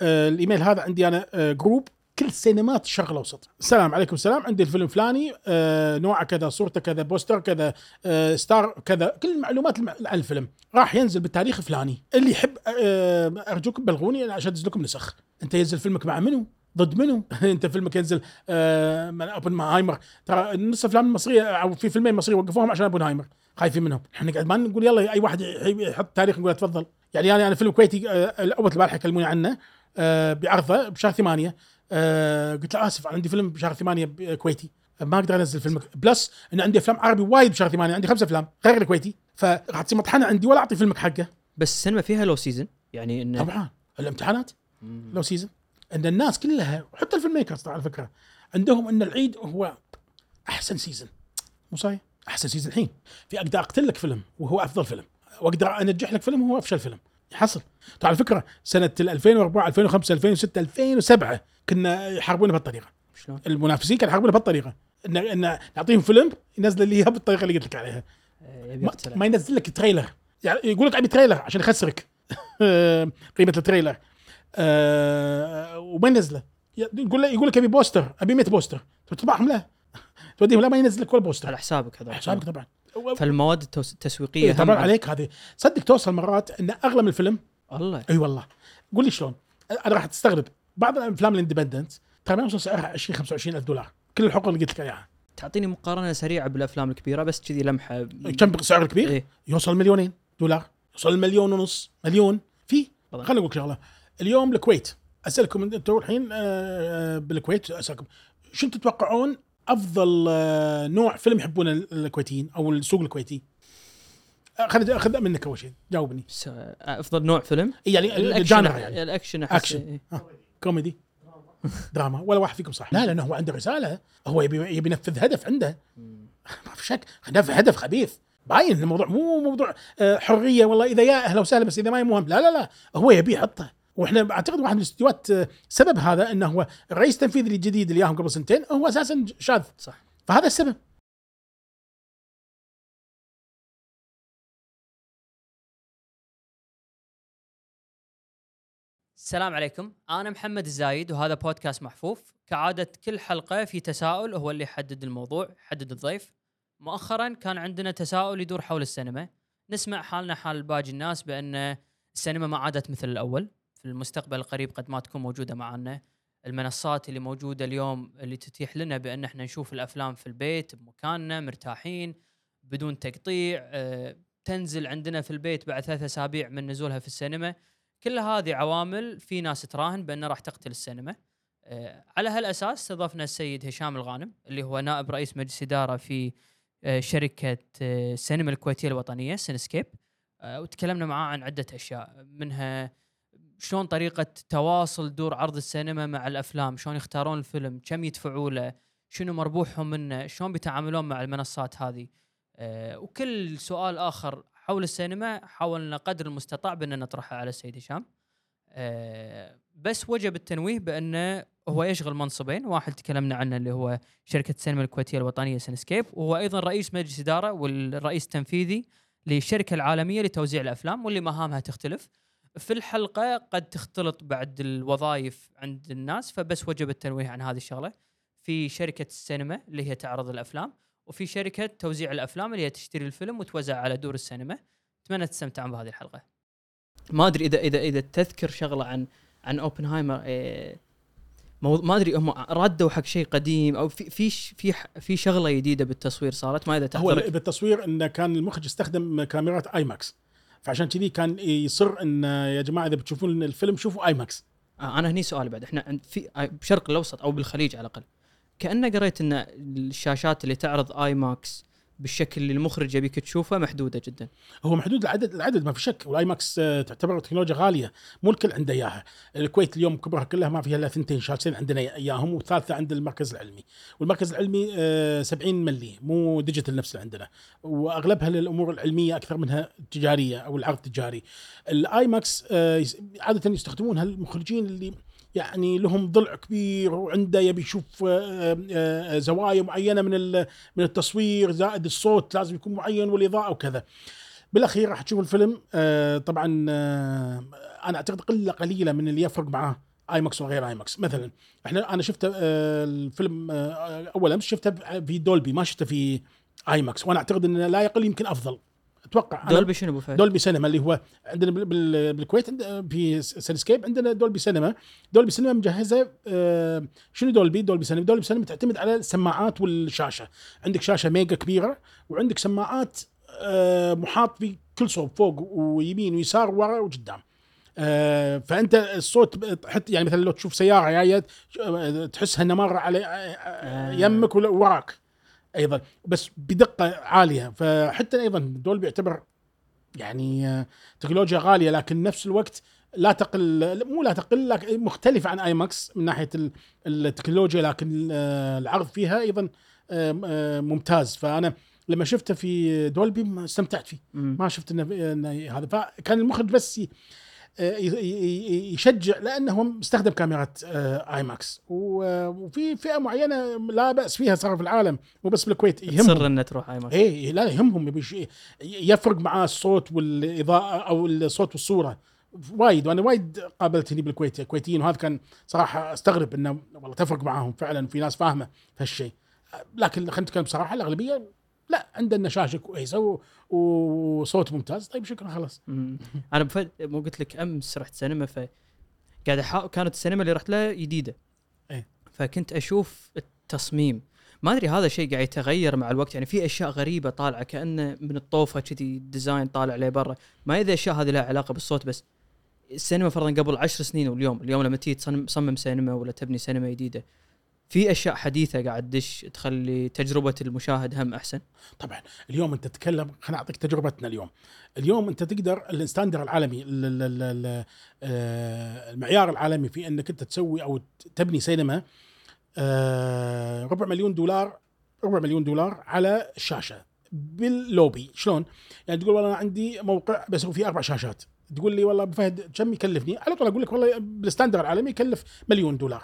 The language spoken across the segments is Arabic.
آه، الإيميل هذا عندي أنا آه، group كل سينمات الشرق الاوسط السلام عليكم السلام. عندي الفيلم فلاني آه، نوعه كذا صورته كذا poster كذا آه، star كذا كل المعلومات الم- عن الفيلم. راح ينزل بالتاريخ الفلاني اللي يحب آه، ارجوكم بلغوني عشان ادز لكم نسخ. أنت ينزل فيلمك مع منو؟ ضد منو؟ أنت فيلمك ينزل آه، من اوبنهايمر ترى نص الافلام المصريه أو في فيلمين مصريه وقفوهم عشان اوبنهايمر خايفين منهم. إحنا قاعد ما نقول يلا أي واحد يحط تاريخ نقول تفضل يعني أنا أنا فيلم كويتي آه، الأول البارحه يكلموني عنه. آه، بعرضه بشهر ثمانية. آه، قلت له آسف عندي فيلم بشهر ثمانية ب- كويتي. ما أقدر أنزل فيلمك. plus إن عندي أفلام عربي وايد بشهر ثمانية عندي خمسة أفلام غير الكويتي. فراح تصير مطحنه عندي ولا أعطي فيلمك حقه. بس السينما فيها low season يعني انه طبعا. الامتحانات low season إن الناس كلها وحتى ال film makers على فكرة عندهم إن العيد هو أحسن season مو صحيح؟ أحسن season الحين. في أقدر أقتل لك فيلم وهو أفضل فيلم. وأقدر أنجح لك فيلم وهو أفشل فيلم. يحصل ترى على فكرة سنة 2004 2005 2006 2007 كنا يحاربونا بهالطريقة. شلون؟ المنافسين كانوا يحاربونا بهالطريقة. ان إن نعطيهم فيلم ينزل لي اياه بالطريقة اللي قلت لك عليها. يبي ما. ما ينزل لك trailer. يعني يقول لك ابي trailer عشان يخسرك. قيمة ال trailer. آه وما ينزله. يقول لك يقول لك أبي poster أبي 100 poster. تطبعهم له؟ توديهم لا ما ينزل لك ولا poster. على حسابك هذا حسابك طبعا. فالمواد التسويقية إيه طبعا عليك هذه. صدق توصل مرات إن أغلى من الفيلم؟ الله. إي والله. قول لي شلون؟ أنا راح تستغرب بعض الأفلام ال independent ترى ما يوصل سعرها 20 25 ألف دولار. كل الحقوق اللي قلت لك إياها. تعطيني مقارنة سريعة بالأفلام الكبيرة بس كذي لمحة. كم سعر الكبير؟ إيه. يوصل مليونين دولار. يوصل المليون ونص. مليون. في. خليني أقول لك شغلة. اليوم الكويت. أسألكم أنتم الحين آه، بالكويت أسألكم. شو تتوقعون أفضل آه، نوع فيلم يحبونه الكويتيين أو السوق الكويتي؟ آه، خليني اخذ منك أول شيء جاوبني. س- أفضل نوع فيلم؟ يعني ال action ال genre يعني. الأكشن احس أكشن. إيه. آه. كوميدي. دراما. ولا واحد فيكم صح لا لأنه هو عنده رسالة. هو يبي يبي ينفذ هدف عنده. ما في شك. هدف هدف خبيث. باين الموضوع مو موضوع آه، حرية. والله إذا يا أهلا وسهلا بس إذا ما مهم. لا لا لا. هو يبي يحطه وإحنا أعتقد واحد من الاستديوهات آه، سبب هذا إنه هو الرئيس التنفيذي الجديد اللي ياهم قبل سنتين هو أساسا شاذ. صح. فهذا السبب. السلام عليكم. أنا محمد الزايد وهذا بودكاست محفوف. كعادة كل حلقة في تساؤل هو اللي يحدد الموضوع يحدد الضيف. مؤخرا كان عندنا تساؤل يدور حول السينما. نسمع حالنا حال باقي الناس بأن السينما ما عادت مثل الأول. المستقبل القريب قد ما تكون موجودة معنا المنصات اللي موجودة اليوم اللي تتيح لنا بأن إحنا نشوف الأفلام في البيت بمكاننا مرتاحين بدون تقطيع آه، تنزل عندنا في البيت بعد ثلاث أسابيع من نزولها في السينما. كل هذه عوامل في ناس تراهن بان راح تقتل السينما. آه، على هالأساس استضفنا السيد هشام الغانم اللي هو نائب رئيس مجلس إدارة في آه، شركة السينما الكويتية الوطنية سينسكيب. وتكلمنا معاه عن عدة أشياء منها شلون طريقة تواصل دور عرض السينما مع الأفلام؟ شلون يختارون الفيلم؟ كم يدفعوا له؟ شنو مربوحهم منه؟ شلون بيتعاملون مع المنصات هذه؟ آه، وكل سؤال آخر حول السينما حاولنا قدر المستطاع بان نطرحه على السيد هشام. آه، بس وجب التنويه بانه هو يشغل منصبين. واحد تكلمنا عنه اللي هو شركة السينما الكويتية الوطنية سينسكيب. وهو أيضا رئيس مجلس إدارة والرئيس التنفيذي للشركة العالمية لتوزيع الأفلام واللي مهامها تختلف. في الحلقة قد تختلط بعد الوظائف عند الناس فبس وجب التنويه عن هذه الشغلة. في شركة السينما اللي هي تعرض الأفلام وفي شركة توزيع الأفلام اللي هي تشتري الفيلم وتوزع على دور السينما. أتمنى تستمتعون بهذه الحلقة. ما أدري إذا إذا إذا تذكر شغلة عن عن أوبنهايمر إيه مو ما أدري هم ردوا حق شيء قديم أو في في في ح- في شغلة جديدة بالتصوير صارت ما إذا هو بالتصوير انه كان المخرج يستخدم كاميرات IMAX فعشان كذي كان يصر إن يا جماعة إذا بتشوفون الفيلم شوفوا IMAX آه أنا هني سؤالي بعد. إحنا في آه، بالشرق الأوسط أو بالخليج على الأقل. كأنه قريت إن الشاشات اللي تعرض IMAX بالشكل اللي المخرج يبيك تشوفه محدودة جدا. هو محدود العدد العدد ما في شك. وال IMAX آه، تعتبر تكنولوجيا غالية. مو الكل عنده إياها. الكويت اليوم كبرها كلها ما فيها إلا ثنتين شاشتين عندنا إياهم والثالثة عند المركز العلمي. والمركز العلمي آه، 70 ملي مو digital نفس اللي عندنا. وأغلبها للأمور العلمية أكثر منها تجاريه أو العرض التجاري. ال IMAX آه، يس- عادة يستخدمونها المخرجين اللي يعني لهم ضلع كبير وعنده يبي يشوف آه، آه، زوايا معينة من من التصوير زائد الصوت لازم يكون معين والإضاءة وكذا. بالأخير راح تشوف الفيلم آه طبعا آه أنا أعتقد قلة قليلة من اللي يفرق معاه IMAX وغير IMAX مثلا إحنا أنا شفته آه الفيلم آه أول أمس شفته في Dolby ما شفته في IMAX وأنا أعتقد انه لا يقل يمكن أفضل. أتوقع Dolby شنو أبو فهد؟ Dolby Cinema اللي هو عندنا بال- بال- بالكويت عند- في سينسكيب عندنا Dolby Cinema. Dolby Cinema مجهزة آه، شنو Dolby؟ Dolby Cinema Dolby Cinema تعتمد على السماعات والشاشة. عندك شاشة mega كبيرة وعندك سماعات آه، محاط بكل صوب فوق ويمين ويسار ورا وقدام. آه، فأنت الصوت حتى يعني مثلا لو تشوف سيارة جاية تحسها إنها مرة على يمك وراك. أيضا بس بدقة عالية. فحتى أيضا دولبي يعتبر يعني آه، تكنولوجيا غالية لكن نفس الوقت لا تقل مو لا تقل لكن مختلفه عن اي ماكس من ناحية ال- التكنولوجيا لكن آه، العرض فيها أيضا آه، ممتاز. فأنا لما شفته في دولبي استمتعت فيه. ما شفت إنه هذا. فكان المخرج بس يشجع لأنه هو مستخدم كاميرات آه، IMAX وفي فئة معينة لا بأس فيها صار في العالم مو بس بالكويت يهمهم. تصر انه تروح IMAX إيه لا يهمهم يفرق معاه الصوت والإضاءة أو الصوت والصورة. وايد وأنا وايد قابلت هني بالكويت كويتيين وهذا كان صراحة أستغرب إنه والله تفرق معاهم فعلا في ناس فاهمة هالشيء. لكن خلينا نتكلم بصراحة الأغلبية لا عندنا شاشة كويسة وصوت ممتاز. طيب شكرا خلاص. أنا بفد مو قلت لك أمس رحت سينما ف قاعد أحا... كانت السينما اللي رحت لها جديدة. إيه. فكنت أشوف التصميم. ما أدري هذا شيء قاعد يتغير مع الوقت. يعني في أشياء غريبة طالعة كأنه من الطوفة كذي ديزاين طالع عليه برا. ما إذا اشياء هذه لها علاقة بالصوت بس السينما فرضا قبل عشر سنين واليوم. اليوم لما تيجي تصمم سينما ولا تبني سينما جديدة. في أشياء حديثة قاعد تدش تخلي تجربة المشاهد هم أحسن؟ طبعا. اليوم أنت تتكلم خليني أعطيك تجربتنا اليوم. اليوم أنت تقدر ال standard العالمي ال- ال- ال- ال- آه، المعيار العالمي في أنك أنت تسوي أو تبني سينما آه، ربع مليون دولار ربع مليون دولار على الشاشه باللوبي. شلون؟ يعني تقول والله أنا عندي موقع بسوي فيه أربع شاشات. تقول لي والله أبو فهد كم يكلفني؟ على طول أقول لك والله بال standard العالمي يكلف مليون دولار.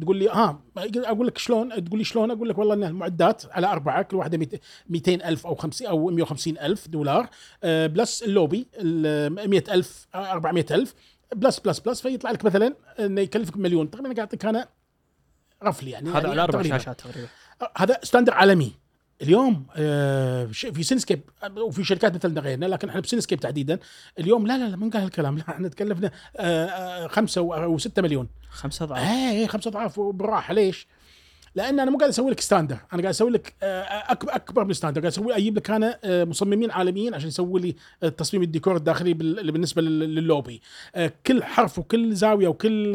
تقول لي ها أقول لك شلون؟ تقول لي شلون؟ أقول لك والله ان المعدات على أربعة كل واحدة 200 ألف أو 50 أو 150 ألف دولار آه، plus ال lobby ال 100 ألف 400 ألف plus plus plus فيطلع لك مثلا إنه يكلفك مليون. تقريبا قاعد اعطيك أنا roughly يعني هذا يعني على أربع. شاشات تقريبا. هذا standard عالمي. اليوم آه، في سينسكيب وفي شركات مثلنا غيرنا لكن إحنا بسينسكيب تحديدا. اليوم لا لا لا من قال هالكلام لا إحنا تكلفنا آه، آه، خمسة و- أو ستة مليون. خمسة أضعاف. إيه خمسة أضعاف بالراحه ليش؟ لأن أنا مو قاعد أسوي لك standard أنا قاعد أسوي لك آه، أكبر من standard قاعد أسوي أجيب لك أنا آه، مصممين عالميين عشان يسوي لي آه، تصميم الديكور الداخلي بالنسبة لل- للوبي كل حرف وكل زاوية وكل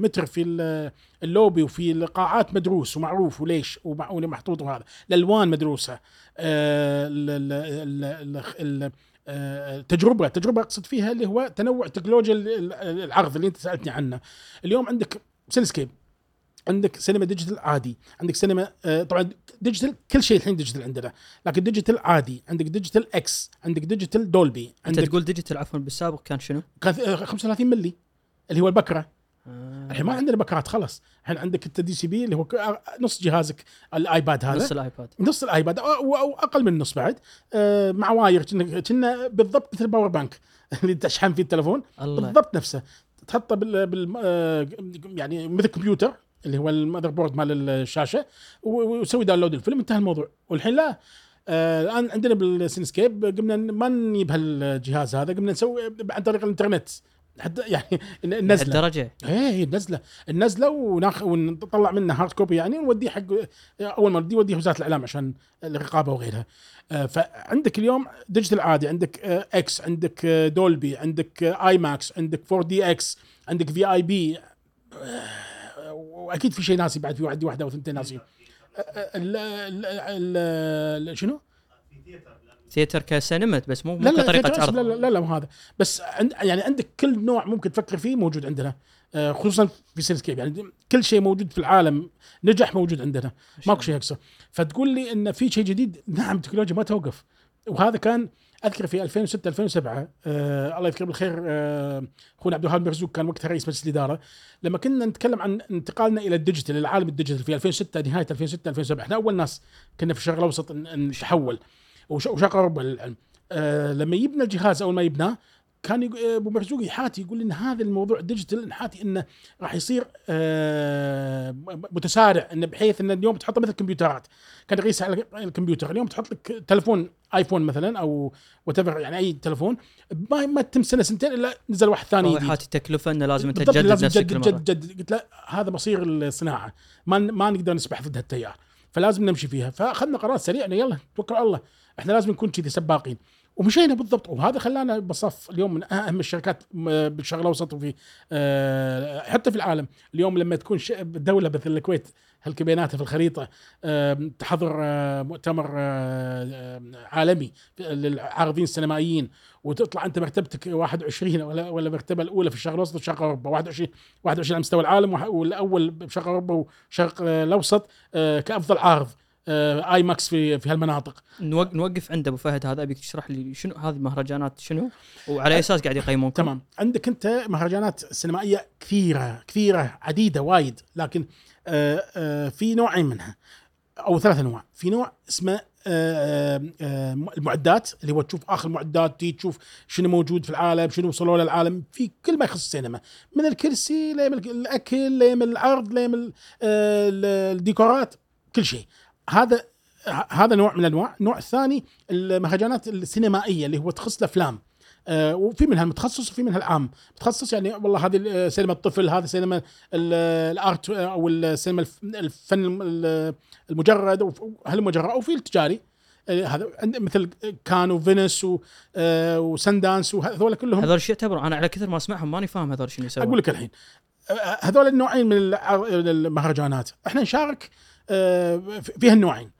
متر في ال- اللوبي وفي القاعات مدروس ومعروف وليش ومحطوط وهذا. الألوان مدروسة. التجربه التجربه أقصد فيها اللي هو تنوع تكنولوجيا ال- ال- العرض اللي أنت سألتني عنه. اليوم عندك سينسكيب عندك سينما digital عادي. عندك سينما آه، طبعا digital كل شيء الحين digital عندنا. لكن digital عادي. عندك digital X عندك digital Dolby أنت عندك تقول digital عفوا بالسابق كان شنو؟ كان آه، 35 ملي اللي هو البكرة. آه. الحين ما عندنا بكرات خلاص. الحين عندك انت DCP اللي هو آه، نص جهازك ال iPad هذا. نص ال iPad. نص ال iPad أو, أو أقل من النص بعد. آه، مع wire كنا بالضبط مثل ال power bank. اللي تشحن فيه التلفون الله. بالضبط نفسه. تحطه بال, بال آه، يعني مثل كمبيوتر. اللي هو ال motherboard مال الشاشة وسوي download الفيلم. انتهى الموضوع. والحين لا. آه، الان عندنا بالسينسكيب قمنا ما نجيب هالجهاز هذا قمنا نسوي عن طريق الانترنت. حتى يعني نزلة. الدرجه إيه النزله النزله وناخذ ونطلع منه hard copy يعني ونوديه حق أول ما نوديه نوديه وزارة الإعلام عشان الرقابة وغيرها. آه، فعندك اليوم digital عادي. عندك آه، X عندك آه، Dolby عندك آه، IMAX عندك 4DX عندك VIP آه، واكيد في شيء ناسي بعد في عندي واحدة أو ثنتين ناسي ال- ال- ال- ال- شنو؟ theater كسينما بس مو مو لا لا كطريقة لا عرض. لا لا, لا مو هذا. بس عند يعني عندك كل نوع ممكن تفكر فيه موجود عندنا. آه، خصوصا في سينسكيب يعني كل شيء موجود في العالم نجح موجود عندنا. ماكو شيء أكثر فتقول لي إن في شيء جديد؟ نعم التكنولوجيا ما توقف. وهذا كان أذكر في 2006 2007 آه الله يذكره بالخير آه أخونا عبد الوهاب مرزوق كان وقتها رئيس مجلس الإدارة. لما كنا نتكلم عن انتقالنا إلى ال digital العالم ال digital في 2006 نهاية 2006 2007 إحنا أول ناس كنا في الشرق الأوسط نتحول. وش- وشرق اوروبا للعلم آه لما يبنى الجهاز أول ما يبناه كان آه، أبو مرزوق يحاتي يقول إن هذا الموضوع digital نحاتي إنه راح يصير آه متسارع إنه بحيث إن اليوم تحطه مثل الكمبيوترات كان يقيس على الكمبيوتر. اليوم تحط لك تلفون iPhone مثلا أو what يعني أي تلفون ما ما تتم سنة سنتين إلا نزل واحد ثاني جديد. يحاتي تكلفة إنه لازم أنت تجدد لازم نفسك جدد مره جدد. قلت لا هذا مصير الصناعة. ما ما نقدر نسبح ضد هالتيار. فلازم نمشي فيها. فأخذنا قرار سريع إنه يلا توكل على الله. إحنا لازم نكون كذي سباقين. ومشينا بالضبط. وهذا خلانا بصف اليوم من أهم الشركات بالشرق الاوسط وفي آه، حتى في العالم. اليوم لما تكون دولة مثل الكويت هالكبيناتها في الخريطة تحضر آه، مؤتمر آه، عالمي للعارضين السينمائيين وتطلع أنت مرتبتك 21 ولا ولا المرتبه الأولى في الشرق الأوسط وشرق اوروبا 21 21 على مستوى العالم والأول بشرق أوروبا وشرق الأوسط كأفضل عارض. آيماكس في في هالمناطق. نوق- نوقف عند أبو فهد هذا أبيك تشرح لي شنو هذه المهرجانات شنو؟ وعلى اي أساس قاعد يقيمونكم تمام. عندك أنت مهرجانات سينمائية كثيرة كثيرة عديدة وايد لكن آه، آه، في نوعين منها أو ثلاث انواع في نوع اسمه آه، آه، المعدات اللي هو تشوف آخر المعدات تبي تشوف شنو موجود في العالم شنو وصلوا للعالم في كل ما يخص السينما. من الكرسي لين الأكل لين العرض لين ال- آه، الديكورات كل شيء. هذا هذا نوع من الانواع النوع الثاني المهرجانات السينمائية اللي هو تخص الأفلام. آه، وفي منها المتخصص وفي منها العام. متخصص يعني والله هذه آه، سينما الطفل هذا سينما ال- الآرت آه، أو السينما الف- الفن الم- المجرد هالمجرد أو في التجاري. آه، هذا مثل كان آه، وسندانس وهذول كلهم. هذول الشيء يعتبر أنا على كثر ما أسمعهم ماني فاهم هذول شنو يسوون. أقول لك الحين آه، هذول النوعين من المهرجانات. إحنا نشارك آه، في في هالنوعين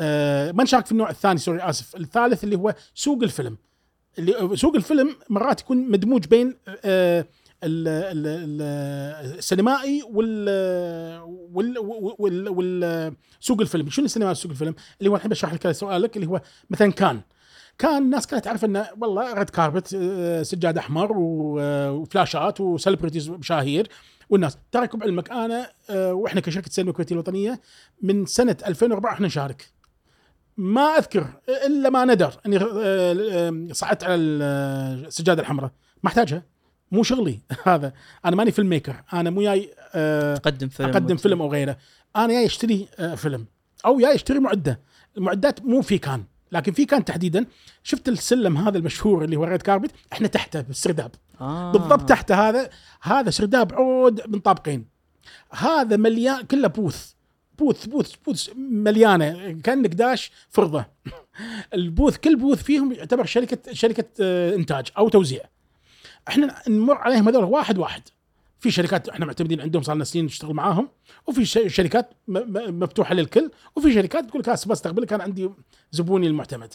آه، ما نشارك في النوع الثاني sorry آسف. الثالث اللي هو سوق الفيلم. اللي سوق الفيلم مرات يكون مدموج بين آه، ال- ال- ال- السينمائي وال وال سوق الفيلم. شنو السينما سوق الفيلم؟ اللي هو الحين بشرح لك سؤالك اللي هو مثلا كان. كان الناس كانت تعرف إنه والله red carpet آه، سجاد أحمر وفلاشات و celebrities مشاهير والناس. تركوا بعلمك. أنا آه، وإحنا كشركة سينما الكويتيه الوطنية من سنة 2004 إحنا نشارك. ما أذكر إلا ما ندر إني آه، آه، صعدت على السجادة الحمراء. ما أحتاجها. مو شغلي هذا. أنا ماني filmmaker أنا مو جاي تقدم فيلم أقدم فيلم أو غيره. أنا جاي أشتري فيلم أو جاي أشتري معدة. المعدات مو في كان. لكن في كان تحديدا. شفت السلم هذا المشهور اللي هو red carpet إحنا تحته بالسرداب. آه. بالضبط تحت هذا هذا سرداب عود من طابقين. هذا مليان كله بوث. بوث بوث بوث مليانة. كأنك داش فرضة. البوث كل بوث فيهم يعتبر شركة شركة آه، إنتاج أو توزيع. إحنا نمر عليهم هذول واحد واحد. في شركات إحنا معتمدين عندهم صار لنا سنين نشتغل معاهم. وفي شركات مفتوحة للكل. وفي شركات تقول لك هسه بستقبلك أنا عندي زبوني المعتمد.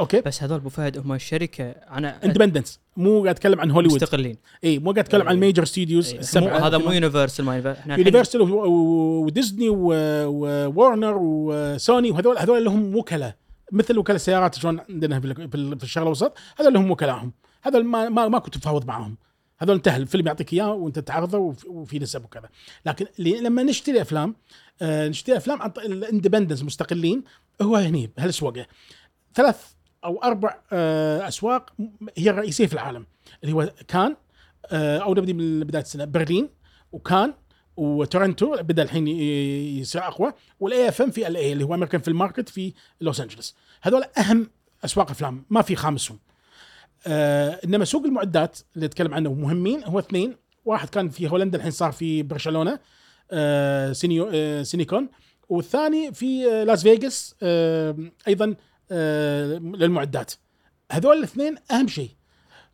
أوكي. بس هذول أبو فهد هم الشركة أنا independents مو قاعد أتكلم عن هوليوود. مستقلين. إي مو قاعد أتكلم عن ال major studios السبعه هذا مو يونيفرسال ما يونيفرسال إحنا وديزني وورنر وسوني وهذول هذول لهم وكلاء. مثل وكلاء السيارات شلون عندنا في ال- في ال- في الشرق الأوسط هذول لهم وكلائهم هذول ما ما ما كنت تفاوض معاهم. هذول انتهى الفيلم يعطيك إياه وأنت تعرضه وف- وفي نسب وكذا. لكن لما نشتري أفلام آه نشتري أفلام عن ال independents مستقلين هو هني بهالاسواق ثلاث أو أربع آه أسواق هي الرئيسية في العالم اللي هو كان آه أو نبدي من بداية السنة برلين وكان وتورنتو بدأ الحين يصير أقوى وال AFM في LA اللي هو American Film Market في لوس انجلوس هذول أهم أسواق أفلام ما في خامسهم. آه إنما سوق المعدات اللي أتكلم عنه مهمين هو اثنين. واحد كان في هولندا الحين صار في برشلونة سينيو سينيكون. والثاني في لاس فيغاس أيضا للمعدات. هذول الاثنين أهم شيء.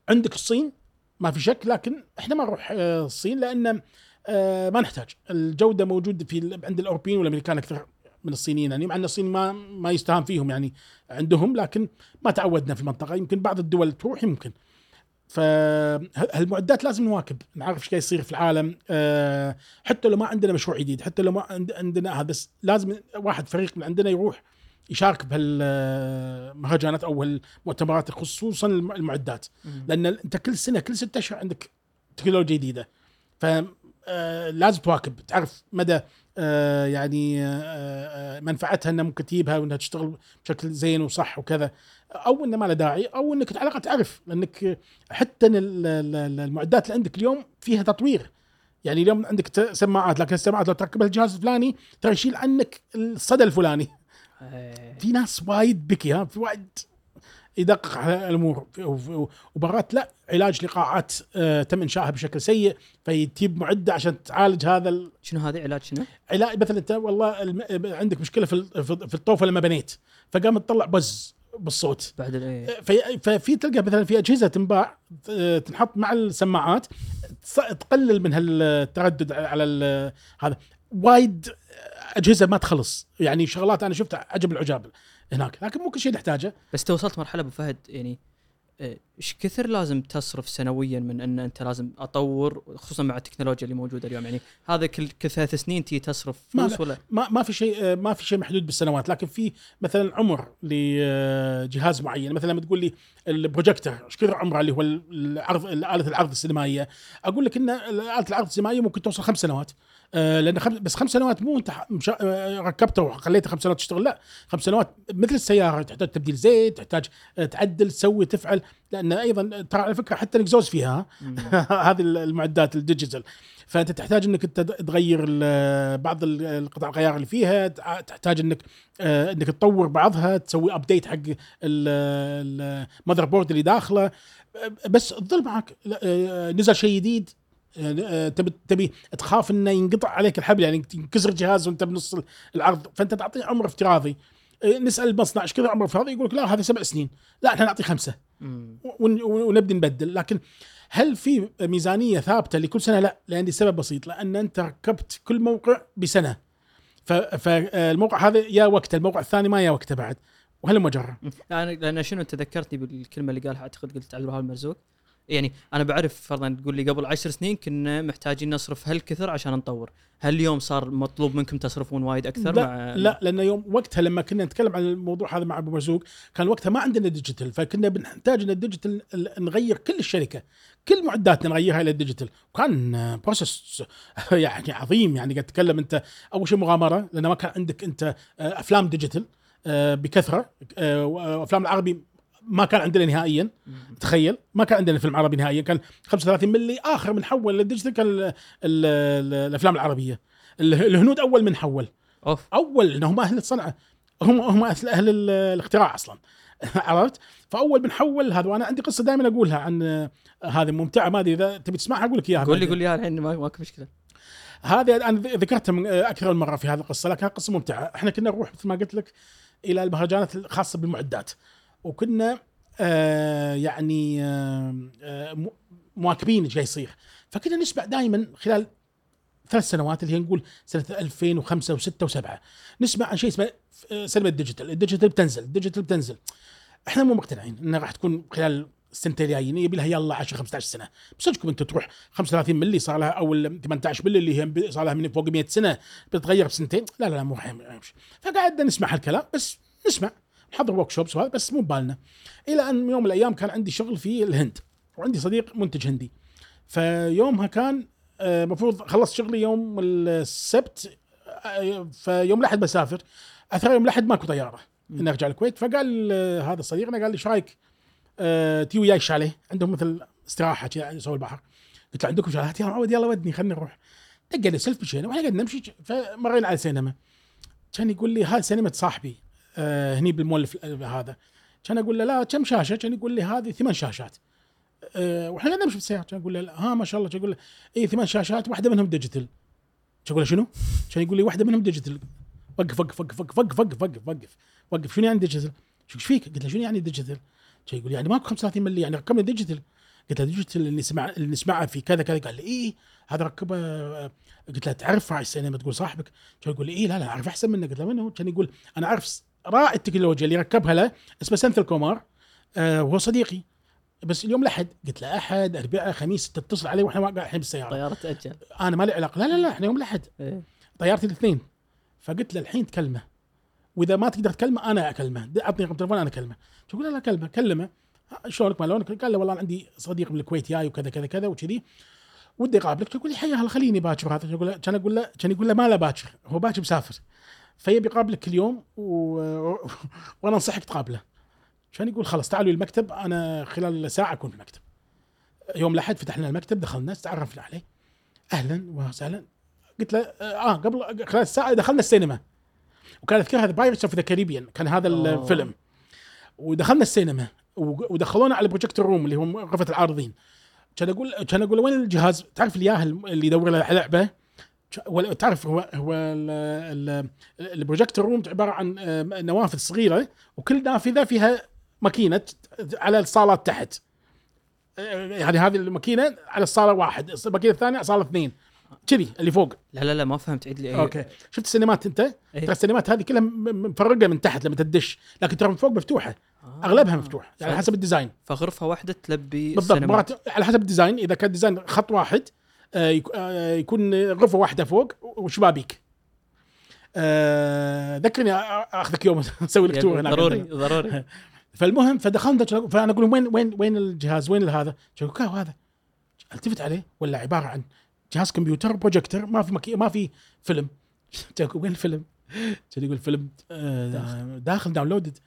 عندك الصين ما في شك لكن إحنا ما نروح آه، الصين لأن آه، ما نحتاج. الجودة موجوده في عند الأوروبيين والأمريكان أكثر من الصينيين يعني مع إن الصين ما ما يستهان فيهم يعني عندهم لكن ما تعودنا في المنطقة. يمكن بعض الدول تروح يمكن. فالمعدات لازم نواكب. نعرف إيش قاعد يصير في العالم. حتى لو ما عندنا مشروع جديد حتى لو ما عند- عندنا هذا لازم واحد فريق من عندنا يروح يشارك بهالمهرجانات أو المؤتمرات خصوصا الم- المعدات. لأن أنت كل سنة كل ستة أشهر عندك تكنولوجيا جديدة. ف آه، لازم تواكب. تعرف مدى آه، يعني آه، منفعتها إنها ممكن تجيبها وإنها تشتغل بشكل زين وصح وكذا. أو إنه ما له داعي أو إنك على الأقل تعرف. لأنك حتى ال- ال- المعدات اللي عندك اليوم فيها تطوير. يعني اليوم عندك سماعات لكن السماعات لو تركبها الجهاز الفلاني ترى يشيل عنك الصدى الفلاني. في ناس وايد بكي ها في وايد يدقق على الأمور. و- ومرات لا علاج لقاعات آه، تم إنشائها بشكل سيء فيتجيب معدة عشان تعالج هذا ال- شنو هذه؟ علاج شنو؟ علاج مثلا أنت والله الم- عندك مشكلة في في الطوفة لما بنيت فقام تطلع buzz بالصوت. بعد إيه. في ففي تلقى مثلا في أجهزة تنباع آه، تنحط مع السماعات تقلل من هالتردد على ال- هذا. وايد أجهزة ما تخلص. يعني شغلات أنا شفتها عجب العجاب هناك. لكن مو كل شيء نحتاجه. بس تو وصلت مرحلة أبو فهد يعني آه، إيش كثر لازم تصرف سنويا من إن أنت لازم أطور خصوصا مع التكنولوجيا اللي موجودة اليوم؟ يعني هذا كل كل ثلاث سنين تبي تصرف ما فلوس ولا؟ ما ما في شيء آه، ما في شيء محدود بالسنوات. لكن في مثلا عمر لجهاز معين. مثلا لما تقول لي البروجيكتور إيش كثر عمره؟ اللي هو العرض آلة العرض السينمائية. أقول لك إن آلة العرض السينمائية ممكن توصل خمس سنوات. آه، لأن. بس خمس سنوات مو انت. آه، ركبته وخليته خمس سنوات تشتغل لا خمس سنوات مثل السيارة تحتاج تبديل زيت تحتاج آه، تعدل تسوي تفعل لأن أيضا ترى على فكرة حتى الإكزوز فيها هذه المعدات ال digital فأنت تحتاج إنك أنت تغير بعض ال- القطع الغيار اللي فيها تحتاج إنك إنك تطور بعضها تسوي update حق ال motherboard اللي داخله بس تظل معك نزل شيء جديد تبي تبي تخاف إنه ينقطع عليك الحبل يعني ينكسر الجهاز وأنت بنص العرض فأنت تعطيه عمر افتراضي. آه، نسأل المصنع إيش كذا عمر افتراضي يقول لك لا هذا سبع سنين. لا إحنا نعطيه خمسة. مم. ون- ونبدي نبدل. لكن هل في ميزانية ثابتة لكل سنة؟ لا لأن سبب بسيط لأن أنت ركبت كل موقع بسنة. فالموقع هذا يا وقته الموقع الثاني ما يا وقته بعد. وهل مجرى أنا لأن شنو انت ذكرتني بالكلمة اللي قالها أعتقد قلت عبد الوهاب المرزوق؟ يعني أنا بعرف فرضا تقول لي قبل عشر سنين كنا محتاجين نصرف هالكثر عشان نطور. هل اليوم صار مطلوب منكم تصرفون وايد أكثر لا مع لا لأن يوم وقتها لما كنا نتكلم عن الموضوع هذا مع أبو مرزوق كان وقتها ما عندنا digital فكنا بنحتاج ان ال digital ال- نغير كل الشركة. كل معداتنا نغيرها إلى ال digital وكان process يعني عظيم. يعني قاعد تتكلم أنت أول شيء مغامرة لأن ما كان عندك أنت آه، أفلام digital آه، بكثرة آه، وافلام العربي ما كان عندنا نهائيا. تخيل ما كان عندنا فيلم عربي نهائيا. كان 35 ملي آخر من حول لل digital كان ال- ال- ال- الأفلام العربية. ال- الهنود أول من حول. أوف. أول لأن هم أهل الصنعه هم هم أهل الاختراع أصلا. عرفت؟ فأول بنحول هذا وأنا عندي قصة دائما أقولها عن آه، هذه ممتعة ما أدري إذا تبي تسمعها أقول لك إياها. قول لي. قول لي إياها الحين ما- ماكو مشكلة. هذه أنا ذكرتها من آه، أكثر من مرة في هذه القصة لكنها قصة ممتعة. إحنا كنا نروح مثل ما قلت لك إلى المهرجانات الخاصة بالمعدات. وكنا آه يعني آه آه مواكبين إيش قاعد يصير. فكنا نسمع دائما خلال ثلاث سنوات اللي هي نقول سنة 2005 و6 و7 نسمع عن شيء اسمه آه، سينما ال digital، ال digital بتنزل، ال digital بتنزل. إحنا مو مقتنعين إنها راح تكون خلال السنتين الجايين يبي لها يلا 10 15 سنة، بصدقكم أنتم تروح 35 ملي صار لها أو ال 18 ملي اللي هي صار لها من فوق 100 سنة بتتغير بسنتين، لا لا لا مو راح يمشي. فقعدنا نسمع هالكلام بس نسمع. نحضر workshops وهذا بس مو ببالنا. إلى أن يوم من الأيام كان عندي شغل في الهند وعندي صديق منتج هندي. فيومها كان المفروض خلصت شغلي يوم السبت آه، فيوم الأحد بسافر. أثر يوم الأحد ماكو طيارة. إني أرجع الكويت. فقال آه، هذا صديقنا قال لي إيش رأيك؟ آه، تي وياي الشاليه عندهم مثل استراحة كذا يسوي البحر. قلت له عندكم شاليهات يا معود يلا ودني خلينا نروح. دقنا سلف مشينا وإحنا قاعد نمشي فمرينا على سينما كان يقول لي هذه سينما صاحبي. آه هني بالمول الف- هذا. كان أقول له لا كم شاشة؟ كان يقول لي هذه ثمان شاشات. أه وإحنا نمشي بالسياره كان يقول له ها ما شاء الله. كان يقول له اي ثمان شاشات واحدة منهم digital كان يقول له شنو؟ كان يقول لي واحدة منهم digital وقف وقف وقف وقف وقف وقف وقف وقف وقف. شنو يعني digital؟ إيش فيك؟ قلت له شنو يعني digital؟ كان يقول يعني ماكو 35 ملي يعني ركبنا digital قلت له digital اللي نسمع اللي نسمعه في كذا كذا. قال لي اي هذا ركبه آه، قلت له تعرف راعي السينما تقول صاحبك؟ كان يقول لي اي لا لا أعرف أحسن منك قلت له من هو؟ كان يقول أنا أعرف راعي التكنولوجيا اللي ركبها له اسمه سنثل كومار آه وهو صديقي. بس اليوم الاحد قلت له أحد اربعاء خميس تتصل علي وإحنا قاعد الحين بالسيارة. طيارة تاجل أنا ما لي علاقة. لا لا لا إحنا يوم الاحد إيه. طيارتي الاثنين. فقلت له الحين تكلمه. وإذا ما تقدر تكلمه أنا أكلمه. أعطني رقم تليفون أنا أكلمه. تقول له لا كلمه. كلمه. شلونك؟ ما لونك؟ قال له والله عندي صديق من الكويت جاي وكذا كذا كذا وكذي. ودي أقابلك. يقول؟ لي حيا هلا خليني باكر. هذا يقول؟ كان أقول له كان يقول له ما له باكر. هو باكر مسافر. فيبي يقابلك كل يوم و... وأنا أنصحك تقابله. كان يقول؟ خلاص تعالوا المكتب. أنا خلال ساعة أكون في المكتب. يوم الأحد فتحنا المكتب دخلنا تعرفنا عليه. أهلا وسهلا. قلت له آه قبل خلال ساعه دخلنا السينما. وكان اذكر هذا Pirates of the Caribbean كان هذا أوه. الفيلم. ودخلنا السينما. ودخلونا على projector room اللي هو غرفة العارضين. كان أقول كان أقول وين الجهاز؟ تعرف الياهل اللي يدور له لعبة؟ ولا- تعرف هو هو ال- ال- ال projector room عبارة عن آه، نوافذ صغيرة وكل نافذة فيها ماكينة على الصالات تحت. آه، يعني هذه الماكينة على الصالة واحد الماكينة الثانية على صاله اثنين. كذي اللي فوق. لا لا لا ما فهمت. عيد لي okay. شفت السينمات أنت؟ إيه. ترى السينمات هذه كلها مفرقة من تحت لما تدش. لكن ترى من فوق مفتوحة. آه. أغلبها مفتوح يعني ف- حسب ال design. فغرفة واحدة تلبي بالضبط. مرات على حسب الديزاين. إذا كان design خط واحد يكون غرفة واحدة فوق وشبابيك. آه، ذكرني آخذك يوم أسوي لك tour هناك. ضروري ضروري. فالمهم فدخلنا فأنا أقول وين وين وين الجهاز؟ وين هذا؟ هذا. التفت عليه ولا عبارة عن جهاز كمبيوتر بروجيكتور ما في مكي ما في فيلم. وين الفيلم؟ كان يقول فيلم آه، داخل. downloaded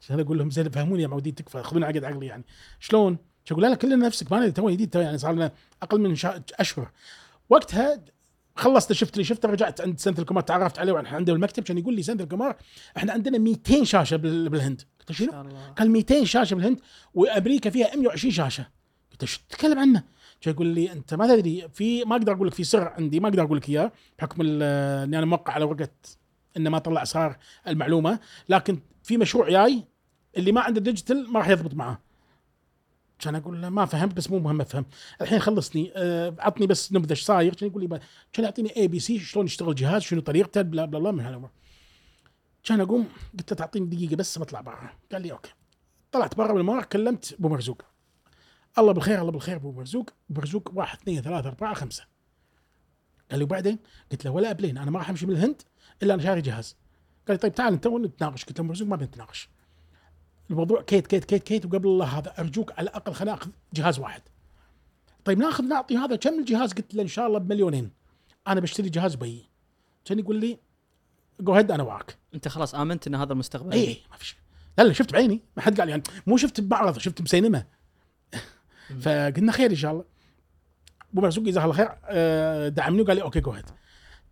عشان أقول لهم زين فهموني يا معودين تكفى خذوني عقد عقلي يعني. شلون؟ لا كلنا نفسك ما ندري تو جديد تو يعني صار لنا أقل من شا... أشهر. وقتها خلصت شفت اللي شفته رجعت عند سنثل كومار تعرفت عليه وإحنا عنده المكتب كان يقول لي سنثل كومار إحنا عندنا 200 شاشة بال- بالهند. قلت له شنو؟ قال 200 شاشة بالهند وأمريكا فيها 120 شاشة. قلت له شو تتكلم عنه؟ يقول لي أنت ما تدري في ما أقدر أقول لك في سر عندي ما أقدر أقول لك إياه بحكم إني أنا موقع على ورقة إنه ما طلع أسرار المعلومة لكن في مشروع جاي اللي ما عنده digital ما راح يضبط معاه كان أقول له ما فهمت بس مو مهم أفهم. الحين خلصني. آه، عطني بس إيش صاير؟ كان يقول لي كان يعطيني ABC شلون يشتغل الجهاز شنو طريقته blah blah blah من هالأمور. كان أقوم قلت له تعطيني دقيقة بس بطلع برا. قال لي okay. طلعت برا بالممر كلمت أبو مرزوق. الله بالخير الله بالخير أبو مرزوق. أبو مرزوق واحد اثنين ثلاثة أربعة خمسة. قال لي وبعدين؟ قلت له ولا أبلين أنا ما راح أمشي من الهند إلا أنا شاري جهاز. قال لي طيب تعال انت ونتناقش قلت له مرزوق ما بنتناقش الموضوع كيت كيت كيت كيت وقبل الله هذا أرجوك على الأقل خلينا ناخذ جهاز واحد. طيب ناخذ نعطي هذا كم الجهاز؟ قلت له إن شاء الله بمليونين. أنا بشتري جهاز بي. كان يقول لي go ahead أنا وراك أنت خلاص آمنت إن هذا المستقبل اي ما في شيء. لا لا شفت بعيني. ما حد قال يعني مو شفت بمعرض شفت بسينما. فقلنا خير إن شاء الله. أبو مرزوق جزاه الله خير آه، دعمني وقال لي okay go ahead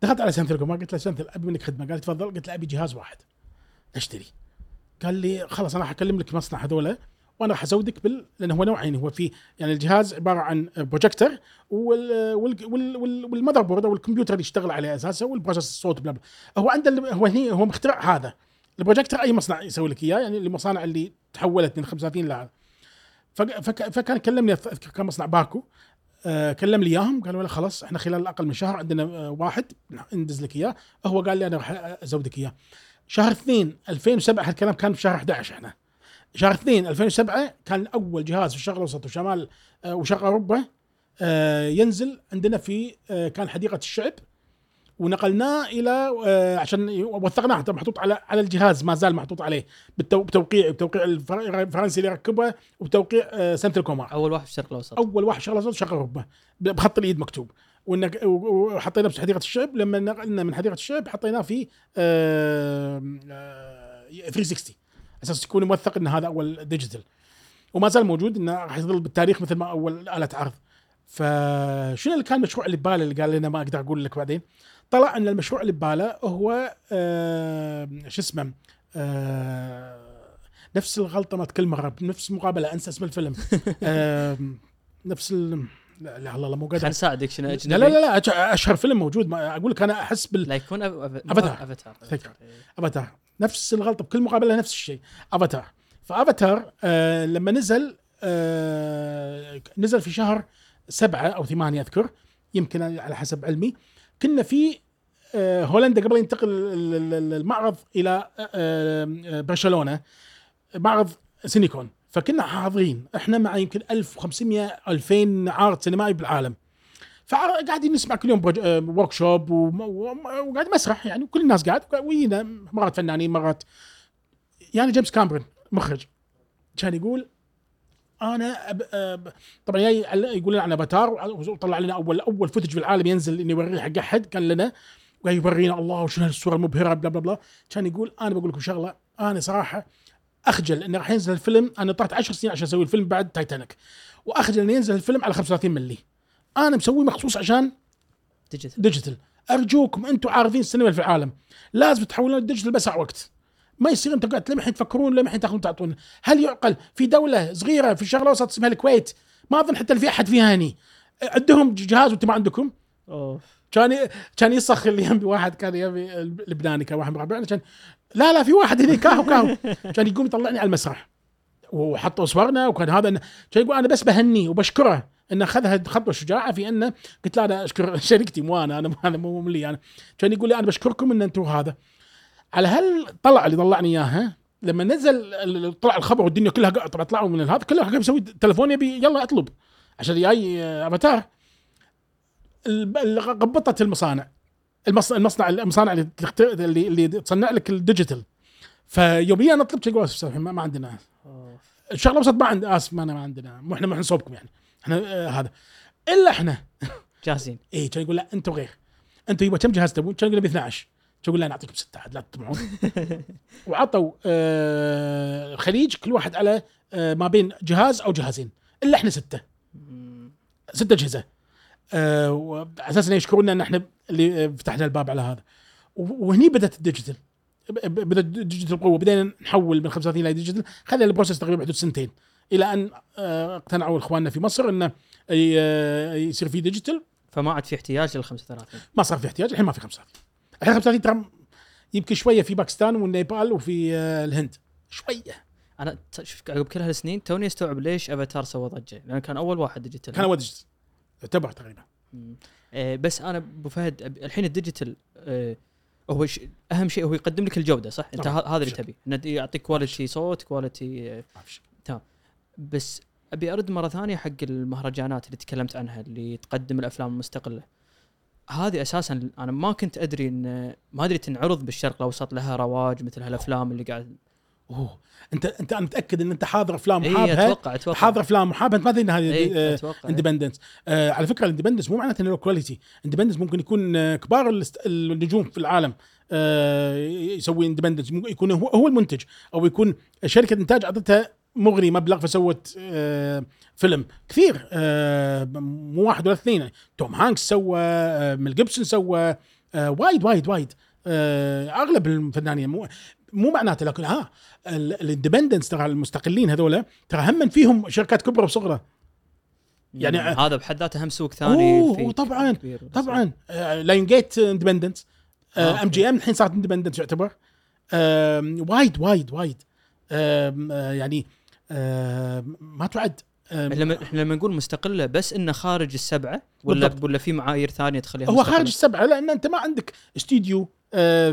دخلت على سنثل كومار قلت له سنثل أبي منك خدمة. قال تفضل. قلت له أبي جهاز واحد. اشتري. قال لي خلاص أنا حكلم لك مصنع هذولا وأنا راح ازودك بال لأنه هو نوعين هو في يعني الجهاز عبارة عن بروجيكتور وال وال وال وال وال motherboard أو الكمبيوتر اللي يشتغل عليه أساسا وال process الصوت blah blah. هو عنده هو هني هو مخترع هذا. البروجيكتور أي مصنع يسوي لك إياه يعني المصانع اللي تحولت من 35 ل فك- فكان كلمني أذكر كان مصنع باكو آه كلم لي إياهم قالوا له خلاص إحنا خلال أقل من شهر عندنا آه واحد ندز لك إياه. هو قال لي أنا راح أزودك إياه. شهر 2 2007 هالكلام كان في شهر 11 إحنا. شهر 2 2007 كان أول جهاز في الشرق الأوسط وشمال آه وشرق أوروبا آه ينزل عندنا في آه كان حديقة الشعب. ونقلناه إلى عشان وثقناه طبعا محطوط على على الجهاز ما زال محطوط عليه بتوقيع بتوقيع الفر- الفرنسي اللي ركبه وبتوقيع سنثل كومار. أول واحد في الشرق الأوسط. أول واحد شغله صوت شرق أوروبا بخط الايد مكتوب. وإنك- وحطيناه في حديقة الشعب لما نقلنا من حديقة الشعب حطيناه في آه، آه، 360 أساس يكون موثق إن هذا أول digital وما زال موجود إنه راح يظل بالتاريخ مثل ما أول آلة عرض. فشنو اللي كان المشروع اللي بباله اللي قال لنا ما أقدر أقول لك بعدين؟ طلع إن المشروع اللي بباله هو آه، شو اسمه آه، نفس الغلطة ما كل مره بنفس مقابلة أنسى اسم الفيلم. آه، نفس ال... لا لا الله مو خلينا قادر نساعدك شنو لا أجنبي؟ لا لا لا أشهر فيلم موجود. ما أقول لك أنا أحس بال لا يكون. أفاتار. فكرة. أفاتار. نفس الغلطة بكل مقابلة نفس الشيء. أفاتار. فأفاتار آه لما نزل آه نزل في شهر سبعة أو ثمانية أذكر يمكن على حسب علمي كنا في آه هولندا قبل ينتقل ال- ال- ال- المعرض إلى آه آه برشلونة. معرض سينيكون. فكنا حاضرين إحنا مع يمكن 1500 2000 عارض سينمائي بالعالم. فقاعدين نسمع كل يوم workshop وقاعد مسرح يعني. وكل الناس قاعد وينا مرات فنانين مرات يعني جيمس كاميرون مخرج. كان يقول أنا أب أب طبعا جاي على- يقول لنا عن أفاتار وطلع لنا اول أول footage في العالم ينزل إنه يوريه حق أحد كان لنا وقاعد يورينا الله وشنو هالصورة المبهرة blah blah blah كان يقول أنا بقول لكم شغلة أنا صراحة أخجل إنه راح ينزل الفيلم أنا طلعت 10 سنين عشان أسوي الفيلم بعد تايتانيك وأخجل إنه ينزل الفيلم على 35 ملي أنا مسويه مخصوص عشان digital digital أرجوكم أنتم عارفين السينما في العالم. لازم تحولون ال digital باسرع وقت. ما يصير انت قاعد لمحين تفكرون لمحين تاخذون تعطون. هل يعقل في دولة صغيرة في الشرق الأوسط اسمها الكويت؟ ما أظن حتى في أحد فيها هني. عندهم جهاز وأنتم ما عندكم؟ اوه كان كان يصخ اللي يمي واحد كان يبي اللبناني كان واحد ربعنا كان لا لا في واحد هنا كاهو كاهو. كان يقوم يطلعني على المسرح. وحطوا صورنا وكان هذا كان يقول أنا بس بهنيه وبشكره إنه اخذها خطوه شجاعه في إنه قلت له أنا أشكر شركتي مو أنا أنا أنا مو لي أنا. كان يقول لي أنا بشكركم إن أنتم هذا. على هل طلع اللي طلعني اياها لما نزل طلع الخبر والدنيا كلها طبعا طلعوا من هذا كلها قاعد يسوي تلفون يبي يلا أطلب. عشان جاي أفاتار. غبطت المصانع. المصنع المصنع المصانع اللي اللي اللي تصنع لك الديجيتال. فيوميا نطلب سامحين ما, ما عندنا. الشغله الأوسط ما عند آسف ما, ما عندنا. مو إحنا ما نصوبكم يعني. إحنا آه هذا. إلا إحنا. جاهزين. اي كان يقول لا أنتم غير أنتم يبغى كم جهاز تبون؟ كان يقول ابي 12 كان يقول لا نعطيكم ستة عاد لا تطمعون. وعطوا آه الخليج كل واحد على آه ما بين جهاز أو جهازين. إلا إحنا ستة. مم. ست اجهزه آه وعلى أساس انه يشكرونا إن إحنا اللي آه، فتحنا الباب على هذا. وهني بدأت ال digital. بدأت ال digital بقوة. بدينا نحول من 35 إلى digital. خذ ال process تقريبا حدود سنتين. إلى أن آه، اقتنعوا إخواننا في مصر إنه آه، يصير في digital. فما عاد في احتياج لل 35 ما صار في احتياج. الحين ما في 35 الحين 35 ترى يمكن شوية في باكستان والنيبال وفي آه، الهند. شوية. أنا شوف عقب كل هالسنين توني استوعب ليش أفاتار سوى ضجة. لأنه كان أول واحد digital. كان أول digital. يعتبر تقريبا. آه، بس أنا أبو فهد الحين ال digital آه، هو ش... أهم شيء هو يقدم لك الجودة صح؟ أنت هذا اللي. تبي يعطيك quality صوت quality آه، شيء بس أبي أرد مرة ثانية حق المهرجانات اللي تكلمت عنها اللي تقدم الأفلام المستقلة هذه أساسا أنا ما كنت أدري إن ما أدري تنعرض بالشرق الأوسط لها رواج مثل هالأفلام اللي قاعد أوه. انت أنت أنا متأكد إن أنت حاضر أفلام اي وحابها. أتوقع أتوقع. حاضر أفلام وحابها. أنت ما تدري إن هذه آه، أتوقع. إيه. independents آه على فكرة ال independents مو معناته إنه quality independents ممكن يكون آه كبار النجوم في العالم آه يسوي independents ممكن يكون هو هو المنتج. أو يكون شركة إنتاج أعطتها مغري مبلغ فسوت آه فيلم. كثير آه مو واحد ولا اثنين. يعني توم هانكس سوى آه ميل جيبسون سوى آه وايد وايد وايد. آه أغلب الفنانين مو مو معناته لكن ها الاندبندنس ترى المستقلين هذول ترى هم فيهم شركات كبرى وصغرى. يعني- يعني هذا بحد ذاته هم سوق ثاني أوه، طبعاً،. طبعا. لاين جيت اندبندنت آه، ام جي ام الحين صارت independent يعتبر. وايد وايد وايد. آه، يعني ما تعد. لما إحنا لما نقول مستقلة بس إنه خارج السبعة ولا بالضبط. ولا في معايير ثانية تخليها هو مستقلة؟ خارج السبعة لأن أنت ما عندك استوديو آه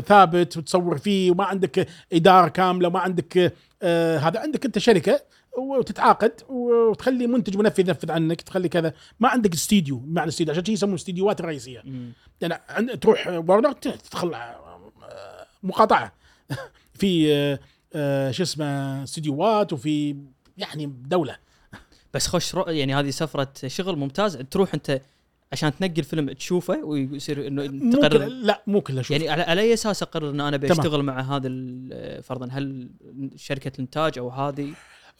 ثابت وتصور فيه وما عندك إدارة كاملة وما عندك آه هذا عندك أنت شركة وتتعاقد وتخلي منتج منفذ ينفذ عنك تخلي كذا ما عندك استوديو معنى استوديو عشان يسمون الاستديوهات الرئيسيه مم. يعني عند تروح ورنر تدخل آه، مقاطعة في آه، آه، شو اسمه استديوهات وفي يعني دولة بس خوش. يعني هذه سفرة شغل ممتاز تروح أنت عشان تنقي الفيلم تشوفه ويصير إنه تقرر لا مو كله شوف. يعني على, على أي أساس أقرر إن أنا. أشتغل مع هذا فرضا هل شركة الإنتاج أو هذه؟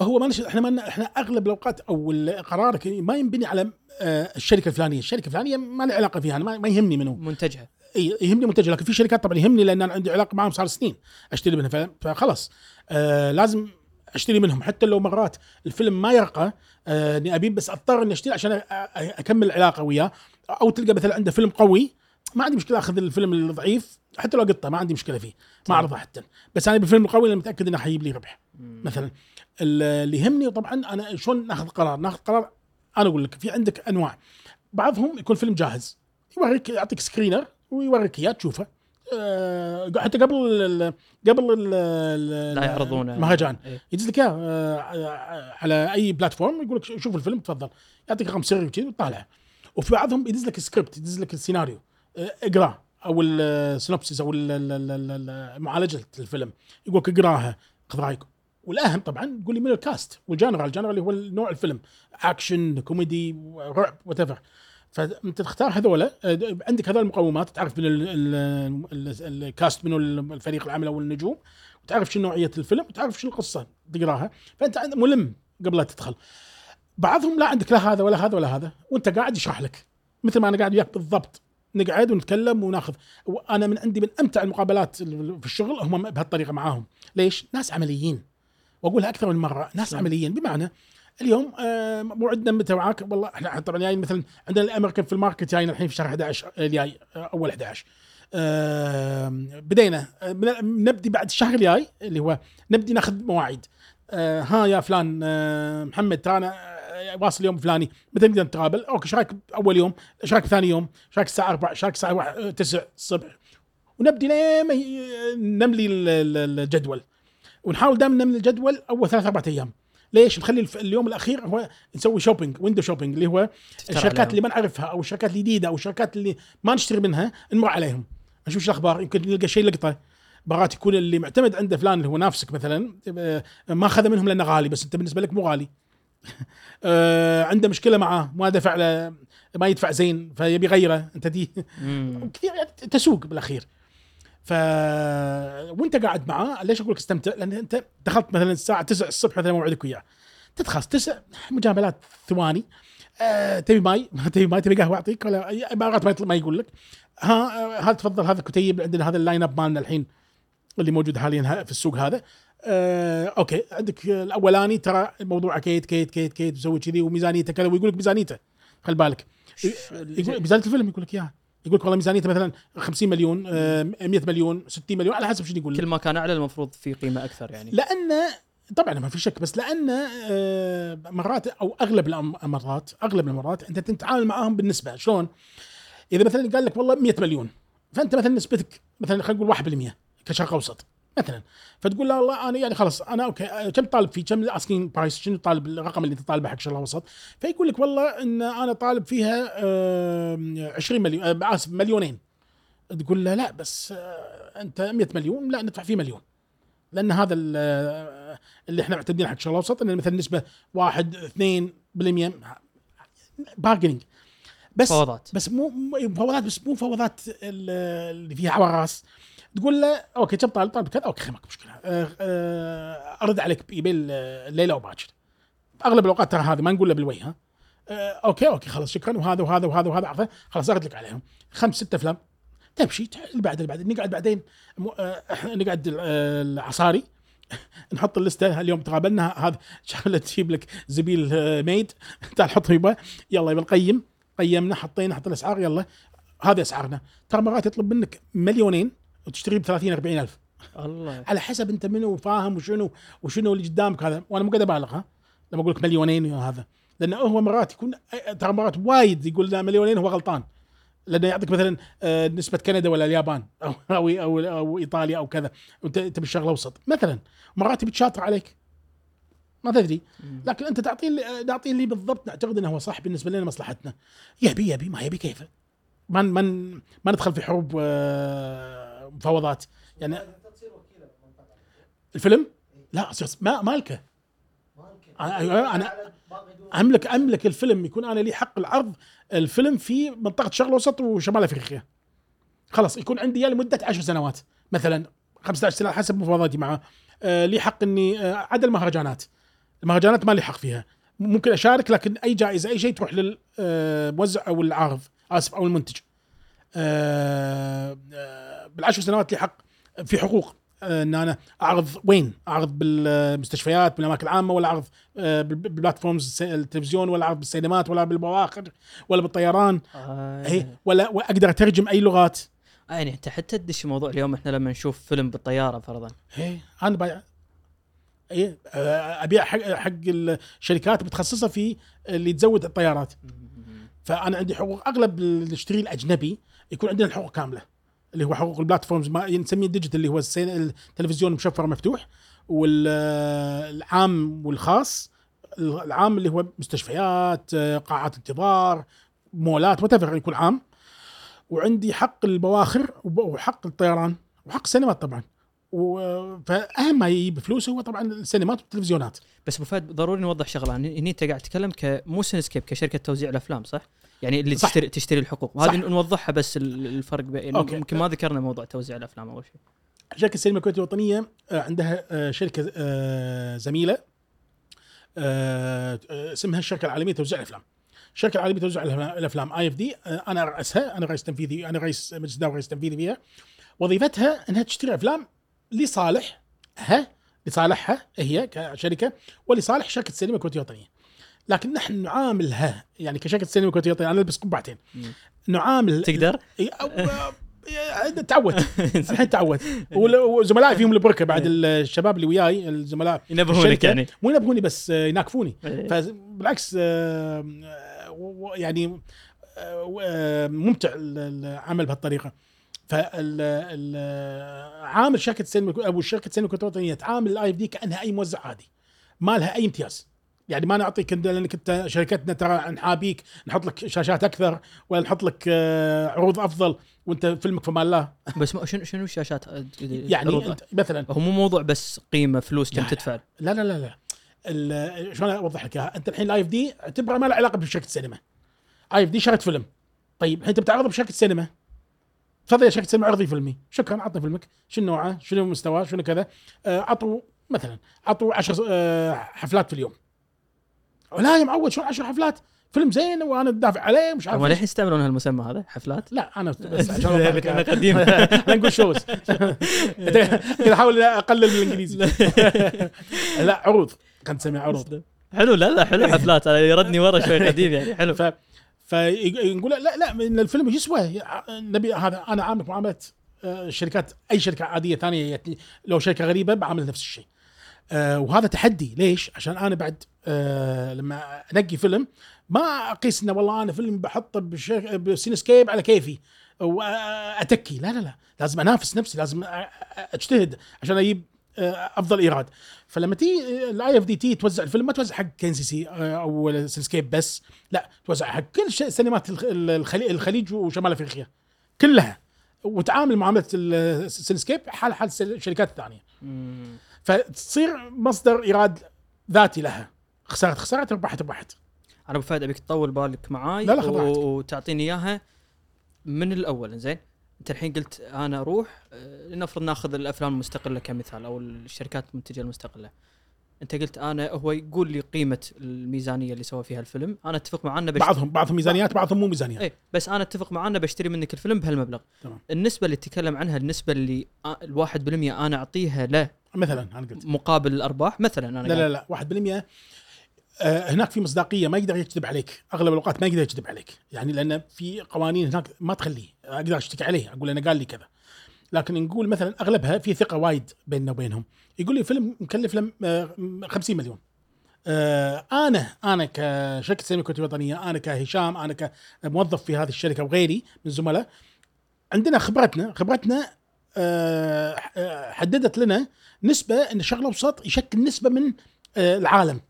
هو ما نش... إحنا ما ن- إحنا أغلب الأوقات أو قرارك ما ينبني على آه، الشركة الفلانية، الشركة الفلانية ما لي علاقة فيها أنا ما, يهمني منو، منتجها. يهمني منتج لكن في شركات طبعا يهمني لأن أنا عندي علاقة معهم صار سنين أشتري منها فخلاص. آه لازم أشتري منهم. حتى لو مرات الفيلم ما يرقى آه إني أبي بس أضطر إني أشتري عشان أكمل العلاقة وياه. أو تلقى مثلا عنده فيلم قوي ما عندي مشكلة أخذ الفيلم الضعيف حتى لو قطة ما عندي مشكلة فيه ما. أعرضه حتى. بس أنا بالفيلم القوي أنا متأكد إنه حيجيب لي ربح. مثلا ال- اللي يهمني طبعا أنا شلون ناخذ قرار؟ ناخذ قرار أنا أقول لك في عندك أنواع. بعضهم يكون فيلم جاهز يوريك يعطيك screener ويوريك إياه تشوفه. حتى قبل ال قبل ال ال- لا يعرضونه. المهرجان إيه. يدز لك إياه آه، على أي platform يقول لك شوف الفيلم تفضل. يعطيك رقم سري وكذي وتطالعه وفي بعضهم يدز لك سكريبت يدز لك السيناريو. آه، اقراه أو ال synopsis أو ال- ال- ال- ال- معالجة الفيلم. يقول لك اقرأها خذ رأيك. والأهم طبعا يقول لي من ال cast وال genre ال genre اللي هو نوع الفيلم. action comedy رعب whatever فأنت تختار هذول آه، عندك هذول المقومات تعرف من ال- ال- ال- ال cast منو الفريق العمل أو النجوم تعرف شنو نوعية الفيلم وتعرف شنو القصة تقراها. فأنت ملم قبل لا تدخل. بعضهم لا عندك لا هذا ولا هذا ولا هذا وأنت قاعد يشرح لك. مثل ما أنا قاعد وياك بالضبط. نقعد ونتكلم وناخذ. وأنا من عندي من أمتع المقابلات في الشغل هم بهالطريقة معاهم. ليش؟ ناس عمليين. وأقولها أكثر من مرة. ناس؟ عمليين. بمعنى اليوم آه، موعدنا متى معاك والله إحنا طبعا جاي مثلا عندنا الأمريكان في ال market جاينا الحين في شهر 11 الجاي آه، أول 11 آه، بدينا آه، نبدي بعد الشهر الجاي اللي هو نبدي ناخذ مواعيد آه، ها يا فلان آه، محمد ترى أنا آه، واصل يوم فلاني متى نقدر نتقابل؟ okay إيش رأيك أول يوم؟ إيش رأيك ثاني يوم؟ إيش رأيك الساعة 4 إيش رأيك الساعة 1 9 الصبح؟ ونبدي نملي ال- ال- الجدول ونحاول دائما نملي الجدول أول ثلاث أربع أيام ليش؟ نخلي اليوم الأخير هو نسوي shopping window shopping اللي هو الشركات. اللي ما نعرفها أو الشركات الجديدة أو الشركات اللي ما نشتري منها نمر عليهم نشوف شو الأخبار يمكن نلقى شيء لقطة مرات يكون اللي معتمد عنده فلان اللي هو نافسك مثلا آه، ما أخذ منهم لأنه غالي بس أنت بالنسبة لك مو غالي آه، عنده مشكلة معاه ما دفع له ما يدفع زين فيبي يغيره أنت دي. كثير يعني تسوق بالأخير ف وانت قاعد معاه ليش أقول لك استمتع؟ لأن أنت دخلت مثلا الساعة 9 الصبح مثلا موعدك وياه. تدخل تسع مجاملات ثواني. آه تبي ماي؟ ما تبي ماي؟ تبي قهوة أعطيك؟ ولا ما ما يقول لك ها آه هذا تفضل هذا كتيب عندنا هذا ال line up مالنا الحين اللي موجود حاليا في السوق هذا. آه okay. عندك الأولاني ترى الموضوع كيت كيت كيت كيت تسوي كذي وميزانيته كذا ويقول لك ميزانيته. خل بالك. يقول ميزانيه الفيلم يقول لك إياها. يقول لك والله ميزانيته مثلا 50 مليون آه، 100 مليون 60 مليون على حسب شنو يقول. لك كل ما كان أعلى المفروض في قيمة أكثر يعني. لأن طبعا ما في شك بس لأن آه، مرات أو أغلب المرات أغلب المرات أنت تتعامل معاهم بالنسبة. شلون؟ إذا مثلا قال لك والله 100 مليون فأنت مثلا نسبتك مثلا خلينا نقول 1% كشرق أوسط. مثلا. فتقول لا والله أنا يعني خلاص أنا okay آه، كم طالب فيه كم ال asking price شنو طالب الرقم اللي أنت طالبه حق شرق اوسط فيقول لك والله إن أنا طالب فيها آه، 20 مليون آه، آسف مليونين. تقول له لا بس آه، أنت 100 مليون لا ندفع فيه مليون. لأن هذا ال- اللي إحنا معتمدين حق الشرق الاوسط إن مثلا نسبة 1 2% bargaining بس فوضات. بس مو مفاوضات بس مو مفاوضات ال- اللي فيها حواراس تقول له okay كم طالب طالب كذا okay ماكو مشكلة. أه، أه، أرد عليك بايميل الليلة أو باكر أغلب الأوقات ترى هذه ما نقول له بالوجه ها؟ okay okay خلاص شكرا وهذا وهذا وهذا وهذا عرفه خلاص ارد لك عليهم. خمس ست أفلام. تمشي اللي بعد اللي بعد. نقعد بعدين. مو- نقعد ال- العصاري. نحط ال list. اليوم تقابلنا؟ هذا شغله تجيب لك زبيل ميد تعال حط يبا. يلا يبا نقيم. قيمنا حطينا حط الاسعار يلا هذه أسعارنا. ترى مرات يطلب منك مليونين. وتشتري ب 30 40 ألف. الله. على حسب أنت منو وفاهم وشنو وشنو اللي قدامك هذا. وأنا مو قاعد أبالغ ها. لما أقول لك مليونين وهذا لأنه هو مرات يكون ترى مرات وايد يقول لا مليونين هو غلطان. لأنه يعطيك مثلا آه، نسبة كندا ولا اليابان أو أو أو, أو إيطاليا أو كذا. وأنت أنت بالشرق الأوسط. مثلا مرات بتشاطر عليك. ما تدري. لكن أنت تعطيه اللي- نعطيه اللي بالضبط نعتقد إنه هو صح بالنسبة لنا مصلحتنا. يبي يبي ما يبي كيفه ما ما ما ندخل في حروب آه، مفاوضات. يعني الفيلم؟ لا ما مالكه. أنا أنا املك أملك الفيلم يكون أنا لي حق العرض. الفيلم في منطقة الشرق الأوسط وشمال أفريقيا. خلاص يكون عندي إياه لمدة 10 سنوات. مثلا 15 سنة حسب مفاوضاتي معه. آه لي حق إني آه عدا المهرجانات. المهرجانات ما لي حق فيها. ممكن أشارك لكن أي جائزة أي شيء تروح للموزع أو العارض آسف أو المنتج. آه، آه، بالعشر سنوات لي حق في حقوق. آه، إن أنا أعرض وين؟ أعرض بالمستشفيات بالأماكن العامة ولا أعرض آه، بال- بالبلاتفورمز التلفزيون ولا أعرض بالسينمات ولا بالبواخر ولا بالطيران. آه. هي ولا وأقدر أترجم أي لغات. آه، يعني أنت حتى تدش موضوع اليوم إحنا لما نشوف فيلم بالطيارة فرضا. هي أنا بايع اي آه، أبيع حق حق الشركات متخصصة في اللي تزود الطيارات. فأنا عندي حقوق أغلب الاشتري الأجنبي يكون عندنا الحقوق كاملة. اللي هو حقوق ال platforms ما نسميه ال digital اللي هو التلفزيون مشفر مفتوح والعام والخاص العام اللي هو مستشفيات قاعات انتظار مولات وتفر يكون عام. وعندي حق البواخر وحق الطيران وحق السينمات طبعا. فأهم ما يجيب فلوس هو طبعا السينمات والتلفزيونات. بس أبو فهد ضروري نوضح شغلة. هني أنت قاعد تتكلم كمو سينسكيب كشركة توزيع الأفلام صح؟ يعني اللي صح. تشتري تشتري الحقوق. وهذه نوضحها بس ال- الفرق بين. يمكن ما ذكرنا موضوع توزيع الأفلام أول شيء شركة السينما الكويتية الوطنية آه، عندها آه، شركة آه، زميلة اسمها الشركة العالمية لتوزيع الأفلام. الشركة العالمية الأفلام- الأفلام آي إف دي أنا رأسها أنا رئيس تنفيذي أنا رئيس مجلس الاداره ورئيس تنفيذي فيها. وظيفتها إنها تشتري أفلام لصالحها لصالحها هي كشركة ولصالح شركة السينما الكويتية الوطنية. لكن نحن نعاملها يعني كشركه السينما الكويتيه الوطنيه أنا ألبس قبعتين. نعامل تقدر؟ تعودت الحين تعودت وزملائي فيهم البركه بعد الشباب اللي وياي الزملاء. ينبهونك يعني. مو ينبهوني بس آه، يناكفوني. إيه. فبالعكس آه، آه، يعني ممتع ال- العمل بهالطريقة. فعامل شركة السينما أو شركة الكويتيه الوطنيه تعامل ال IFD كأنها أي موزع عادي. ما لها أي امتياز. يعني ما نعطيك لأنك أنت شركتنا ترى نحابيك نحط لك شاشات أكثر ولا نحط لك آه، عروض أفضل وأنت فيلمك في مال الله بس شنو شنو الشاشات يعني عروض؟ أنت مثلا هو مو موضوع بس قيمة فلوس كم تدفع لا لا لا لا شلون أوضح لك إياها؟ أنت الحين ال IFD اعتبره ما له علاقة بشركة السينما. IFD شركة فيلم. طيب الحين أنت بتعرضه بشركة السينما. تفضل يا شركة السينما عرضي فيلمي، شكرا عطني فيلمك، شنو نوعه؟ شنو مستواه؟ شنو كذا؟ آه، عطوا مثلا عطوا 10 حفلات في اليوم. لا يا معود شلون 10 حفلات؟ فيلم زين وأنا دافع عليه مش عارف هم. ليه يستعملون هالمسمى هذا حفلات؟ لا أنا بس عشان. أنا قديم. إحنا نقول shows كذا أحاول أقلل من الإنجليزي لا عروض كان نسميها عروض حلو لا لا حلو حفلات يردني ورا شوي قديم يعني حلو ف فنقول لا لا من الفيلم يسوى نبي هذا أنا عامل معاملة آه، شركات أي شركة عادية ثانية لو شركة غريبة بعمل نفس الشيء آه، وهذا تحدي. ليش؟ عشان أنا بعد آه، لما أنقي فيلم ما أقيس إنه والله أنا فيلم بحطه بسينسكيب على كيفي وأتكي. لا لا لا. لازم أنافس نفسي لازم أجتهد عشان أجيب آه، أفضل إيراد. فلما تي ال IFD تي توزع الفيلم ما توزع حق KNCC أو Cinescape بس لا توزع حق كل سينمات الخ- الخليج, وشمال أفريقيا كلها وتعامل معاملة ال Cinescape حال حال الشركات الثانية. فتصير مصدر إيراد ذاتي لها. خسرت خسرت ربحت ربحت أنا أبو فهد ابيك تطول بالك معاي لا لا، راحتك. وتعطيني إياها. من الأول زين أنت الحين قلت أنا أروح آه، لنفرض ناخذ الأفلام المستقلة كمثال أو الشركات المنتجة المستقلة. أنت قلت أنا هو يقول لي قيمة الميزانية اللي سوى فيها الفيلم. أنا أتفق معاه أنه بشتري بعضهم بعضهم ميزانيات بعضهم مو ميزانيات. إيه بس أنا أتفق معاه أنه بشتري منك الفيلم بهالمبلغ. تمام. النسبة اللي تتكلم عنها النسبة اللي الواحد بالمية أنا أعطيها له مثلا أنا قلت. مقابل الأرباح مثلا أنا لا قاعد- لا لا 1% آه، هناك في مصداقية ما يقدر يكذب عليك أغلب الأوقات ما يقدر يكذب عليك يعني لأن في قوانين هناك ما تخليه أقدر أشتكي عليه أقول أنا قال لي كذا. لكن نقول مثلا أغلبها في ثقة وايد بيننا وبينهم. يقول لي فيلم مكلف له آه، 50 مليون. آه، أنا أنا كشركة سينما الكويتيه الوطنيه أنا كهشام أنا كموظف في هذه الشركة وغيري من الزملاء عندنا خبرتنا خبرتنا آه، آه، حددت لنا نسبة إن الشرق الاوسط يشكل نسبة من آه، العالم.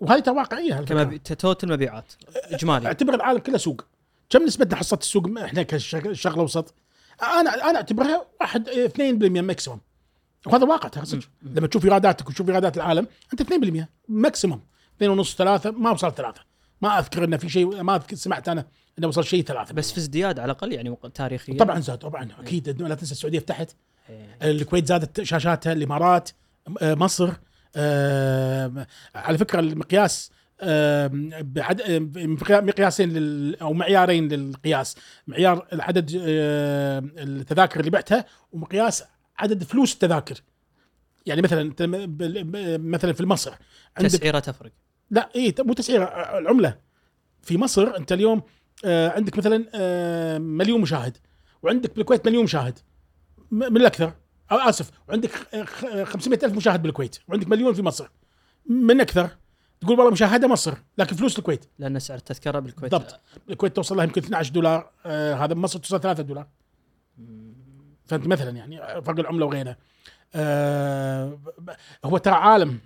وهذه ترى واقعية. كمبي... توتل مبيعات. إجمالي. أعتبر العالم كله سوق. كم نسبتنا حصه السوق إحنا الشرق الاوسط أنا أنا أعتبرها 1 2% maximum وهذا واقع ترى صدق. لما تشوف إيراداتك وتشوف إيرادات العالم أنت 2% maximum 2 ونص 3 ما وصل 3 ما أذكر إنه في شيء ما أذكر سمعت أنا إنه وصل شيء 3 بس في ازدياد على الأقل يعني تاريخيا. طبعا زاد طبعا. أكيد. لا تنسى السعودية فتحت. الكويت زادت شاشاتها الإمارات آه، مصر آه، على فكرة المقياس آه، بعد آه، مقياسين لل أو معيارين للقياس. معيار آه، التذاكر اللي بعتها ومقياس عدد فلوس التذاكر. يعني مثلا مثلا في مصر عندك تسعيرة تفرق. لا إي مو تسعير آه، العملة. في مصر أنت اليوم آه، عندك مثلا آه، مليون مشاهد وعندك بالكويت مليون مشاهد. من الأكثر. أو آسف وعندك خ- 500 ألف مشاهد بالكويت وعندك مليون في مصر. من أكثر. تقول والله مشاهدة مصر لكن فلوس الكويت. لأن سعر التذكرة بالكويت. بالضبط. الكويت توصل لها يمكن 12 دولار آه، هذا مصر توصل 3 دولار. فانت مثلا يعني فرق العملة وغيرها. آه، هو ترى عالم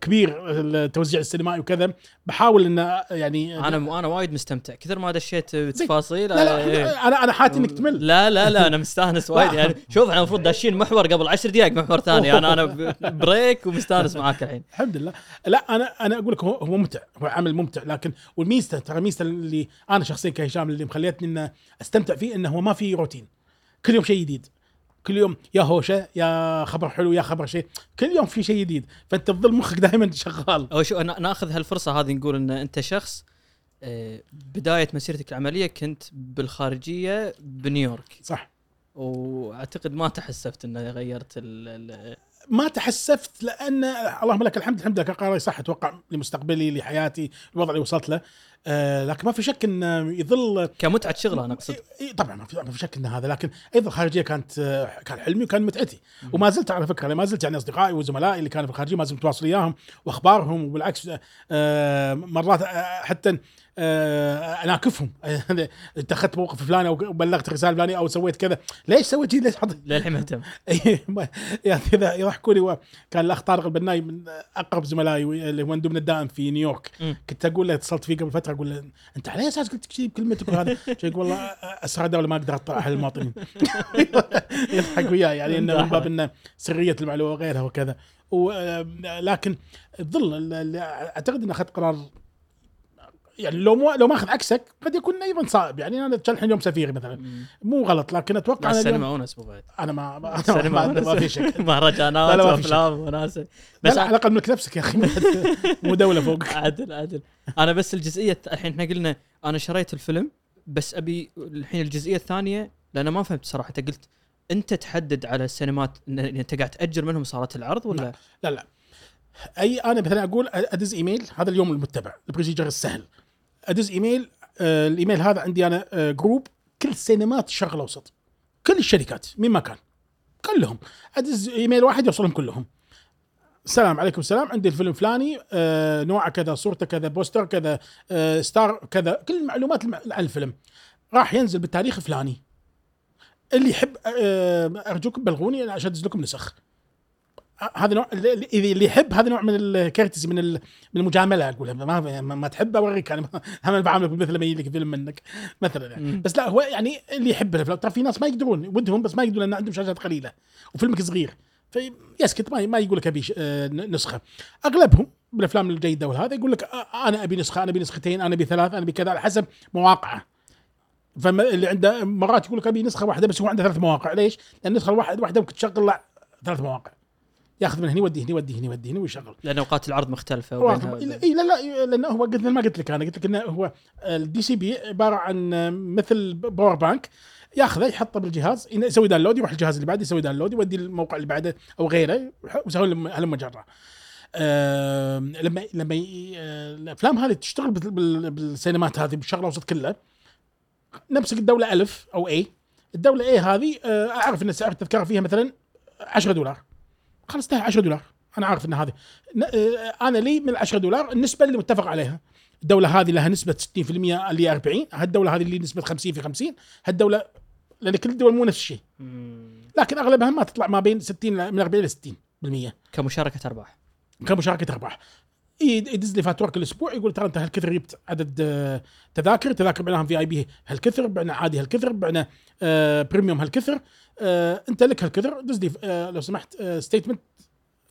كبير التوزيع السينمائي وكذا بحاول انه يعني أنا أنا وايد مستمتع. كثر ما دشيت بتفاصيل لا لا إيه. أنا أنا حاتي إنك تمل. لا لا لا أنا مستأنس وايد. يعني شوف إحنا المفروض داشين محور قبل عشر دقائق محور ثاني. أنا أنا بريك ومستأنس معاك الحين. الحمد لله. لا أنا أنا أقول لك هو هو ممتع. هو عمل ممتع. لكن والميزة ترى ميزه اللي أنا شخصيا كهشام اللي مخليتني انه أستمتع فيه إنه هو ما في روتين. كل يوم شيء جديد. كل يوم يا هوشة يا خبر حلو يا خبر شيء. كل يوم في شيء جديد فأنت تظل مخك دائما شغال. أو شو نا- ناخذ هالفرصة هذه نقول إن أنت شخص آه، بداية مسيرتك العملية كنت بالخارجية بنيويورك. صح. وأعتقد ما تحسفت إنه غيرت ال ما تحسفت لأن اللهم لك الحمد الحمد لله كان قراري صح أتوقع لمستقبلي لحياتي الوضع اللي وصلت له. آه لكن ما في شك انه يظل كمتعة شغل أنا أقصد. طبعا ما في ما في شك إن هذا لكن أيضا الخارجية كانت آه، كان حلمي وكان متعتي. وما زلت على فكرة ما زلت يعني أصدقائي وزملائي اللي كانوا في الخارجية ما زلت متواصل وياهم وأخبارهم وبالعكس آه، مرات آه، حتى آه، اناكفهم اتخذت موقف فلاني أو بلغت رسالة فلانية أو سويت كذا. ليش سويت كذا ليش حط للحين مهتم إيه، يعني اذا يضحكوا لي كان الأخ طارق البناي من أقرب زملائي اللي هو مندوبنا الدائم في نيويورك. كنت أقول له اتصلت فيه قبل فترة أقول له أنت على أساس قلت كذي بكلمتك وهذا؟ يقول والله اسرار دولة ما أقدر أطلع على المواطنين. يضحك وياي يعني إنه من باب إنه سرية المعلومة وغيرها وكذا. و- لكن تظل ال- ال- أعتقد إنه أخذت قرار يعني لو مو لو ما اخذ عكسك قد يكون أيضا صعب. يعني أنا الحين اليوم سفيري مثلا. مو غلط لكن أتوقع أنا اليوم- السينما ونس ابو فهد أنا ما ما, السينما ما, ونس ما في شك. مهرجانات ما. وافلام وناس. بس على الأقل ملك نفسك يا أخي. مو دولة فوقك عدل عدل. أنا بس الجزئية الحين إحنا قلنا أنا شريت الفيلم بس أبي الحين الجزئية الثانية لأن ما فهمت صراحة. أنت قلت أنت تحدد على السينمات أنت قاعد تأجر منهم صارت العرض ولا؟ لا. لا لا. أي أنا مثلا أقول أدز إيميل هذا اليوم المتبع ال procedure السهل. أدز إيميل آه الإيميل هذا عندي أنا آه group كل سينمات الشرق الأوسط. كل الشركات مين ما كان. كلهم. أدز إيميل واحد يوصلهم كلهم. السلام عليكم السلام عندي الفيلم فلاني آه نوعه كذا صورته كذا poster كذا آه star كذا. كل المعلومات الم- عن الفيلم. راح ينزل بالتاريخ الفلاني اللي يحب آه ارجوكم بلغوني عشان أدز لكم نسخ. هذا نوع اللي يحب هذا نوع من ال courtesy من من المجاملة اقولها ما, ما, ما تحب أوريك أنا أنا بعاملك مثل لما يجي لك فيلم منك مثلا يعني. بس لا هو يعني اللي يحب الأفلام. ترى في ناس ما يقدرون ودهم بس ما يقدرون لأن عندهم شاشات قليلة وفيلمك صغير. فيسكت ما ما يقول لك ابي آه، نسخة. أغلبهم بالأفلام الجيدة وهذا يقول لك آه، أنا أبي نسخة أنا أبي نسختين أنا أبي ثلاث أنا أبي كذا على حسب مواقعه. فما اللي عنده مرات يقول لك أبي نسخة واحدة بس هو عنده ثلاث مواقع. ليش؟ لأن النسخة الواحدة واحدة ممكن تشغل لا ثلاث مواقع. ياخذ من هنا يودي هنا يودي هنا يودي هنا ويشغل. لأن أوقات العرض مختلفة اي لا لا لأنه هو قلت ما قلت لك أنا قلت لك إنه هو ال DCP عبارة عن مثل power bank ياخذه يحطه بالجهاز يسوي download يروح الجهاز اللي بعده يسوي download يودي الموقع اللي بعده أو غيره ويسوي هلم جره آم، لما لما آه، الأفلام هذه تشتغل بال- بال- بالسينمات هذه بالشرق الاوسط كله نمسك الدولة ألف أو اي الدولة اي هذه آه، أعرف إن سعر التذكرة فيها مثلا 10 دولار. خلاص انتهى 10 دولار. أنا عارف إن هذه آه، أنا لي من 10 دولار النسبة اللي متفق عليها. الدولة هذه لها نسبة 60% اللي 40 هالدولة هذه اللي نسبة 50 في 50 هالدوله لأن كل الدول مو نفس الشيء. لكن أغلبها ما تطلع ما بين 60 ل- من 40 ل 60% كمشاركة أرباح. كمشاركة أرباح. يدز لي فاتورة كل أسبوع يقول ترى أنت هالكثر جبت عدد آه، تذاكر تذاكر بعناهم في VIP هالكثر بعنا عادي هالكثر بعنا آه، premium هالكثر آه، أنت لك هالكثر. دز لي لو سمحت statement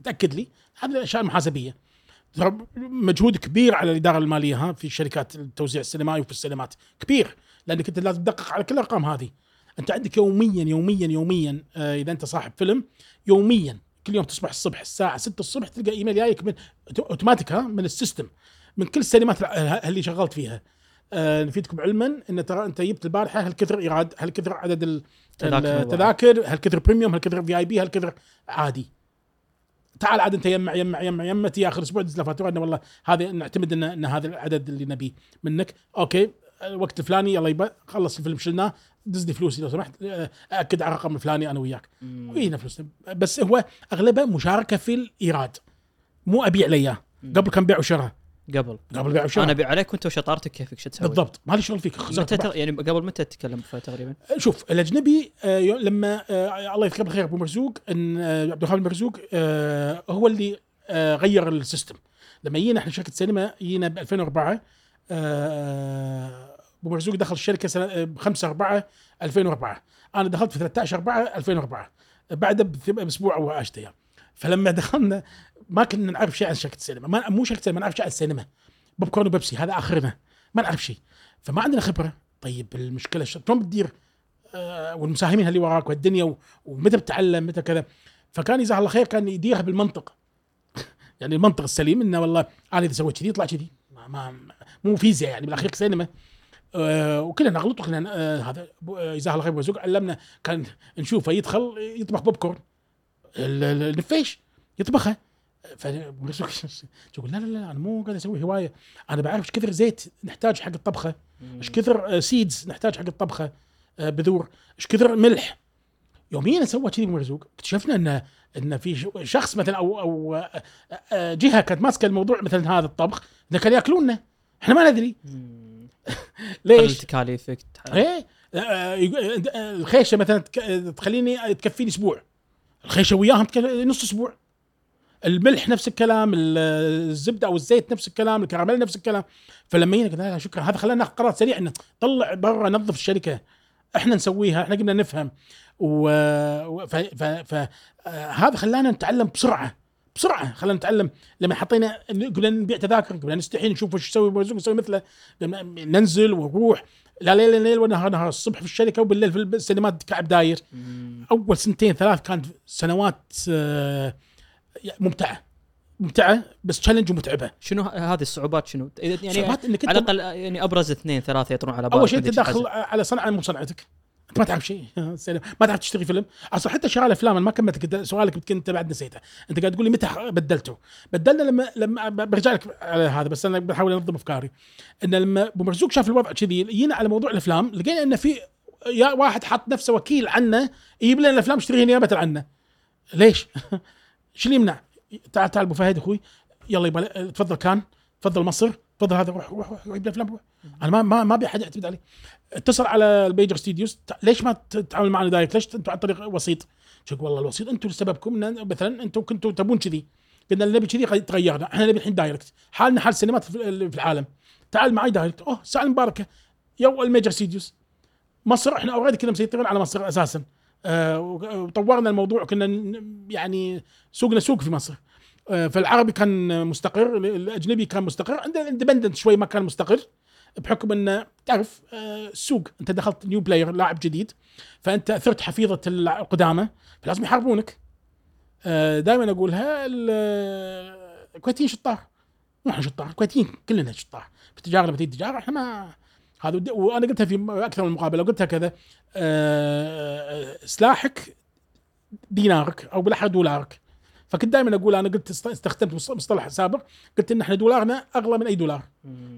تأكد لي. هذه الأشياء المحاسبيه مجهود كبير على الإدارة المالية ها في شركات التوزيع السينمائي وفي السينمات. كبير لأنك أنت لازم تدقق على كل الأرقام هذه. أنت عندك يوميا يوميا يوميا إذا أنت صاحب فيلم يوميا كل يوم تصبح الصبح الساعة 6 الصبح تلقى إيميل جايك من أوتوماتيك ها من ال system من كل السينمات اللي شغلت فيها. آه، نفيدكم علما إن ترى أنت جبت البارحة هالكثر ايراد هالكثر عدد ال- تذاكر التذاكر هالكثر premium هالكثر VIP هالكثر عادي. تعال عاد أنت يمع يمع يمع يمع تي آخر أسبوع دز فاتورة إنه والله هذا نعتمد ان إن هذا العدد اللي نبيه منك. okay الوقت الفلاني يلا يبا خلص الفيلم شلناه. دز لي فلوسي لو سمحت آه، اكد على الرقم الفلاني أنا وياك. ويجينا فلوسنا بس هو اغلبها مشاركة في الإيراد. مو أبيع لي إياه. قبل كان بيع وشراء؟ قبل. قبل بيع وشراء. أنا ابي عليك وأنت وشطارتك كيفك شو تسوي؟ بالضبط. ما لي شغل فيك متى تر... يعني قبل متى تتكلم تقريبا؟ شوف الأجنبي آه، لما آه، الله يذكره بالخير أبو مرزوق إن آه، عبد الوهاب المرزوق آه، هو اللي آه، غير السيستم. لما جينا إحنا شركة سينما جينا ب 2004 آه، ابو مرزوق دخل الشركة سنة ب 5 4 2004 أنا دخلت في 13 4 2004 بعد بأسبوع أو 10 أيام فلما دخلنا ما كنا نعرف شيء عن شركة السينما. ما مو شركة سينما نعرف شيء عن السينما. بوب كورن وبيبسي هذا آخرنا. ما نعرف شيء. فما عندنا خبرة. طيب المشكلة شلون بتدير؟ آه، والمساهمين اللي وراك والدنيا ومتى بتتعلم متى كذا. فكان جزاه الله خير كان يديرها بالمنطق. يعني المنطق السليم إنه والله أنا إذا سويت كذي يطلع كذي. ما, ما مو فيزياء يعني بالأخير سينما آه وكلنا نغلط وكلنا آه هذا آه، جزاه الله خير وزوق علمنا كان نشوفه يدخل يطبخ بوب كورن. ال- ال- النفيش يطبخه. يقول لا لا لا أنا مو قاعد أسوي هواية. أنا بعرف إيش كثر زيت نحتاج حق الطبخة. إيش كثر seeds نحتاج حق الطبخة. آه، بذور. إيش كثر ملح. يوميا سوى كذي مرزوق اكتشفنا إن إن في شخص مثلا أو أو آه، آه، جهة كانت ماسكة الموضوع مثلا هذا الطبخ إنه كانوا ياكلوننا إحنا ما ندري. ليش؟ تكاليفك إيه؟ آه، يقول- آه، الخيشة مثلا تك- تخليني تكفيني أسبوع. الخيشة وياهم نص أسبوع. الملح نفس الكلام ال- الزبدة أو الزيت نفس الكلام الكراميل نفس الكلام. فلما جينا قلنا لا شكرا هذا خلانا ناخذ قرار سريع إنه طلع برا نظف الشركة. إحنا نسويها إحنا قمنا نفهم. و... ف... ف... ف... آه، هذا خلانا نتعلم بسرعة. بسرعة. خلانا نتعلم. لما حطينا قلنا نبيع تذاكر قلنا نستحي نشوف وش مرزوق نسوي مثله. ننزل ونروح. لا ليل ليل ونهار نهار. الصبح في الشركة وبالليل في السينمات كعب داير. مم. أول سنتين ثلاث كانت سنوات آه، ممتعة. ممتعة بس تشالنج ومتعبة. شنو هذه الصعوبات شنو؟ يعني صعوبات إنك على الأقل يعني أبرز اثنين ثلاثة يطرون على بالك اول شيء الحاجة. على صنعة مو صنعتك. انت ما تعرف شيء. ما تعرف تشتغل فيلم. أصلا حتى شغال افلام أنا ما كملت. سؤالك يمكن أنت بعد نسيته. أنت قاعد تقول لي متى بدلته؟ بدلنا لما لما برجع لك على هذا بس أنا بحاول أنظم أفكاري. إن لما أبو مرزوق شاف الوضع كذي جينا على موضوع الأفلام لقينا إن في يا واحد حط نفسه وكيل عنا يجيب لنا الأفلام يشتريها نيابه عنا ليش؟ شو اللي يمنع؟ تعال تعال أبو فهد أخوي. يلا يبا تفضل كان تفضل مصر تفضل هذا روح روح روح جيب لي افلام روح. أنا ما ما ما أبي أحد يعتمد علي. اتصل على ال major studios ليش ما تتعامل معنا direct؟ ليش أنتم عن طريق وسيط؟ شو والله الوسيط. أنتم سببكم مثلا أنتم كنتوا تبون كذي. قلنا نبي كذي تغيرنا. إحنا نبي الحين direct. حالنا حال السينمات في العالم. تعال معي direct. أوه ساعة المباركه يو ال major studios مصر إحنا already كنا مسيطرين على مصر أساسا. آه وطورنا الموضوع. وكنا ن- يعني سوقنا سوق في مصر. آه فالعربي كان مستقر الأجنبي كان مستقر. عندنا ال independent شوي ما كان مستقر. بحكم انه تعرف آه، السوق أنت دخلت new player لاعب جديد فأنت أثرت حفيظة القدامى فلازم يحاربونك. دائما أقولها ال- الكويتيين شطار. مو إحنا شطار الكويتيين كلنا شطار. في التجاره لما تيجي التجاره إحنا ما هذا وأنا قلتها في أكثر من مقابلة قلتها كذا آه، سلاحك دينارك أو بالأحرى دولارك. فكنت دائما أقول أنا قلت است- استخدمت مص- مصطلح سابق قلت إن إحنا دولارنا أغلى من أي دولار.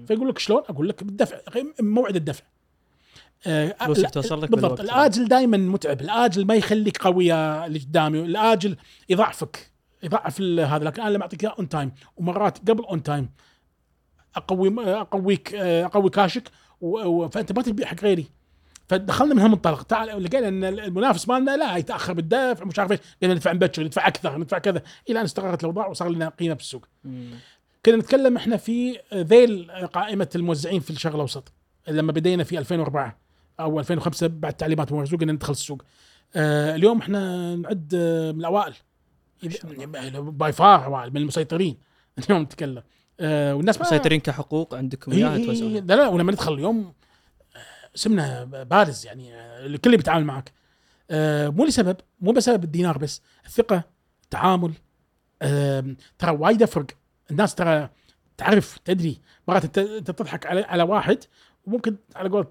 فيقول لك شلون؟ أقول لك بالدفع موعد الدفع. آه، فلوسك لا، توصل لك بالضبط. الآجل دائما متعب. الآجل ما يخليك قوي اللي قدامي. الآجل يضعفك يضعف هذا. لكن أنا لما أعطيك إياه on time ومرات قبل on time أقوي أقويك أقوي كاشك فأنت ما تبيع حق غيري. فدخلنا من هالمنطلق. تعال لقينا إن المنافس مالنا لا يتأخر بالدفع مش عارف إيش. قلنا ندفع مبكر ندفع أكثر ندفع كذا. إلى أن استقرت الأوضاع وصار لنا قيمة في السوق. مم. كنا نتكلم إحنا في ذيل قائمة الموزعين في الشرق الأوسط. لما بدينا في 2004 أو 2005 بعد تعليمات مرزوق ان ندخل السوق. آه اليوم إحنا نعد آه، من الأوائل. by far أوائل من المسيطرين. اليوم نتكلم. آه والناس ما مسيطرين كحقوق عندكم. اياها توزعون. لا لا ولما ندخل اليوم اسمنا بارز يعني الكل بيتعامل معك. آه، مو لسبب مو بسبب الدينار بس الثقة التعامل. ترى وايد يفرق الناس ترى تعرف تدري. مرات انت تضحك على على واحد وممكن على قولة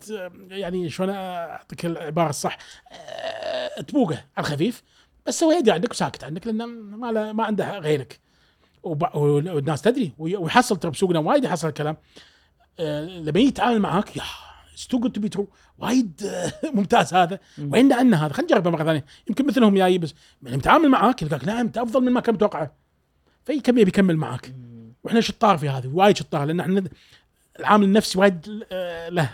يعني شلون أعطيك العبارة الصح؟ آه، تبوقه على الخفيف بس هو يدري عنك وساكت عنك لأنه ما ما عنده غيرك. والناس تدري وي- ويحصل ترى بسوقنا وايد يحصل الكلام. آه، لما يتعامل معاك يا is too good to be true وايد آه، ممتاز هذا. وين عندنا هذا خلينا نجربه مرة ثانية. يمكن مثلهم جاي بس لما يتعامل معاك يلقاك نعم أنت أفضل من ما كان متوقعه فيكمل بيكمل معاك؟ مم. وإحنا شطار في هذه وايد شطار لأن إحنا العامل النفسي وايد آه، له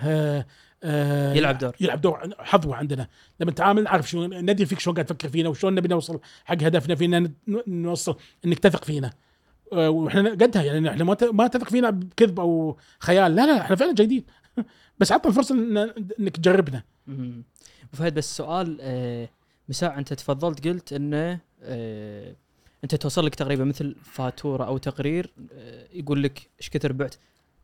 آه، يلعب دور. يلعب دور حظوه عندنا. لما نتعامل نعرف شو ندري فيك شلون قاعد تفكر فينا وشلون نبي نوصل حق هدفنا فينا نوصل إنك تثق فينا. آه، وإحنا قدها يعني إحنا ما تثق فينا بكذب أو خيال. لا لا إحنا فعلا جيدين. بس عطنا الفرصه إنك تجربنا. فهد بس سؤال آه مساع أنت تفضلت قلت إنه آه أنت توصل لك تقريبا مثل فاتورة أو تقرير آه يقول لك إيش كثر بعت؟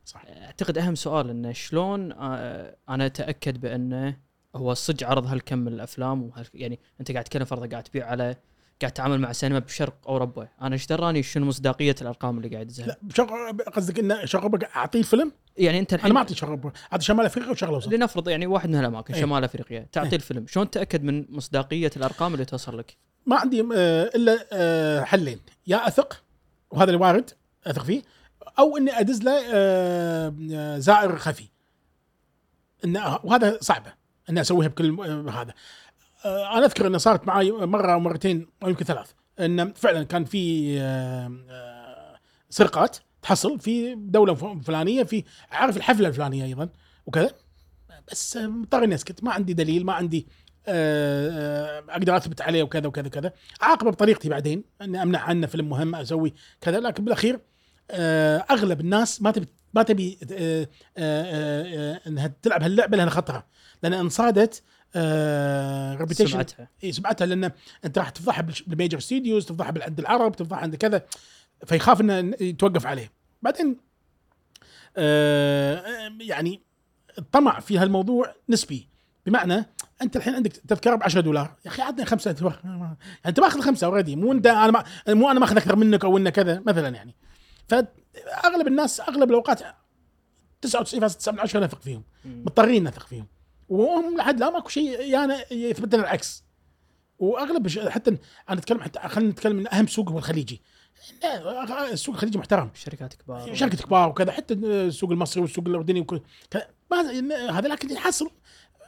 صح. أعتقد أهم سؤال إنه شلون آه أنا أتأكد بإنه هو صدق عرض هالكم من الافلام يعني أنت قاعد تتكلم فرضا قاعد تبيع على قاعد تتعامل مع سينما بشرق أوروبا. أنا إيش دراني؟ شنو مصداقية الأرقام اللي قاعد تزهق؟ لا شغل قصدك انه شغل أعطيه الفيلم يعني أنت الحين أنا ما أعطي شغل أعطي شمال أفريقيا وشغله أوسط. لنفرض يعني واحد من هالاماكن إيه. شمال أفريقيا إيه. الفيلم. شلون تأكد من مصداقية الأرقام اللي توصل لك؟ ما عندي آه، إلا آه، حلين. يا أثق وهذا اللي وارد أثق فيه أو إني أدز له آه، زائر خفي. إن وهذا صعبة إني أسويها بكل هذا. أنا أذكر انه صارت معي مرة أو مرتين أو يمكن ثلاث إن فعلا كان في آه، آه، سرقات تحصل في دولة فلانية في عارف الحفلة الفلانية أيضا وكذا. بس آه، مضطر إني أسكت ما عندي دليل ما عندي آه، آه، أقدر أثبت عليه وكذا وكذا وكذا. اعاقبه بطريقتي بعدين إني امنع عنه فيلم مهم أسوي كذا لكن بالأخير آه، أغلب الناس ما تبي ما تبي آه، آه، آه، إنها تلعب هاللعبة لأنها خطرة. لأن إن صادت reputation سمعتها. إي سمعتها لأن أنت راح تفضحها بال major studios تفضحها عند العرب تفضحها عند كذا فيخاف إنه يتوقف عليه. بعدين آه يعني الطمع في هالموضوع نسبي. بمعنى أنت الحين عندك تذكرة ب 10 دولار. يا أخي عطني خمسة. دولار يعني أنت ماخذ خمسة اوريدي مو أنت أنا ما مو أنا ماخذ أكثر منك أو إنه كذا مثلا يعني. فاغلب الناس أغلب الأوقات 99.9 من 10 نثق فيهم. مضطرين نثق فيهم. وهم لحد لا ماكو شيء يعني يثبت لنا العكس. وأغلب حتى أنا أتكلم حتى خلينا نتكلم من أهم سوق هو الخليجي السوق الخليجي محترم. شركات كبار. شركة كبار وكذا حتى السوق المصري والسوق الأردني وكذا هذا لكن يحصل.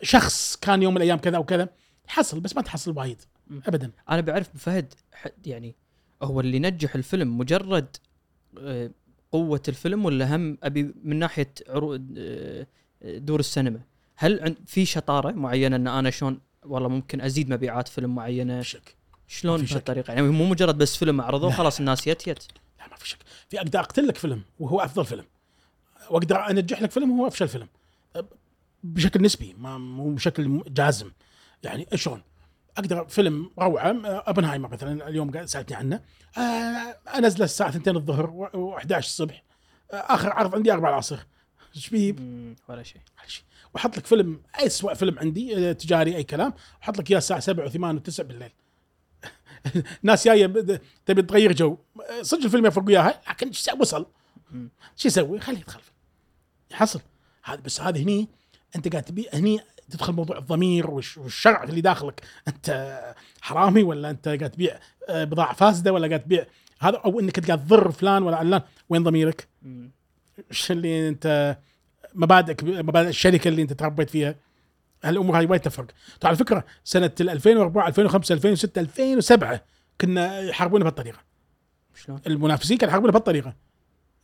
شخص كان يوم من الأيام كذا وكذا يحصل بس ما تحصل وايد. ابدا. أنا بعرف فهد يعني هو اللي نجح الفيلم مجرد آه، قوة الفيلم ولا هم أبي من ناحية عروض آه، دور السينما؟ هل في شطارة معينة إن أنا شلون والله ممكن أزيد مبيعات فيلم معينة؟ شك. شلون. بهالطريقة؟ يعني مو مجرد بس فيلم عرضوه لا. خلاص الناس يت يت. لا ما في شك. في أقدر أقتل لك فيلم وهو أفضل فيلم. وأقدر أنجح لك فيلم وهو أفشل فيلم. بشكل نسبي ما مو بشكل جازم. يعني شلون؟ أقدر فيلم روعة أوبنهايمر مثلا اليوم قاعد سألتني عنه. آه انزله الساعة 2 الظهر و11 الصبح. آه آخر عرض عندي 4 العصر. إيش؟ مم، ولا شيء. معلش. واحط لك فيلم اسوء فيلم عندي تجاري أي كلام واحط لك إياه الساعة 7 و8 و9 بالليل. ناس جاية تبي تغير جو. صدق الفيلم يفرق وياها لكن؟ وصل. شو يسوي؟ خليه يدخل. يحصل. هذا بس هذا هني أنت قاعد تبي هني تدخل موضوع الضمير والش- والشرع اللي داخلك. أنت حرامي ولا أنت قاعد تبيع آه، بضاعة فاسدة ولا قاعد تبيع؟ هذا أو إنك قاعد تضر فلان ولا علان. وين ضميرك؟ إيش اللي أنت مبادئك مبادئ الشركة اللي انت تربيت فيها هالامور هاي وايد تفرق؟ ترى على فكرة سنة ال 2004 2005 2006 2007 كنا يحاربونا بهالطريقة. شلون؟ المنافسين كانوا يحاربونا بهالطريقة.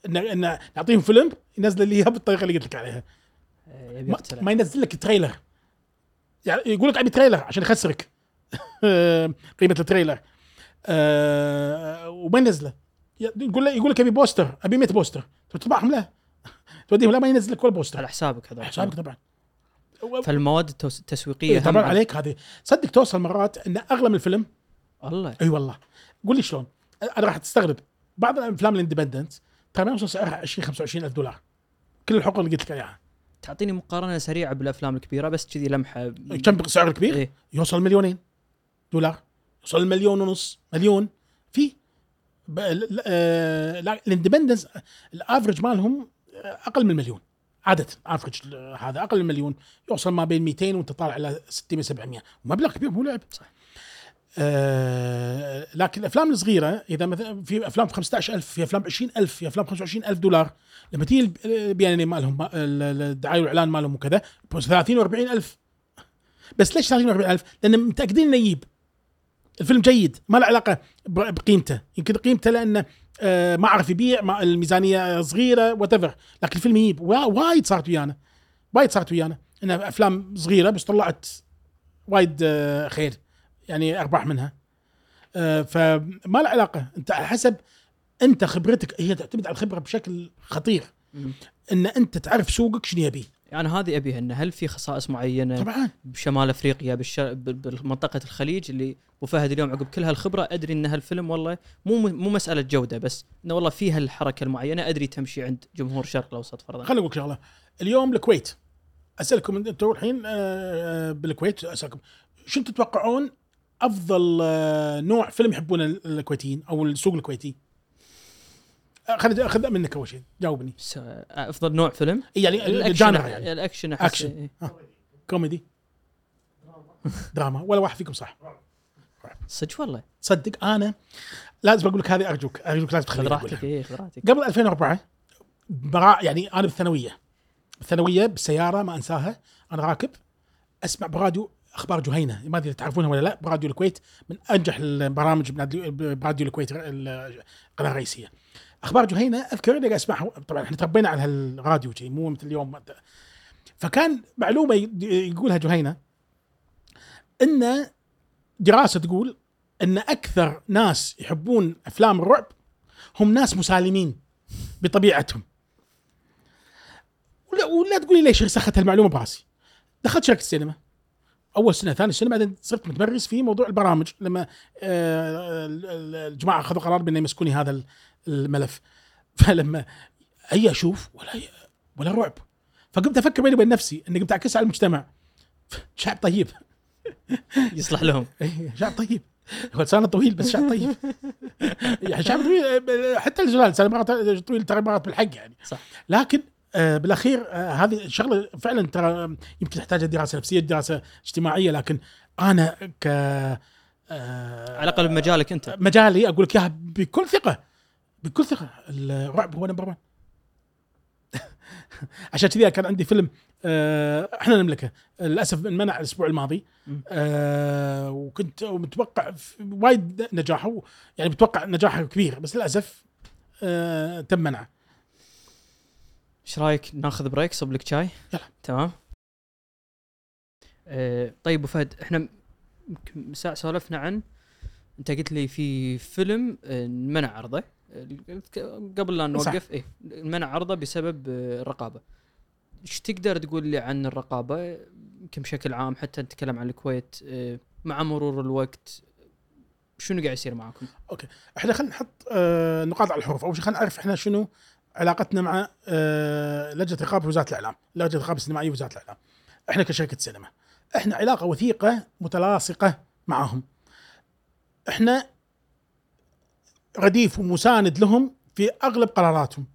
ان إن نعطيهم فيلم ينزل لي إياه بالطريقة اللي قلت لك عليها. يبي ما. ما ينزل لك trailer. يعني يقول لك ابي trailer عشان يخسرك. قيمة ال trailer. آه، وما ينزله. يقول يقول لك أبي poster أبي 100 poster. تطبعهم له. توديهم لا ما ينزل لك ولا poster على حسابك هذا حسابك طبعا. فالمواد التسويقية إيه طبعا عليك هذه. صدق توصل مرات إن أغلى من الفيلم؟ الله. إي والله. قول لي شلون؟ أنا راح تستغرب بعض الأفلام ال independent ترى ما يوصل سعرها 20 25 ألف دولار. كل الحقوق اللي قلت لك إياها. تعطيني مقارنة سريعة بالأفلام الكبيرة بس كذي لمحة. كم سعر كبير؟ إيه. يوصل مليونين دولار. يوصل المليون ونص مليون. في ال independents ال average مالهم آه، أقل من مليون. عادة افرج هذا أقل من مليون يوصل ما بين 200 وأنت طالع على 600 700 مبلغ كبير مو لعب. صح. آه لكن الأفلام الصغيرة إذا مثلا في أفلام ب 15000 في أفلام ب 20000 في أفلام ب 25000 دولار. لما تيجي الب- البي ان مالهم ال- ال- الدعاية والإعلان مالهم وكذا 30 و40000 بس ليش 30 و40000 لأن متأكدين إنه يجيب. الفيلم جيد ما له علاقة بقيمته. يمكن قيمته لأنه ما عرف يبيع الميزانية صغيرة وات لكن الفيلم يجيب وا- وايد صارت ويانا. وايد صارت ويانا. انها أفلام صغيرة بس طلعت وايد آه، خير. يعني أرباح منها. آه، فما له علاقة. أنت على حسب أنت خبرتك هي تعتمد على الخبرة بشكل خطير. إن أنت تعرف سوقك شنو يبي. يعني هذه أبيها انه هل في خصائص معينة طبعا. بشمال أفريقيا بالش... بال- بمنطقه الخليج اللي أبو فهد اليوم عقب كل هالخبرة أدري إن هالفيلم والله مو مو مسألة جودة بس إنه والله في هالحركة المعينة أدري تمشي عند جمهور الشرق الأوسط فرضا. خليني أقول لك شغلة. اليوم الكويت. أسألكم أنتم الحين آه، بالكويت أسألكم شو تتوقعون أفضل آه، نوع فيلم يحبونه الكويتيين أو السوق الكويتي؟ آه، خليني اخذ منك أول شيء. جاوبني. أفضل نوع فيلم؟ يعني الأكشن يعني. الأكشن أحس- أكشن. إيه. كوميدي. دراما. ولا واحد فيكم صح. صدق والله. صدق. أنا لازم أقول لك هذه أرجوك. أرجوك لازم تخليني راحتك راحتك قبل 2004 برا يعني أنا بالثانوية. بالثانوية بالسيارة ما أنساها. أنا راكب. أسمع براديو أخبار جهينة. ما أدري تعرفونها ولا لا. براديو الكويت من أنجح البرامج براديو الكويت القناة الرئيسية. أخبار جهينه أذكر إني اسمعها طبعا إحنا تربينا على هالراديو شيء مو مثل اليوم. فكان معلومة يقولها جهينه إن دراسة تقول إن أكثر ناس يحبون أفلام الرعب هم ناس مسالمين بطبيعتهم. ولا, ولا تقولي ليش رسخت المعلومه براسي. دخلت شركة السينما. أول سنة ثاني سنة بعدين صرت متمرس في موضوع البرامج لما آه، ال- ال- الجماعة أخذوا قرار بأنه يمسكوني هذا ال- الملف. فلما أي أشوف ولا ولا رعب. فقمت أفكر بيني وبين نفسي إني قمت أعكس على المجتمع. شعب طيب. يصلح لهم. إيه، شعب طيب. هو لسانه طويل بس شعب طيب. يعني شعب طويل حتى الجلال لسانه طويل ترى مرات بالحق يعني. صح. لكن آه بالأخير آه هذه شغلة فعلا ترى يمكن تحتاج دراسة نفسية دراسة اجتماعية لكن أنا ك آه على الأقل بمجالك أنت. مجالي أقول لك إياها بكل ثقة بكل ثقة. الرعب هو number 1 عشان كذي كان عندي فيلم آه إحنا نملكه للأسف انمنع الأسبوع الماضي. آه وكنت متوقع وايد نجاحه يعني متوقع نجاحه كبير بس للأسف آه تم منعه. إيش رايك ناخذ break؟ صب لك شاي. يلا. تمام. آه طيب أبو فهد إحنا يمكن ساعه سولفنا عن أنت قلت لي في فيلم آه، منع عرضه. قبل لا. نوقف إيه منع عرضه بسبب آه، الرقابة. إيش تقدر تقول لي عن الرقابة؟ يمكن بشكل عام؟ حتى نتكلم عن الكويت آه، مع مرور الوقت شنو قاعد يصير معاكم؟ إحنا خلينا نحط آه نقاط على الحروف. أول شيء خلينا نعرف إحنا شنو علاقتنا مع آه لجنة رقابه وزارة الإعلام. لجنة الرقابه السينمائيه وزارة الإعلام. إحنا كشركة سينما إحنا علاقة وثيقة متلاصقة معهم. إحنا رديف ومساند لهم في أغلب قراراتهم.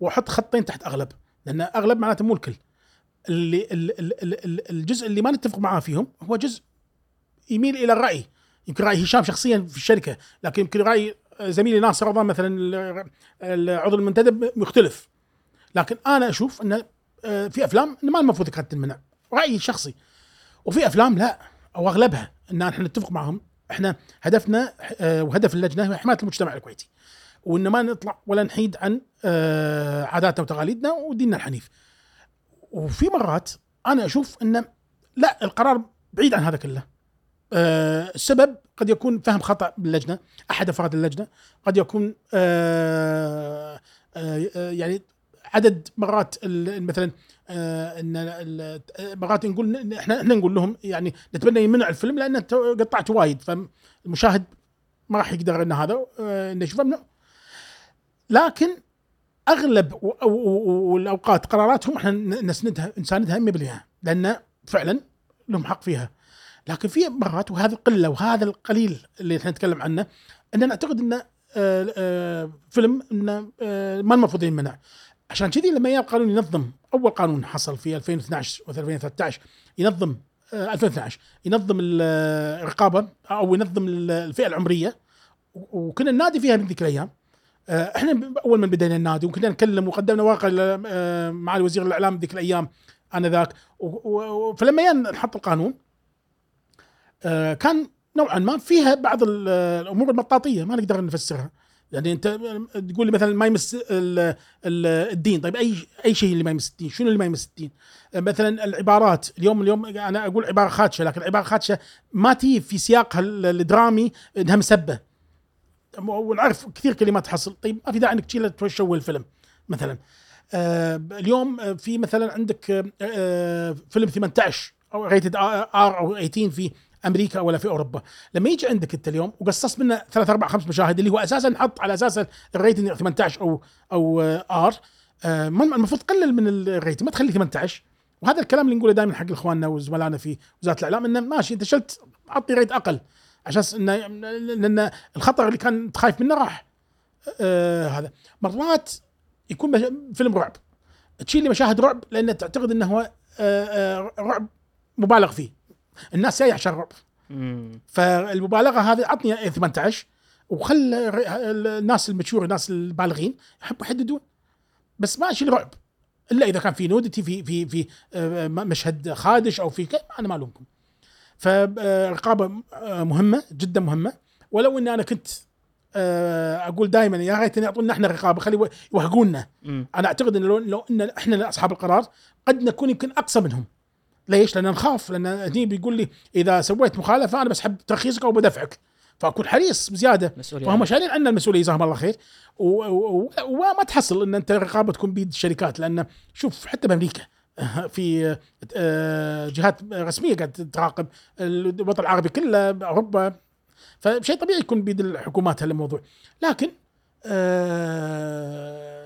وأحط خطين تحت أغلب لأن أغلب معناته مو الكل. اللي ال- ال- ال- ال- الجزء اللي ما نتفق معاه فيهم هو جزء يميل إلى الرأي. يمكن رأي هشام شخصيا في الشركة لكن يمكن رأي زميلي ناصر رضا مثلا ال- العضو المنتدب مختلف. لكن أنا أشوف إن آه، في أفلام ما المفروض كانت تنمنع. رأيي الشخصي. وفي أفلام لا أو أغلبها إن إحنا نتفق معهم إحنا هدفنا آه، وهدف اللجنة هو حماية المجتمع الكويتي. وإن ما نطلع ولا نحيد عن آه، عاداتنا وتقاليدنا وديننا الحنيف. وفي مرات أنا أشوف إن لا القرار بعيد عن هذا كله. آه، السبب قد يكون فهم خطأ باللجنة أحد أفراد اللجنة قد يكون آه، آه، آه، يعني عدد مرات مثلا آه، إن مرات نقول إحنا إحنا نقول لهم يعني نتمنى يمنع الفيلم لأن قطعت وايد فالمشاهد ما راح يقدر إن هذا آه، إنه يشوفه منه. لكن أغلب والأوقات قراراتهم إحنا نسندها نساندها 100% لأن فعلا لهم حق فيها. لكن في مرات وهذه القلة وهذا القليل اللي إحنا نتكلم عنه ان نعتقد إنه آه، آه، فيلم إنه آه، ما المفروض يمنع. عشان كذي لما جاء القانون ينظم أول قانون حصل في 2012 و 2013 ينظم آه، 2012 ينظم ال- الرقابة أو ينظم ال- الفئة العمرية وكنا ننادي فيها من ذيك الأيام إحنا أول من بدينا النادي وكنا نكلم وقدمنا ورقه معالي وزير الإعلام ذيك الأيام آنذاك فلما جاء نحط القانون كان نوعا ما فيها بعض ال- الأمور المطاطيه ما نقدر نفسرها. يعني أنت تقول لي مثلا ما يمس ال- ال- الدين. طيب أي أي شيء اللي ما يمس الدين؟ شنو اللي ما يمس الدين؟ آه، مثلا العبارات. اليوم اليوم أنا أقول عبارة خادشة لكن العباره خادشة ما تجي في سياقها ال- الدرامي إنها مسبة. ونعرف كثير كلمات تحصل طيب ما في داعي إنك تشيلها تشوه الفيلم مثلا. آه اليوم آه، في مثلا عندك آه، آه فيلم 18 أو rated R أو 18 في أمريكا ولا في أوروبا. لما يجي عندك أنت اليوم وقصصت منه ثلاث أربع خمس مشاهد اللي هو أساسا حط على أساس ال rating 18 أو أو R آه المفروض تقلل من ال rating ما تخليه 18 وهذا الكلام اللي نقوله دائما حق إخواننا وزملائنا في وزارة الإعلام إنه ماشي أنت شلت عطني rate أقل. عشان إنه لأن الخطر اللي كان أنت خايف منه راح. آه هذا. مرات يكون فيلم رعب. تشيل لي مشاهد رعب لأن تعتقد إنه هو آه آه رعب مبالغ فيه. الناس جاية عشان مم. فالمبالغة هذه عطني 18 وخل الناس المشهور الناس البالغين يحبوا يحددون. بس ما اشيل رعب إلا إذا كان في نودتي في في في آه، مشهد خادش أو في أنا ما ألومكم. فرقابه مهمة جدا مهمة. ولو اني أنا كنت آه، أقول دائما يا ريتني يعطونا إحنا رقابه خلي يوهقونا. أنا أعتقد إن لو, لو إن إحنا أصحاب القرار قد نكون يمكن أقصى منهم. ليش؟ لأن نخاف لأن هني بيقول لي إذا سويت مخالفة أنا بسحب ترخيصك أو بدفعك. فأكون حريص بزيادة. فهم شايلين عنا المسؤولية جزاهم الله خير. وما تحصل إن أنت الرقابه تكون بيد الشركات لأن شوف حتى بأمريكا في آه، جهات رسمية قاعد تراقب الوطن العربي كله أوروبا. فشيء طبيعي يكون بيد الحكومات هالموضوع. لكن آه،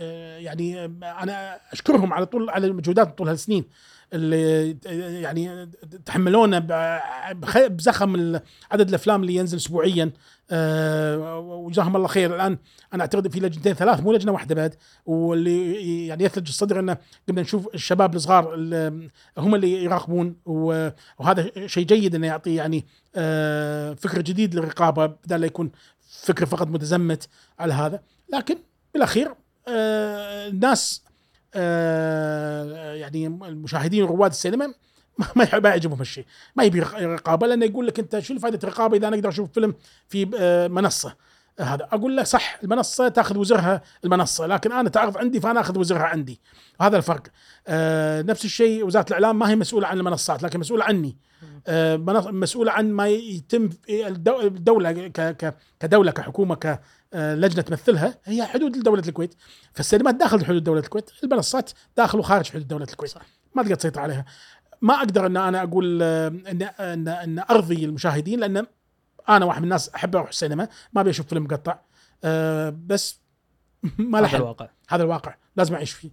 آه، يعني أنا أشكرهم على طول على المجهودات طول هالسنين. اللي يعني تحملونا بزخم عدد الأفلام اللي ينزل اسبوعيا. آه، وجزاهم الله خير. الآن أنا أعتقد في لجنتين ثلاث مو لجنة واحدة بعد. واللي يعني يثلج الصدر إنه قمنا نشوف الشباب الصغار اللي هم اللي يراقبون. وهذا شيء جيد إنه يعطي يعني آه، فكر جديد للرقابة بدل لا يكون فكر فقط متزمت على هذا. لكن بالأخير آه، الناس يعني المشاهدين ورواد السينما ما ما يعجبهم هالشيء. ما يبي رق- رقابة لأنه يقول لك أنت شو فائده الرقابة إذا أنا أقدر أشوف فيلم في آه، منصة؟ آه، هذا. أقول له صح المنصة تأخذ وزرها المنصة لكن أنا تعرض عندي فأنا أخذ وزرها عندي. هذا الفرق. آه، نفس الشيء وزارة الإعلام ما هي مسؤولة عن المنصات لكن مسؤولة عني. آه، مسؤولة عن ما يتم الدولة كدولة كحكومة كلجنه تمثلها هي حدود دوله الكويت. فالسينمات داخل حدود دولة الكويت المنصات داخل وخارج حدود دولة الكويت. صح. ما تقدر تسيطر عليها. ما أقدر إن أنا أقول آه، إن إن إن أرضي المشاهدين لأن أنا واحد من الناس أحب أروح السينما ما أبي أشوف فيلم مقطع. آه، بس ما له هذا الواقع. هذا الواقع. لازم أعيش فيه.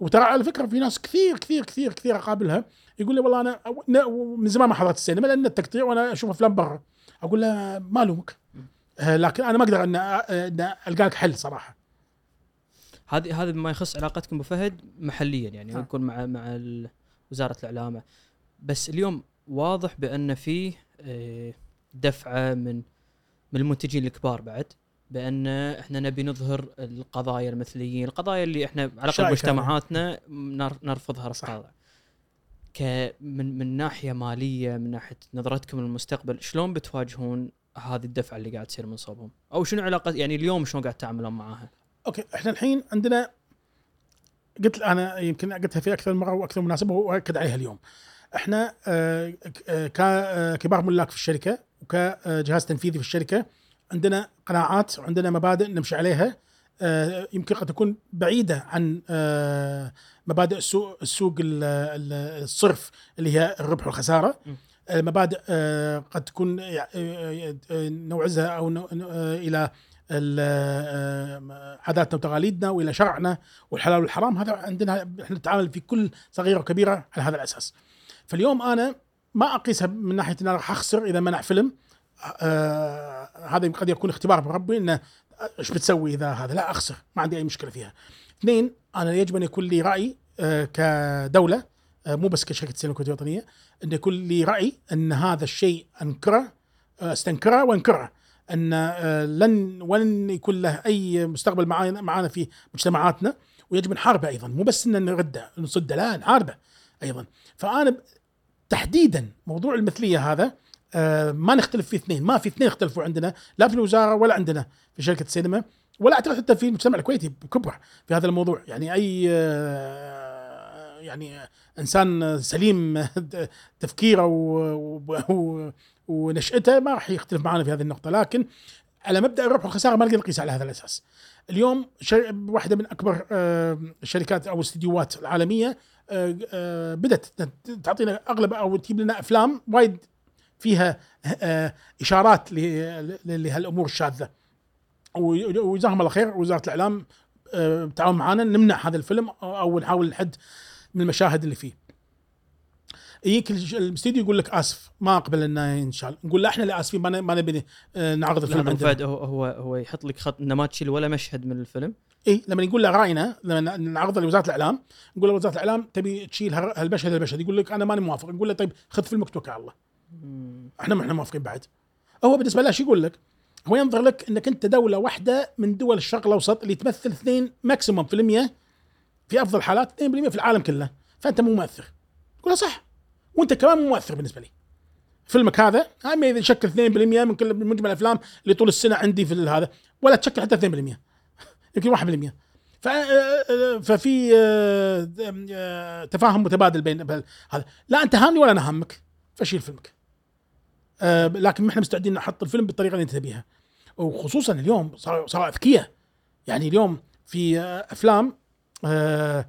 وترى على فكرة في ناس كثير كثير كثير كثير أقابلها يقول لي والله أنا من زمان ما حضرت السينما لأن التقطيع وأنا أشوف أفلام برا. أقول له ما ألومك. آه، لكن أنا ما أقدر أن القى لك حل صراحة هذه هذا بما يخص علاقتكم ابو فهد محليا يعني نعم. يكون مع مع وزارة الاعلام بس اليوم واضح بأن في آه، دفعة من من المنتجين الكبار بعد بأن إحنا نبي نظهر القضايا المثليين، القضايا اللي إحنا على الأقل. مجتمعاتنا نر- نرفضها صح. رفض ك من من ناحية مالية من ناحية نظرتكم للمستقبل شلون بتواجهون هذه الدفعة اللي قاعد تصير من صوبهم؟ أو شنو علاقه يعني اليوم شلون قاعد تتعاملون معاها؟ أوكي إحنا الحين عندنا قلت أنا يمكن قلتها في أكثر من مرة وأكثر مناسبة واكد عليها اليوم. إحنا آه، ك- آه، ككبار ملاك في الشركة وكجهاز تنفيذي في الشركة عندنا قناعات وعندنا مبادئ نمشي عليها آه، يمكن قد تكون بعيدة عن آه، مبادئ السوق السوق ال- ال- الصرف اللي هي الربح والخسارة. آه، مبادئ آه، قد تكون آه، آه، نوعزها أو آه، إلى ال- آه، عاداتنا وتقاليدنا وإلى شرعنا والحلال والحرام هذا عندنا إحنا نتعامل في كل صغيرة وكبيرة على هذا الأساس. فاليوم أنا ما أقيسها من ناحية ان أنا راح أخسر إذا منع فيلم آه هذا قد يكون اختبار من ربي إنه إيش بتسوي إذا هذا لا أخسر ما عندي أي مشكلة فيها. اثنين أنا يجب أن يكون لي رأي آه كدولة آه مو بس كشركة سينما الكويتيه الوطنيه إن يكون لي رأي إن هذا الشيء أنكره آه استنكره وأنكره. إن آه لن ولن يكون له أي مستقبل معانا معانا في مجتمعاتنا ويجب نحاربه أيضا. مو بس إن نرده نصده لا نحاربه أيضا. فأنا تحديدا موضوع المثلية هذا آه ما نختلف فيه اثنين. ما في اثنين اختلفوا عندنا لا في الوزارة ولا عندنا في شركة السينما ولا أعتقد حتى في المجتمع الكويتي بكبره في هذا الموضوع. يعني أي آه يعني إنسان سليم تفكيره ونشأته ما راح يختلف معنا في هذه النقطة لكن على مبدأ الربح والخسارة ما نقدر نقيس على هذا الأساس. اليوم. واحدة من أكبر آه، الشركات أو الاستديوهات العالميه آه، آه، بدأت تعطينا أغلب أو تجيب لنا أفلام وايد فيها آه، إشارات لهالأمور الشاذة. وجزاهم الله خير وزارة الإعلام آه، بالتعاون معنا نمنع هذا الفيلم أو نحاول نحد من المشاهد اللي فيه. يجيك الاستديو يقول لك آسف ما أقبل إنه ينشال نقول له إحنا اللي اسفين ما نبي نعرض لا الفيلم عندنا. فهد هو هو هو يحط لك خط إنه ما تشيل ولا مشهد من الفيلم. اي لما نقول له رأينا لما نعرضه لوزاره الإعلام نقول له وزارة الإعلام تبي تشيل هال- هالمشهد المشهد يقول لك أنا ماني موافق. نقول له طيب خذ فيلمك توكل على الله. إحنا ما إحنا موافقين بعد. هو بالنسبة له شو يقول لك؟ هو ينظر لك إنك أنت دولة واحدة من دول الشرق الأوسط اللي تمثل اثنين ماكسيموم في المية في أفضل الحالات 2% في العالم كله. فأنت مو مؤثر. له صح. وأنت كمان مو مؤثر بالنسبة لي. فيلمك هذا هم إذا يشكل 2% من كل مجمل الأفلام اللي طول السنة عندي في هذا ولا تشكل حتى 2% يمكن 1% ف ففي آه، آه، تفاهم متبادل بين هذا. لا أنت هامني ولا أنا هامك فشيل فيلمك. آه، لكن إحنا مستعدين نحط الفيلم بالطريقة اللي أنت تبيها. وخصوصا اليوم صاروا صاروا أذكياء. يعني اليوم في آه، أفلام آه،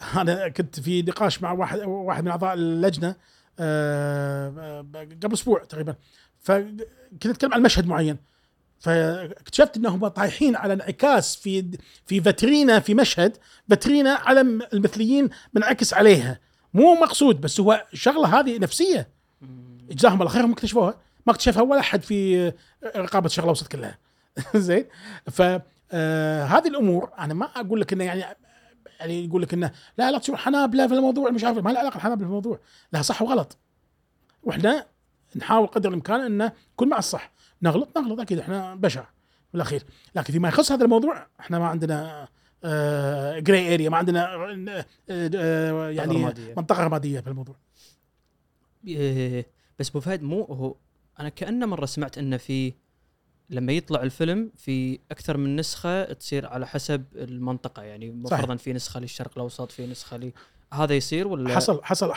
أنا كنت في نقاش مع واحد واحد من أعضاء اللجنة آه، آه، قبل أسبوع تقريبا. فكنت أتكلم عن مشهد معين. فاكتشفت انهم طايحين على انعكاس في في فاترينا في مشهد فاترينا علم المثليين منعكس عليها. مو مقصود بس هو شغلة هذه نفسية. جزاهم الله خير هم اكتشفوها. ما اكتشفها ولا أحد في رقابة الشرق الاوسط كلها. زين؟ ف آه، هذه الأمور أنا ما أقول لك إنه يعني يعني يقول لك إنه لا لا تصير حنابلة في الموضوع مش عارف ما له علاقة الحنابله في الموضوع. لا صح وغلط. وإحنا نحاول قدر الإمكان إنه نكون مع الصح. نغلط نغلط أكيد إحنا بشر بالاخير لكن فيما يخص هذا الموضوع إحنا ما عندنا جراي اريا ما عندنا آه، آه، يعني رمادية. منطقة رمادية في الموضوع. بس أبو فهد مو هو أنا كأنه مرة سمعت إنه في لما يطلع الفيلم في أكثر من نسخة تصير على حسب المنطقة يعني. فرضا في نسخة للشرق الأوسط في نسخة هذا يصير ولا؟ حصل حصل.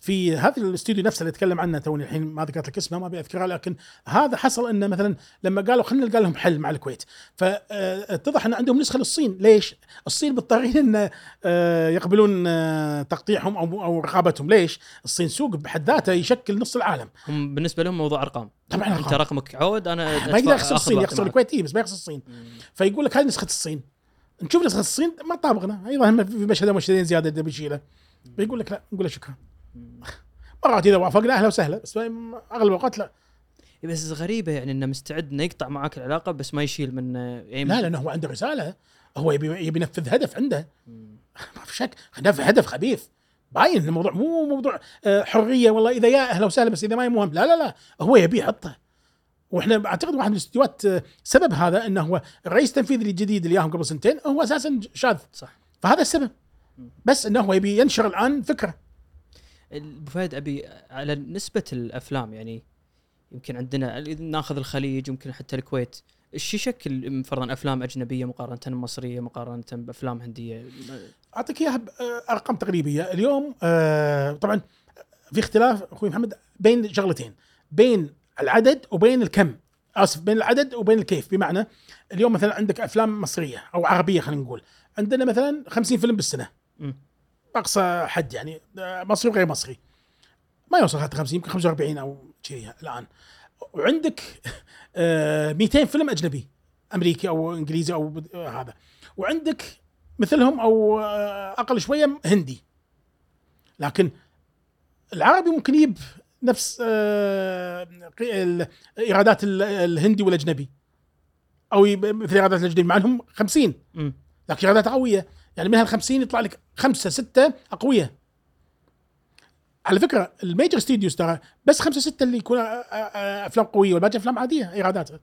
في هذا الاستوديو نفسه اللي اتكلم عنه توني الحين ما ذكرت لك اسمه ما أبي اذكره لكن هذا حصل إنه مثلا لما قالوا خلينا نلقى لهم حل مع الكويت. فاتضح إن عندهم نسخة للصين. ليش؟ الصين مضطرين إن آه، يقبلون آه، تقطيعهم أو أو رقابتهم. ليش؟ الصين سوق بحد ذاته يشكل نص العالم. هم بالنسبة لهم موضوع أرقام. طبعا انت أرقام. رقمك عود أنا ما يقدر يخسر الصين يخسر. الكويت. إيه، بس ما يخسر الصين. فيقول لك هذه نسخة الصين. نشوف نسخه الصين ما طابقنا. أيضا في مشهد مشهدين زيادة نبي نشيله بيقول لك لا نقول له شكرا. مرات إذا وافقنا أهلا وسهلا بس أغلب الاوقات لا. بس غريبة يعني إنه مستعد إنه يقطع معك العلاقة بس ما يشيل من يعني لا لأنه هو عنده رسالة. هو يبي يبي ينفذ هدف عنده. ما في شك. هدف هدف خبيث. باين الموضوع مو موضوع آه، حرية والله. إذا يا أهلا وسهلا بس إذا ما مهم. لا لا لا. هو يبي يحطه وإحنا أعتقد واحد من الاستديوهات آه، سبب هذا إنه هو الرئيس التنفيذي الجديد اللي ياهم قبل سنتين هو أساسا شاذ. صح. فهذا السبب. بس إنه هو يبي ينشر الآن فكرة. أبو فهد أبي على نسبة الأفلام يعني يمكن عندنا ناخذ الخليج يمكن حتى الكويت إيش يشكل فرضا أفلام أجنبية مقارنة مصريه مقارنة بأفلام هندية؟ أعطيك إياها بارقام تقريبية. اليوم آه، طبعا في اختلاف أخوي محمد بين شغلتين بين العدد وبين الكم. آسف بين العدد وبين الكيف. بمعنى اليوم مثلا عندك أفلام مصرية أو عربية خلينا نقول. عندنا مثلا 50 فيلم بالسنة. أقصى حد يعني. آه، مصري وغير مصري. ما يوصل حتى 50 يمكن 45 أو شيء الآن. وعندك آه، 200 فيلم أجنبي. أمريكي أو إنجليزي أو آه، هذا. وعندك مثلهم أو آه، أقل شوية هندي. لكن العربي ممكن يجيب نفس آه، إيرادات ال- الهندي والأجنبي. أو مثل إيرادات الأجنبي مع إنهم 50 مم. لكن إيرادات قويه يعني من هال 50 يطلع لك خمسة ستة اقوياء على فكرة ال major studios ترى بس خمسة ستة اللي يكون أفلام قوية والباقي أفلام عادية ايراداتها.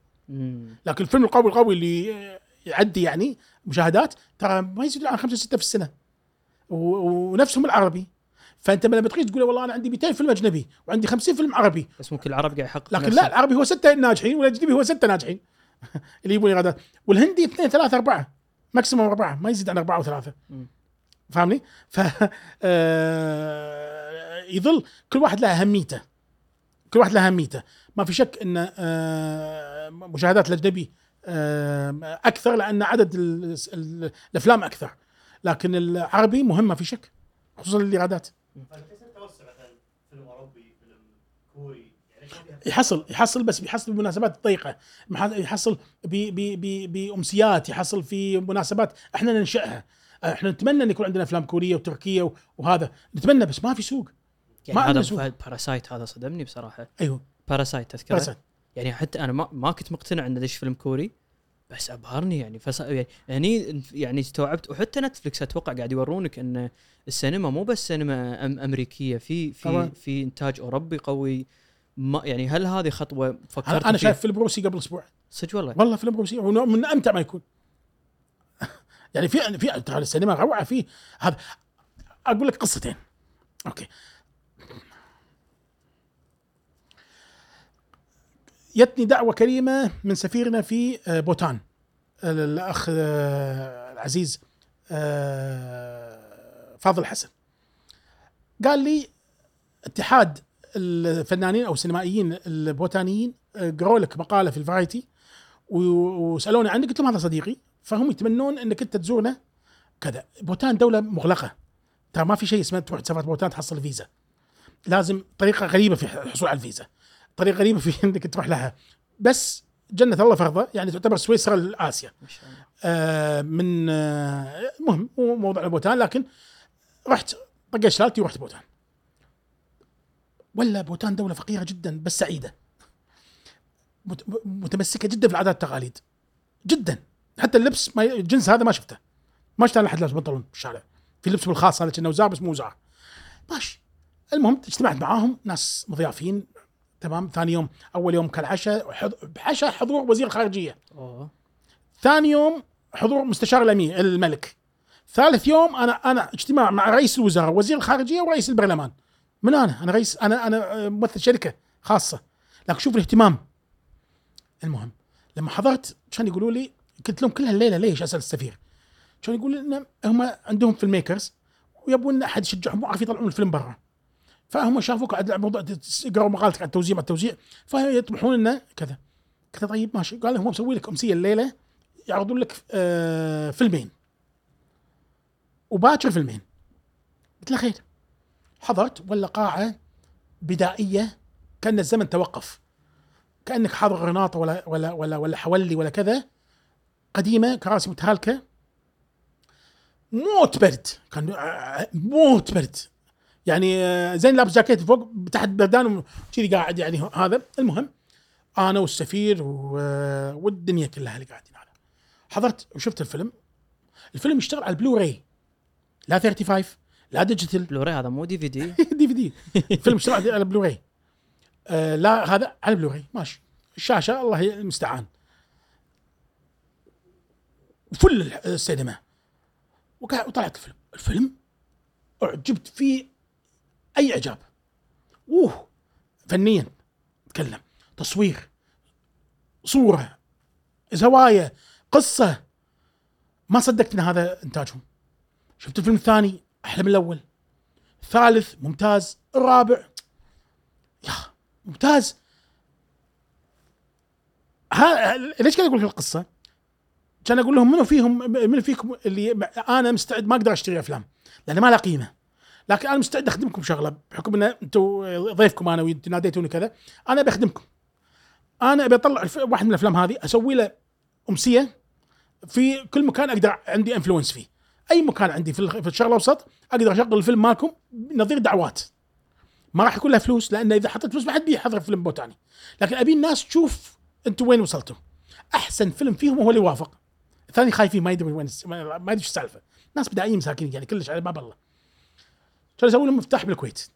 لكن الفيلم القوي القوي اللي يعدي يعني مشاهدات ترى ما يزيد عن خمسة ستة في السنة. ونفسهم العربي. فأنت لما تقيس تقول والله أنا عندي 200 فيلم أجنبي وعندي 50 فيلم عربي. بس ممكن العرب قاعد يحقق لكن لا العربي هو ستة ناجحين والاجنبي هو ستة ناجحين. اللي يبون ايرادات والهندي اثنين ثلاثة أربعة. ماكسيموم أربعة. ما يزيد عن أربعة أو ثلاثة مم. فاهمني؟ ف آه، يظل كل واحد له أهميته. كل واحد له أهميته. ما في شك إن آه، مشاهدات الأجنبي آه، أكثر لأن عدد ال- ال- الأفلام أكثر. لكن العربي مهم ما في شك. خصوصا الإيرادات. فكيف التوسع مثلا فيلم اوروبي فيلم كوري ما يحصل يحصل بس بيحصل بمناسبات ضيقه يحصل بأمسيات يحصل في مناسبات إحنا ننشئها. إحنا نتمنى إن يكون عندنا أفلام كورية وتركية وهذا. نتمنى بس ما في سوق. يعني ما هذا. فهد باراسايت هذا صدمني بصراحة. أيوه. باراسايت تذكره بس يعني حتى أنا ما, ما كنت مقتنع انه ليش فيلم كوري. بس أبهرني يعني. فص... يعني هني يعني استوعبت وحتى نتفلكس أتوقع قاعد يورونك إن السينما مو بس سينما أم أمريكية في في طبعاً. في إنتاج أوروبي قوي. ما يعني هل هذه خطوة فكرت أنا, أنا شايف فيلم روسي قبل أسبوع صدق والله. والله فيلم روسي من أمتع ما يكون. يعني في في ترى السينما روعة فيه هذا. أقول لك قصتين. أوكي. جتني دعوة كريمة من سفيرنا في آه، بوتان. الاخ آه، العزيز آه، فاضل حسن. قال لي اتحاد الفنانين أو السينمائيين البوتانيين قروا لك مقالة في ال Variety وسألوني عنك قلت لهم هذا صديقي. فهم يتمنون إنك أنت تزورنا. كذا. بوتان دولة مغلقة. ترى ما في شيء اسمه تروح تسافر بوتان تحصل فيزا. لازم طريقة غريبة في الحصول على الفيزا. طريقة غريبة في إنك تروح لها. بس جنة الله في أرضه يعني تعتبر سويسرا الله. آه من آه مو موضوع بوتان لكن رحت طقيت شلالتي ورحت بوتان. ولا بوتان دولة فقيرة جدا بس سعيدة. مت- متمسكة جدا في العادات والتقاليد. جدا. حتى اللبس ما الجنس هذا ما شفته. ما شفت احد لابس بنطلون في الشارع. في لبس بالخاص هذا كأنه وزار بس مو وزار ماشي. المهم اجتمعت معاهم ناس مضيافين. تمام؟ ثاني يوم أول يوم كان عشاء عشاء حضور وزير الخارجية. ثاني يوم حضور مستشار الامير الملك. ثالث يوم أنا أنا اجتماع مع رئيس الوزراء وزير الخارجية ورئيس البرلمان. من أنا؟ أنا رئيس أنا أنا ممثل شركة خاصة. لكن شوف الاهتمام. المهم لما حضرت كان يقولوا لي قلت لهم كل هالليله ليش أسأل السفير؟ كان يقول إن هم عندهم filmmakers ويبون أحد يشجعهم عارف يطلعون الفيلم برا. فهم شافوك قاعد على موضوع قروا مقالتك عن التوزيع عن التوزيع فيطمحون إنه كذا. قلت طيب ماشي. قال هم مسوي لك أمسية الليلة يعرضون لك آه فيلمين. وباكر فيلمين. قلت له خير. حضرت ولا قاعة بدائية كأن الزمن توقف. كأنك حاضر غرناطه ولا ولا ولا ولا حولي ولا كذا. قديمة كراسي متهالكة. موت برد. كان آه، موت برد. يعني آه، زين لابس جاكيت فوق تحت بردان كذي قاعد يعني هذا. المهم أنا والسفير و- والدنيا كلها اللي قاعدين هذا. حضرت وشفت الفيلم. الفيلم يشتغل على البلوراي. لا 35 لا ديجيتال. بلوراي هذا مو دي في دي؟ دي في دي. الفيلم اشتغل على البلوراي. آه لا هذا على البلوراي. ماشي. الشاشة الله المستعان. full السينما. وطلعت الفيلم. الفيلم أعجبت فيه أي إعجاب. أوه فنيا. اتكلم تصوير. صورة. زوايا قصة. ما صدقت إن هذا إنتاجهم. شفت الفيلم الثاني؟ أحلى من الأول. الثالث ممتاز. الرابع. يا ممتاز. ها ليش قاعد أقول لك القصة؟ كان أقول لهم منو فيهم منو فيكم اللي أنا مستعد ما أقدر أشتري أفلام. لأن ما لها قيمة. لكن أنا مستعد أخدمكم شغلة بحكم إن أنتم ضيفكم أنا وأنتم ناديتوني كذا أنا بخدمكم أنا أبي أطلع واحد من الأفلام هذه أسوي له أمسية في كل مكان أقدر عندي influence فيه. أي مكان عندي في الشرق الأوسط أقدر أشغل الفيلم مالكم نظير دعوات. ما راح يكون له فلوس لأن إذا حطيت فلوس ما حد بيحضر فيلم بوتاني لكن أبي الناس تشوف أنتم وين وصلتوا أحسن فيلم فيهم هو اللي يوافق. الثاني خايفين ما يدري وين ما يدري السالفة. ناس بدائيين مساكين يعني كلش على باب الله. كان أسوي لهم مفتاح بالكويت.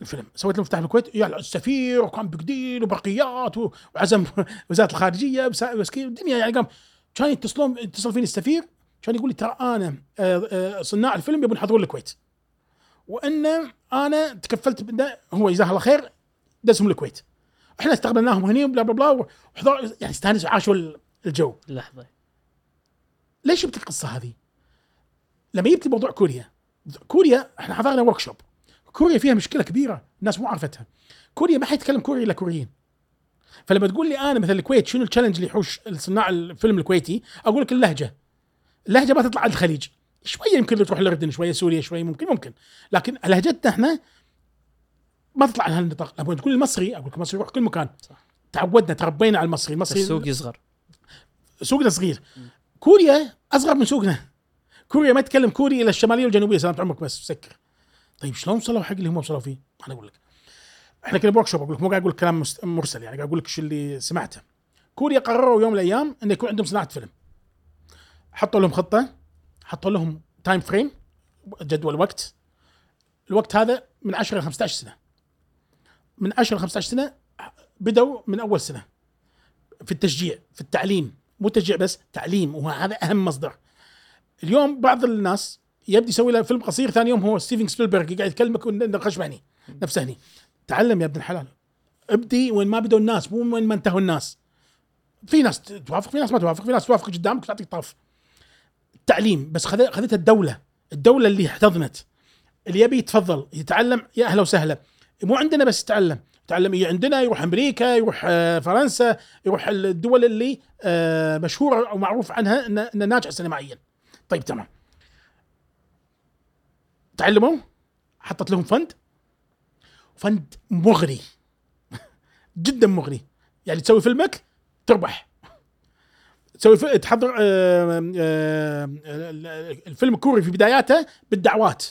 الفيلم. سويت له مفتاح بالكويت. يا السفير وكان بقديل وبرقيات وعزم وزارة الخارجية كذا الدنيا يعني قام كان يتصلون يتصل فيني السفير. كان يقول لي ترى أنا آه، آه، صناع الفيلم يبون يحضرون الكويت. وإن أنا تكفلت هو جزاه الله خير دزهم الكويت. إحنا استقبلناهم هني بلا بلا بلا وحضر يعني استانسوا عاشوا ال- الجو. لحظة. ليش جبت القصة هذه؟ لما جبت موضوع كوريا كوريا إحنا حضرنا workshop كوريا فيها مشكلة كبيرة الناس مو عارفتها كوريا ما حيتكلم كوري إلا كوريين. فلما تقول لي أنا مثلا الكويت شنو ال challenge اللي يحوش صناع الفيلم الكويتي؟ أقول لك اللهجة. اللهجة ما تطلع عند الخليج. شوية يمكن تروح الاردن شوية سوريا شوية ممكن ممكن. لكن لهجتنا إحنا ما تطلع عن هالنطاق. لما تقول المصري أقول لك المصري يروح كل مكان. صح. تعودنا تربينا على المصري. المصري السوق يصغر. سوقنا صغير. كوريا أصغر من سوقنا. كوريا ما تتكلم كوري إلا الشمالية والجنوبية سلامة عمرك بس سكر. طيب شلون وصلوا حق اللي هم وصلوا فيه؟ أنا أقول لك. إحنا كنا ب workshop أقول لك مو قاعد أقول كلام مرسل يعني قاعد أقول لك شو اللي سمعته. كوريا قرروا يوم من الأيام إنه يكون عندهم صناعة فيلم. حطوا لهم خطة حطوا لهم time frame جدول وقت. الوقت هذا من 10 ل 15 سنة. من 10 ل 15 سنة بدوا من أول سنة. في التشجيع في التعليم مو تشجيع بس تعليم وهذا أهم مصدر. اليوم بعض الناس يبدي يسوي له فيلم قصير ثاني يوم هو ستيفن سبيلبرغ قاعد يكلمك ونقش هني نفسه هني تعلم يا ابن الحلال. ابدي وين ما بدوا الناس مو وين ما انتهوا الناس. في ناس توافق في ناس ما توافق في ناس توافق قدامك وتعطيك طرف التعليم بس خذ- خذتها الدولة الدولة اللي احتضنت. اللي يبي يتفضل يتعلم يا أهلا وسهلا. مو عندنا بس يتعلم. يجي عندنا يروح أمريكا يروح آه، فرنسا يروح الدول اللي آه، مشهورة أو معروف عنها انها إنها ناجحة سينمائيا. طيب تمام. تعلموا؟ حطت لهم فند. فند مغري. جدا مغري. يعني تسوي فيلمك تربح. تسوي في- تحضر آه، آه، الفيلم الكوري في بداياته بالدعوات.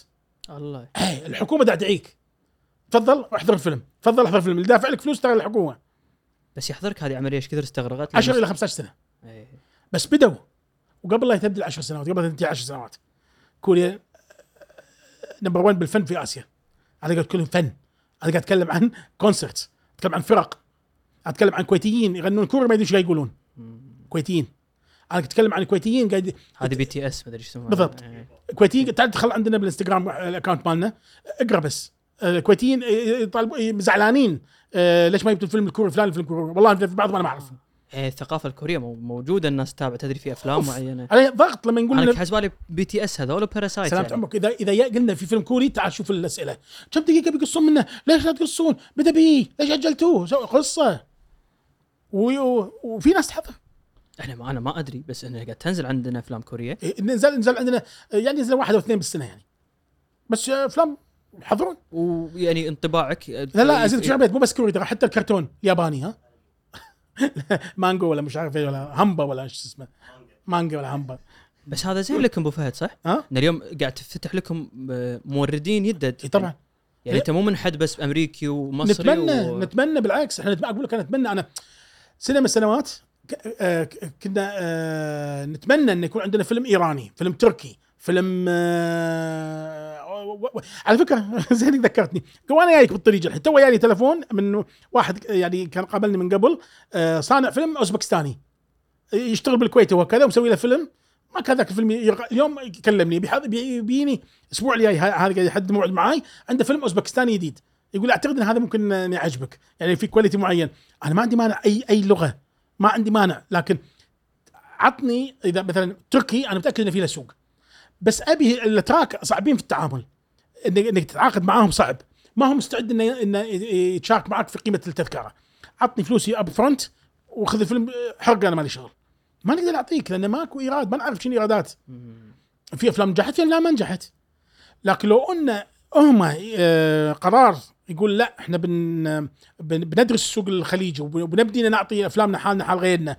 الله. إيه الحكومة تدعيك تفضل احضر الفيلم. تفضل احضر الفيلم. اللي دافع لك فلوس ترى الحكومة. بس يحضرك هذه عملية إيش كثر استغرقت؟ 10 إلى 15 سنة. إيه. بس بدوا وقبل لا تبدأ 10 سنوات قبل لا تنتهي 10 سنوات. كوريا number 1 بالفن في آسيا. أنا قاعد اتكلم فن. أنا قاعد أتكلم عن concert أتكلم عن فرق أتكلم عن كويتيين يغنون. كوري ما يدري إيش قاعد يقولون. كويتيين. أنا أتكلم عن كويتيين قاعد هذه بي تي اس ما أدري إيش يسمونها. بالضبط. إيه. كويتيين تعال تدخل عندنا بالإنستغرام ال account مالنا. اقرأ بس. آه، الكويتيين يطالبوا زعلانين. آه، ليش ما يبتون فيلم الكوري فلان الفيلم الكوري؟ والله في بعض أنا ما أعرف. إيه، الثقافة الكورية مو- موجودة الناس تتابع تدري في أفلام. معينة. عليه ضغط لما نقول أنا حسبالي BTS هذول باراسايت سلامة يعني. عمرك. إذا إذا قلنا في فيلم كوري تعال شوف الأسئلة. كم دقيقة بيقصون منه؟ ليش لا تقصون؟ بدأ بيه ليش أجلتوه؟ قصة. وفي ناس تحضر. إحنا ما أنا ما أدري بس انها قاعد تنزل عندنا أفلام كورية. إيه، نزل نزل عندنا يعني نزل واحد أو اثنين بالسنة يعني. بس آه، افلام يحضرون ويعني انطباعك لا لا أزيد شعبية مو بس كوري حتى الكرتون الياباني ها؟ مانجا ولا مش عارف إيه ولا همبا ولا إيش اسمه. مانجا ولا همبا بس هذا زين لكم أبو فهد صح؟ ها؟ إن اليوم قاعد تفتح لكم آه، موردين يدد. إي طبعا. يعني أنت مو منحد بس امريكي ومصري نتمنى و... نتمنى بالعكس. إحنا أقول لك أنا اتمنى أنا سنه من السنوات آه، كنا آه، نتمنى إن يكون عندنا فيلم إيراني، فيلم تركي، فيلم على فكرة زين ذكرتني. وأنا جايك بالطريق الحين. تو جاني تلفون من واحد يعني كان قابلني من قبل آه، صانع فيلم أوزبكستاني. يشتغل بالكويت هو كذا ومسوي له فيلم. ما كان ذاك الفيلم يرق- اليوم بي- بيجيني الأسبوع الجاي هذا قاعد يحدد موعد معاي. عنده فيلم أوزبكستاني جديد. يقول أعتقد إن هذا ممكن ان يعجبك يعني في quality معين. أنا ما عندي مانع اي أي لغة. ما عندي مانع. لكن عطني إذا مثلا تركي أنا متأكد إنه في له سوق. بس أبي الاتراك صعبين في التعامل. انك إنك تتعاقد معاهم صعب. ما هو مستعد انه إنه يتشارك معك في قيمة التذكرة. عطني فلوسي up front وخذ الفيلم حرق أنا مالي شغل. ما نقدر نعطيك لأن ماكو إيراد ما نعرف شنو إيرادات. في أفلام نجحت في أفلام ما نجحت. لكن لو إن هم آه، قرار يقول لا إحنا بن بن- بندرس السوق الخليجي وب- وبنبدي نعطي أفلامنا حالنا حال غيرنا.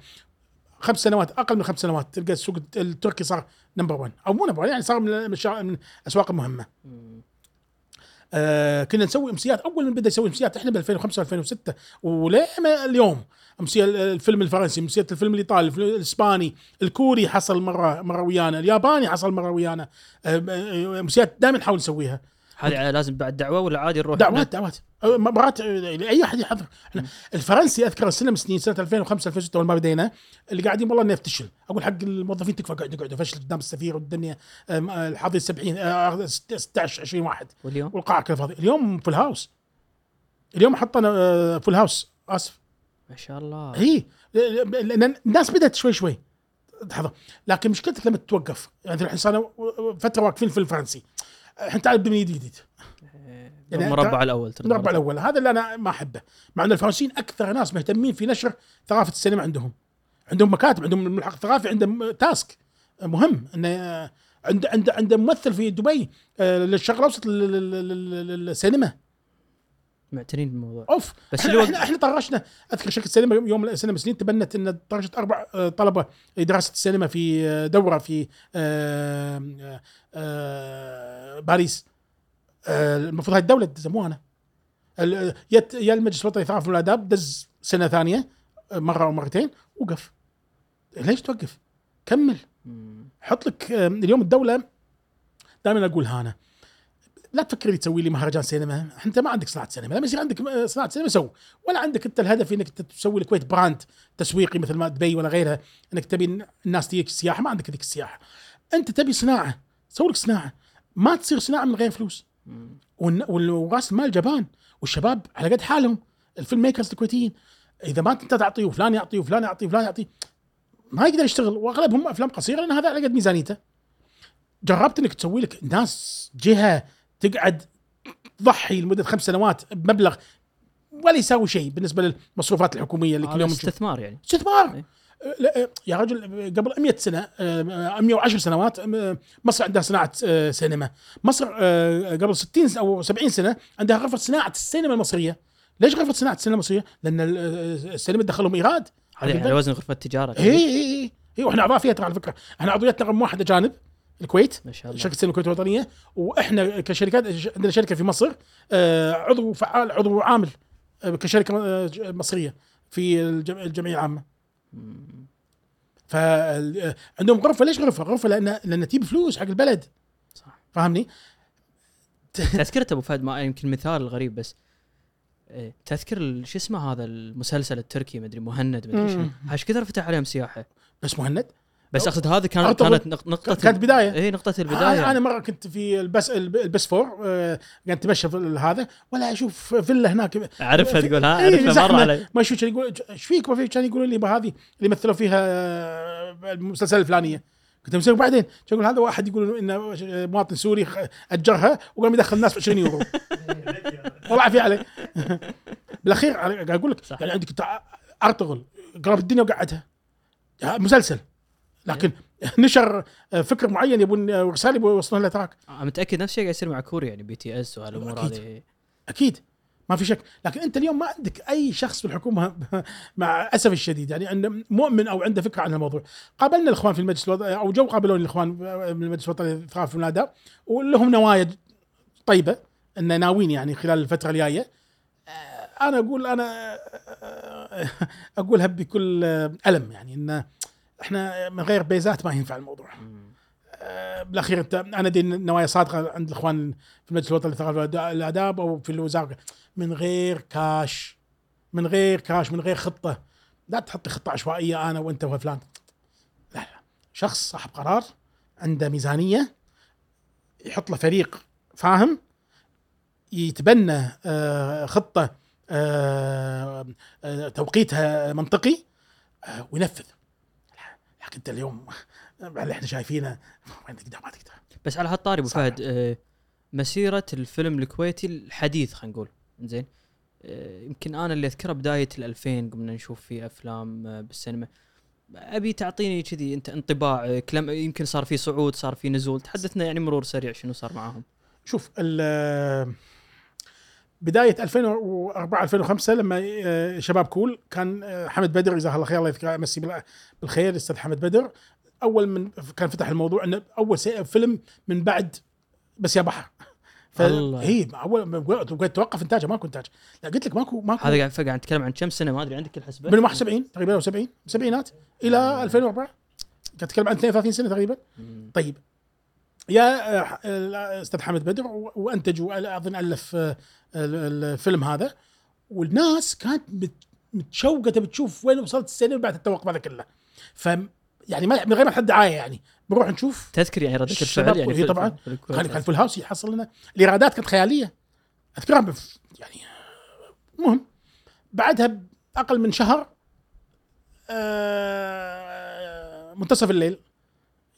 خمس سنوات أقل من خمس سنوات تلقى السوق التركي صار number 1 أو مو number 1 يعني صار من من الشا- من الأسواق المهمة. آه كنا نسوي أمسيات. اول من بدأ يسوي أمسيات إحنا ب 2005 2006 وليه ما اليوم أمسية الفيلم الفرنسي أمسية الفيلم الإيطالي الفيلم الإسباني الكوري حصل مرة مرة ويانا الياباني حصل مرة ويانا. آه، آه، أمسيات دائما نحاول نسويها. هذه لازم بعد دعوة ولا عادي نروح دعوات دعوات. مرات أه، اي أحد يحضر. الفرنسي أذكر سنه من السنين سنة 2005 2006 أول ما بدينا اللي قاعدين والله إنه يفتشل. أقول حق الموظفين تكفى قعدوا قعدوا فشل قدام السفير والدنيا. أه، الحاضر 70 أه، 16 20 واحد. واليوم؟ والقاعة كلها فاضيه اليوم full house اليوم حطنا أه، full house آسف. ما شاء الله. إي لأن الناس بدأت شوي شوي. تحضر. لكن مشكلتك لما تتوقف. يعني الحين صار فترة واقفين في الفرنسي. الحين تعال من جديد. يعني المربع الأول المربع الأول. هذا اللي أنا ما أحبه. مع أن الفرنسيين أكثر ناس مهتمين في نشر ثقافة السينما عندهم. عندهم مكاتب عندهم الملحق الثقافي عندهم تاسك. مهم انه عند عند عند ممثل في دبي آه، للشرق الأوسط لل- لل- لل- للسينما. معتنين بالموضوع. أوف بس إحنا, إحنا, إحنا طرشنا. أذكر شركة السينما يوم من السينما سنين تبنت إن طرشت أربع آه، طلبة لدراسة السينما في آه، دورة في باريس. المفروض هاي الدولة تزموها أنا. يا المجلس الوطني للثقافه والاداب دز سنة ثانية مرة أو مرتين وقف. ليش توقف؟ كمل. حط لك اليوم الدولة دائما اقولها أنا لا تفكر لي تسوي لي مهرجان سينما. أنت ما عندك صناعة سينما لما يصير عندك آه، صناعة سينما سو. ولا عندك أنت الهدف إنك تسوي الكويت brand تسويقي مثل ما دبي ولا غيرها إنك تبي الناس تجيك السياحه ما عندك ذيك السياحة. أنت تبي صناعة سوي لك صناعة. ما تصير صناعة من غير فلوس. وراس المال جبان والشباب على قد حالهم. ال film makers الكويتيين إذا ما أنت تعطي وفلان يعطي وفلان يعطي وفلان يعطي ما يقدر يشتغل. وأغلبهم أفلام قصيرة لأن هذا على قد ميزانيته. جربت إنك تسوي لك ناس جهة تقعد تضحي لمدة خمس سنوات بمبلغ ولا يساوي شيء بالنسبة للمصروفات الحكومية اللي كل هذا يوم استثمار يعني. استثمار. إيه. لا، يا رجل قبل 100 سنة آه، 110 سنوات آه، مصر عندها صناعة آه، سينما. مصر آه، قبل 60 س- أو 70 سنة عندها غرفة صناعة السينما المصرية. ليش غرفة صناعة السينما المصرية؟ لأن ال- آه، السينما دخلهم إيراد. هذا يعني على وزن غرفة التجارة اي اي اي اي وإحنا اعضاء فيها ترى على فكرة. إحنا عضويتنا رقم واحد اجانب الكويت. ما شاء الله. شركة السينما الكويت الوطنية. وإحنا كشركات عندنا شركة في مصر آه، عضو فعال عضو عامل آه، كشركة آه، مصرية في الجم- الجمعية العامة. مم. فعندهم غرفة ليش غرفة؟ غرفة لأن لأن تجيب فلوس حق البلد صح فاهمني؟ تذكرت أبو فهد ما يمكن مثال غريب بس إيه، تذكر شو اسمه هذا المسلسل التركي مدري مهند مدري. إيش كثر فتح عليهم سياحة بس مهند بس أقصد هذه كانت أعتقد كانت نق- نقطة كانت بداية. اي نقطة أنا البداية. أنا مرة كنت في البس الب- البس فور آه، قاعد أتمشى في هذا ولا أشوف فيلا هناك. أعرفها تقول ها إيه، أعرفها. مرة علي. ما شو كان يقول إيش فيك؟ ما فيك كان يقولوا لي "يبا هذه اللي مثلوا فيها آه، المسلسل الفلانية. قلت لهم بعدين كان يقول هذا واحد يقول إنه مواطن سوري أجرها وقام يدخل الناس ب 20 يورو. والله عافية عليه بالأخير قاعد أقول لك. يعني عندك أرطغرل قلب الدنيا وقعدها مسلسل. لكن نشر فكر معين يبون رسالة يبون يوصلونها لتراك أنا متأكد نفس الشيء قاعد يصير مع كوري يعني بي تي إس وهالأمور أكيد. هذه. أكيد. ما في شك. لكن أنت اليوم ما عندك أي شخص في الحكومة مع أسف الشديد يعني عنده مؤمن أو عنده فكرة عن الموضوع. قابلنا الإخوان في المجلس الوطني أو جو قابلوني الإخوان من المجلس الوطني للثقافه والاداب ولهم نوايا طيبة إن ناويين يعني خلال الفترة الجاية. آه، أنا أقول أنا آه، أقولها بكل آه، ألم يعني إن إحنا من غير بيزات ما ينفع الموضوع. آه، بالأخير انت أنا دي نوايا صادقة عند الإخوان في المجلس الوطني للثقافه والاداب أو في الوزارة. من غير كاش من غير كاش من غير خطة. لا تحط لي خطة عشوائية أنا وأنت وفلان. لا لا. شخص صاحب قرار عنده ميزانية يحط له فريق فاهم يتبنى آه، خطة آه، آه، توقيتها منطقي وينفذ. لكن انت اليوم اللي إحنا شايفينه. وين تقدر ما تقدر. بس على هالطاري أبو صح. فهد آه، مسيرة الفيلم الكويتي الحديث خلينا نقول. زين يمكن أنا اللي أذكره بداية ال 2000 قمنا نشوف فيه أفلام آه، بالسينما. أبي تعطيني كذي أنت انطباع آه، كلام يمكن صار في صعود صار في نزول تحدثنا يعني مرور سريع شنو صار معاهم. شوف ال- بداية 2004 2005 لما آه، شباب كول كان آه، حمد بدر جزاه الله خير الله يذكره بال- بالخير الاستاذ حمد بدر. أول من كان فتح الموضوع إنه أول فيلم من بعد بس يا بحر. الله. هي أول توقف إنتاجه ماكو إنتاج. لا قلت لك ماكو ماكو. هذا قاعد قاعد نتكلم عن كم سنة؟ ما أدري عندك الحسبه من 71 تقريبا أو 70 سبعينات إلى 2004 قاعد أتكلم عن 32 سنة تقريبا. طيب يا آه، الاستاذ حمد بدر وأنتج واظن ألف آه، ال- الفيلم هذا. والناس كانت مت- متشوقة تبي تشوف وين وصلت السينما بعد التوقف هذا كله. ف يعني ما من غير ما تحط دعايه يعني. بنروح نشوف تذكر يعني رده الفعل يعني في- طبعاً. في. كان كان فول هاوس يحصل لنا. الإيرادات كانت خيالية. أذكرها بف- يعني المهم بعدها بأقل من شهر آه، منتصف الليل.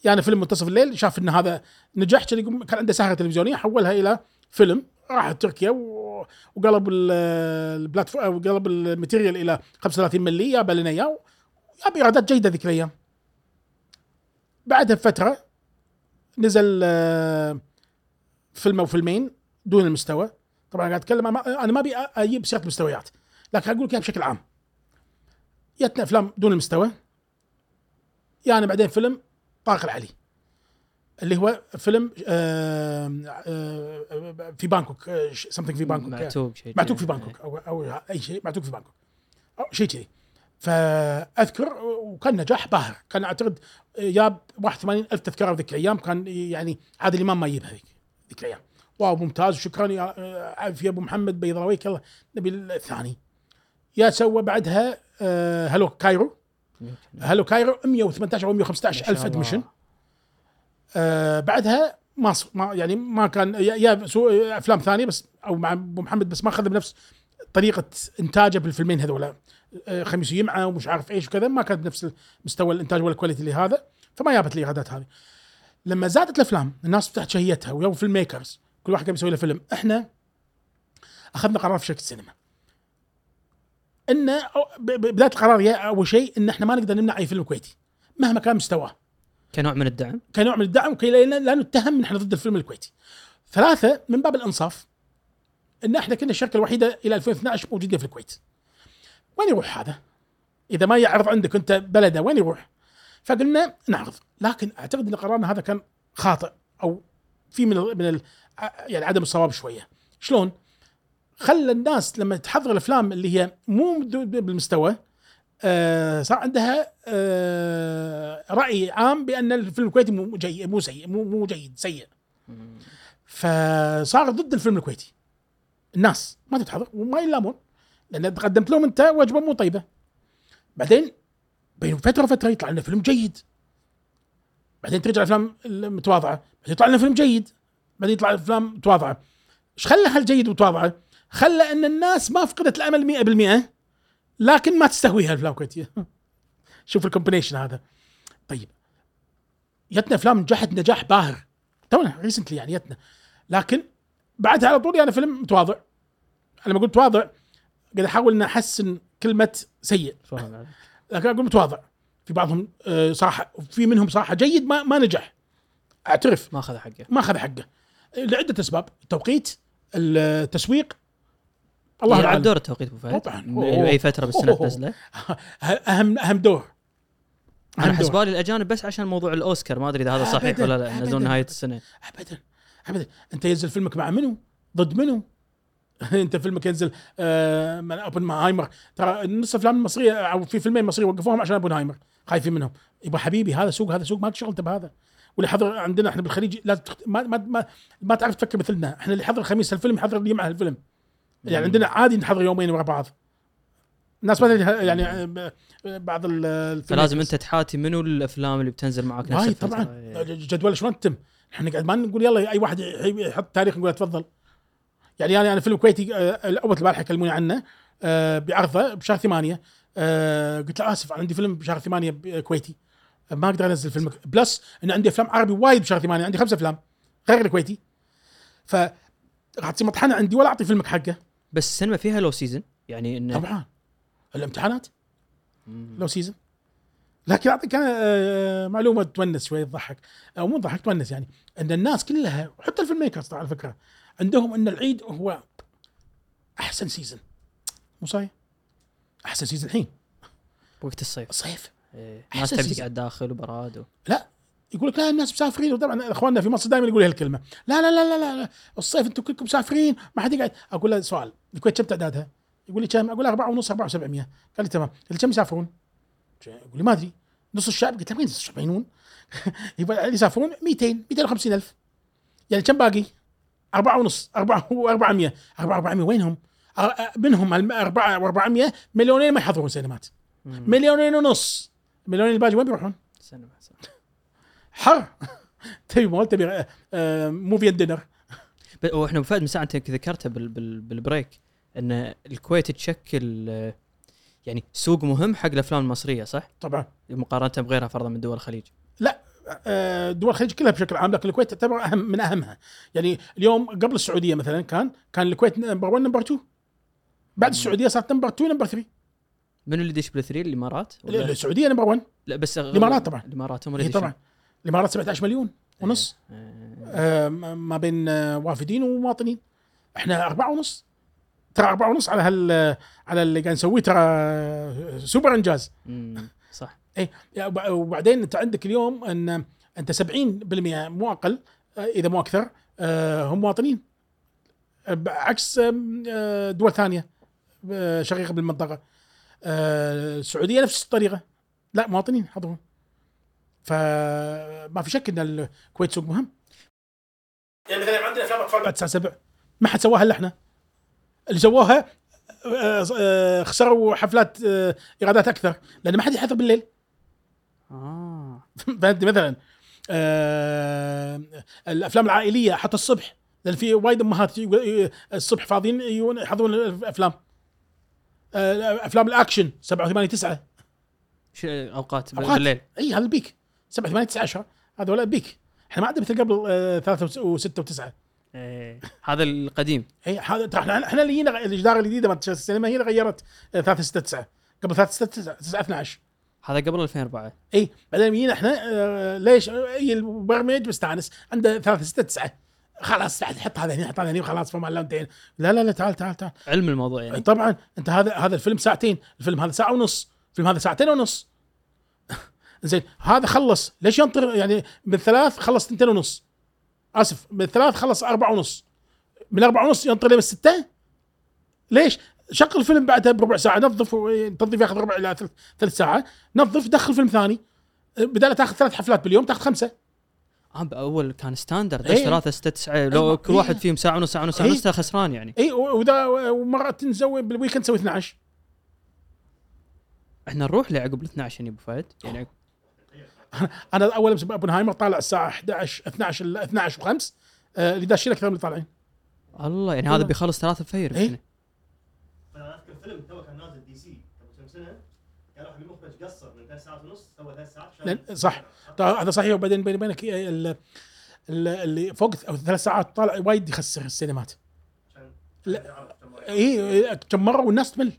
يعني فيلم منتصف الليل شاف إن هذا نجح كان عنده ساهره تلفزيونية حولها إلى فيلم راح تركيا وقلب ال- ال platform وقلب ال material إلى 35 ملي جاب لنا إياه. جاب إيرادات جيدة ذيك الأيام. بعدها بفترة نزل آه، فيلم أو فيلمين دون المستوى. طبعا قاعد أتكلم أنا ما أبي أجيب سيرة المستويات لكن أقول لك بشكل عام. جتنا أفلام دون المستوى. يعني بعدين فيلم طارق العلي اللي هو فيلم آه، آه، في بانكوك something في بانكوك معتوق شيء معتوق في. بانكوك أو أو أي شيء معتوق في بانكوك. أو شيء كذي. فأذكر وكان نجاح باهر. كان أعتقد جاب 81 ألف تذكرة ذيك الأيام. كان يعني عادل امام ما يجيبها ذيك ذيك الأيام. واو ممتاز وشكرا يا أبو محمد بيضاويك الله نبي الثاني. يا سوى بعدها آه، Hello Cairo. Hello Cairo 118 أو 115 ما شاء الف. admission آه بعدها ما يعني ما كان يا- أفلام ثانية بس أو مع أبو محمد بس ما اخذ بنفس طريقة إنتاجه بالفيلمين هذولا. آه، خميس يمعة ومش عارف إيش وكذا ما كانت بنفس مستوى الإنتاج ولا ال quality اللي هذا فما جابت الايرادات هذه. لما زادت الأفلام الناس فتحت شهيتها وال film makers كل واحد قام يسوي له فيلم. إحنا أخذنا قرار في شركة السينما. إن بدايه القرار يا أول شيء إن إحنا ما نقدر نمنع أي فيلم كويتي مهما كان مستواه كنوع من الدعم كنوع من الدعم وكي لا لا نتهم إن إحنا ضد الفيلم الكويتي. ثلاثة من باب الإنصاف إن إحنا كنا الشركة الوحيدة إلى 2012 موجودين في الكويت. وين يروح هذا؟ إذا ما يعرض عندك أنت بلده وين يروح؟ فقلنا نعرض لكن أعتقد إن قرارنا هذا كان خاطئ أو في من ال من ال يعني عدم الصواب شوية. شلون؟ خلى الناس لما تحضر الأفلام اللي هي مو بالمستوى آه صار عندها آه رأي عام بأن الفيلم الكويتي مو جيد مو سيء مو مو جيد سيء. فصار ضد الفيلم الكويتي. الناس ما تتحضر وما يلامون لأن قدمت لهم أنت وجبة مو طيبة. بعدين بين فترة وفتره يطلع لنا فيلم جيد. بعدين ترجع الأفلام المتواضعة بعدين يطلع لنا فيلم جيد. بعدين يطلع افلام متواضعة. إيش خلى هالجيد ومتواضعه؟ خلى أن الناس ما فقدت الأمل 100% لكن ما تستهويها الأفلام الكويتيه شوف ال combination هذا. طيب. جتنا أفلام نجحت نجاح باهر. تونا recently يعني جتنا لكن بعدها على طول يعني فيلم متواضع. لما أقول متواضع قاعد أحاول ان أحسن كلمة سيء. لكن أقول متواضع. في بعضهم آه، صراحة في منهم صراحة جيد ما ما نجح. أعترف. ما أخذ حقه. ما أخذ حقه. لعدة أسباب. التوقيت التسويق الله أعلم يلعب دور التوقيت أبو فهد؟ طبعاً. أي فترة بالسنة. تنزله؟ أهم أهم دور. أنا. حسبالي الأجانب بس عشان موضوع الأوسكار. ما أدري إذا هذا صحيح ولا لا ينزلون أبداً. نهاية السنة. ابدا ابدا. أنت ينزل فيلمك مع منو؟ ضد منو؟ أنت فيلمك ينزل آه من اوبنهايمر ترى نص الافلام المصريه أو في فيلمين مصريه وقفوهم عشان اوبنهايمر خايفين منهم. يبا حبيبي هذا سوق هذا سوق. ما تشغل بهذا واللي حضر عندنا إحنا بالخليج لا تخت... ما, ما ما ما تعرف تفكر مثلنا. إحنا اللي حضر الخميس الفيلم يحضر الجمعه الفيلم يعني عندنا عادي نحضر يومين ورا بعض. الناس ما تدري يعني بعض فلازم انت تحاتي منو الأفلام اللي بتنزل معك نفس. طبعا. إيه. جدول شلون تتم؟ إحنا قاعد ما نقول يلا أي واحد يحط تاريخ نقول تفضل. يعني أنا أنا فيلم كويتي آه، الأول البارحه كلموني عنه آه، بعرضه بشهر ثمانية. آه، قلت له آسف عندي فيلم بشهر ثمانية كويتي. ما أقدر أنزل فيلم. plus إن عندي أفلام عربي وايد بشهر ثمانية عندي خمس أفلام غير الكويتي. ف راح تصير مطحنة عندي ولا أعطي فيلمك حقه. بس السينما فيها low season يعني انه طبعا. الامتحانات؟ low season لكن أعطيك أنا آه، معلومة تونس شوي تضحك. أو مو تضحك تونس يعني. إن الناس كلها وحتى ال film makers على فكرة عندهم إن العيد هو أحسن season مو صحيح؟ أحسن season الحين. وقت الصيف. الصيف. إيه. ناس تبي. تقعد داخل وبراد و... لا. يقول لك لا الناس مسافرين وطبعا إخواننا في مصر دائما يقولوا هالكلمة لا لا لا لا لا. الصيف أنتم كلكم مسافرين ما حد يقعد أقول له سؤال الكويت كم تعدادها؟ يقول لي كم؟ أقول له 4 ونص 4 و700 قال لي تمام قلت كم يسافرون؟ يقول لي ما أدري نص الشعب قلت له وين نص الشعب مجنون؟ اللي يسافرون 200 250 ألف يعني كم باقي؟ 4 ونص 4 و400 4 400 وينهم؟ منهم 4 و400 مليونين ما يحضرون سينمات مليونين ونص مليونين الباقي وين بيروحون؟ سينما. حر. تبي مول تبي movie dinner وإحنا أبو فهد من ساعة أنت ذكرتها بال... بال... بال break إن الكويت تشكل آه، يعني سوق مهم حق الأفلام المصرية صح؟ طبعا. مقارنة بغيرها فرضا من دول الخليج. آه، دول الخليج كلها بشكل عام لكن الكويت تعتبر أهم من أهمها. يعني اليوم قبل السعودية مثلا كان كان الكويت number 1 نمبر 2 بعد السعودية صارت number 2 number 3 منو اللي يدش بال three الإمارات؟ ولا- السعودية number 1 لا بس الإمارات طبعاً. الإمارات هم هي اللي طبعا. الإمارات 17 مليون ونص. آه. آه، ما بين آه، وافدين ومواطنين. إحنا أربعة ونص. ترى أربعة ونص على هال على اللي قاعد نسويه ترى سوبر إنجاز. صح. اي وبعدين أنت عندك اليوم إن أنت 70% مو أقل آه، إذا مو أكثر آه، هم مواطنين. آه، عكس آه، دول ثانية آه، شقيقة بالمنطقة. آه، السعودية نفس الطريقة. لا مواطنين حضرهم فما في شك إن الكويت سوق مهم. يعني مثلا عندنا أفلام أطفال بعد الساعة 7 ما حد سواها إلا إحنا. اللي سووها آه، خسروا حفلات آه، إيرادات أكثر لأن ما حد يحضر بالليل. آه. فهمت؟ مثلا آه الأفلام العائلية حتى الصبح لأن في وايد أمهات الصبح فاضيين يحضرون الأفلام. آه أفلام الأكشن 7 8 9 ش- أوقات أوقات. بالليل. إي هذا ال peak. 7 8 9 10 هذا ولا peak. إحنا ما عندنا مثل قبل آه 3 و6 و9 إيه. هذا القديم. اي هذا إحنا إحنا اللي جينا الاجدار الجديدة مالت السينما هي اللي غيرت 3 6 9 قبل 3 6 9 9 12 هذا قبل 2004 اي بعدين جينا إحنا آه ليش؟ اي البرنامج مستانس. عنده 3 6 9 خلاص حط هذا هنا حط هذا هنا وخلاص فما لا لا لا تعال تعال تعال. علم الموضوع يعني. طبعا أنت هذا هذا الفيلم ساعتين. الفيلم هذا ساعة ونص. الفيلم هذا ساعتين ونص. زين هذا خلص. ليش ينطر؟ يعني من ثلاث خلص اثنتين ونص. آسف من ثلاث خلص أربعة ونص. من أربعة ونص ينطر لين الستة ليش؟ شغل الفيلم بعدها بربع ساعة نظف تنظيف ياخذ ربع إلى ثلث- ثلث ساعة. نظف دخل فيلم ثاني. بدال لا تاخذ ثلاث حفلات باليوم تاخذ خمسة. بأول كان standard إيه. إيش ثلاثة ستة تسعة. لو أيوة. كل واحد إيه. فيهم ساعة ونص ساعة ونص ساعة إيه. ونص ترى خسران يعني. اي وذا ومرات نسوي بال weekend نسوي 12 إحنا نروح لعقب ال 12 يا أبو فهد؟ يعني أنا اول امس أوبنهايمر طالع الساعة 11 12 ال 12 و5 اللي داشين أكثر من اللي طالعين الله يعني هذا. بيخلص ثلاثة فير إيه. فينا. فانا أذكر فيلم تو كان نازل دي سي قبل كم سنة قالوا حق المخرج قصر من ثلاث ساعات ونص سوى ثلاث ساعات صح. طيب هذا صحيح وبعدين بيني وبينك ال- ال- اللي فوق أو ثلاث ساعات طالع وايد يخسر السينمات عشان لا. يعرف كم مرة. اي كم مرة والناس تمل.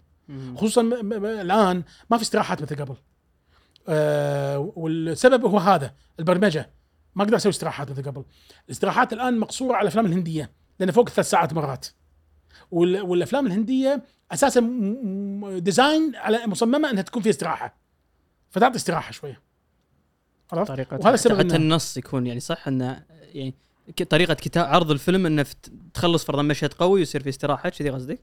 خصوصا م- م- م- الآن ما في استراحات مثل قبل آه والسبب هو هذا البرمجة. ما أقدر أسوي استراحات مثل قبل. الاستراحات الآن مقصورة على الأفلام الهندية لأن فوق ثلاث ساعات مرات. وال- والأفلام الهندية أساسا ديزاين على مصممة إنها تكون فيها استراحة. فتعطي استراحة شوية. عرفت؟ طريقة وهذا السبب حتى النص يكون يعني صح إنه يعني طريقة كتاب عرض الفيلم إنه تخلص فرضا مشهد قوي ويصير في استراحة كذي قصدك؟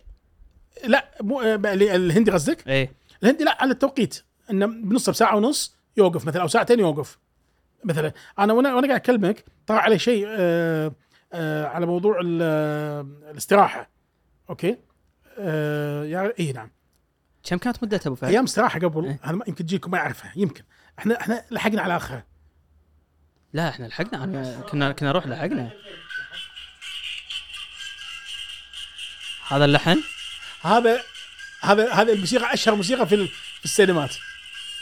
لا مو آه، الهندي قصدك؟ إيه. الهندي لا على التوقيت. إنه بنص بساعة ونص يوقف مثلا أو ساعتين يوقف. مثلا أنا وأنا وأنا قاعد أكلمك طلع علي شيء آه آه على موضوع آه، الاستراحة. أوكي؟ يا اي نعم. كم كانت مدتها أبو فهد؟ أيام استراحة قبل. إيه. ما يمكن تجيكم ما يعرفها يمكن. إحنا إحنا لحقنا على آخرها. لا إحنا لحقنا. أنا كنا كنا نروح لحقنا. هذا اللحن؟ هذا هذا هذا الموسيقى أشهر موسيقى في السينمات.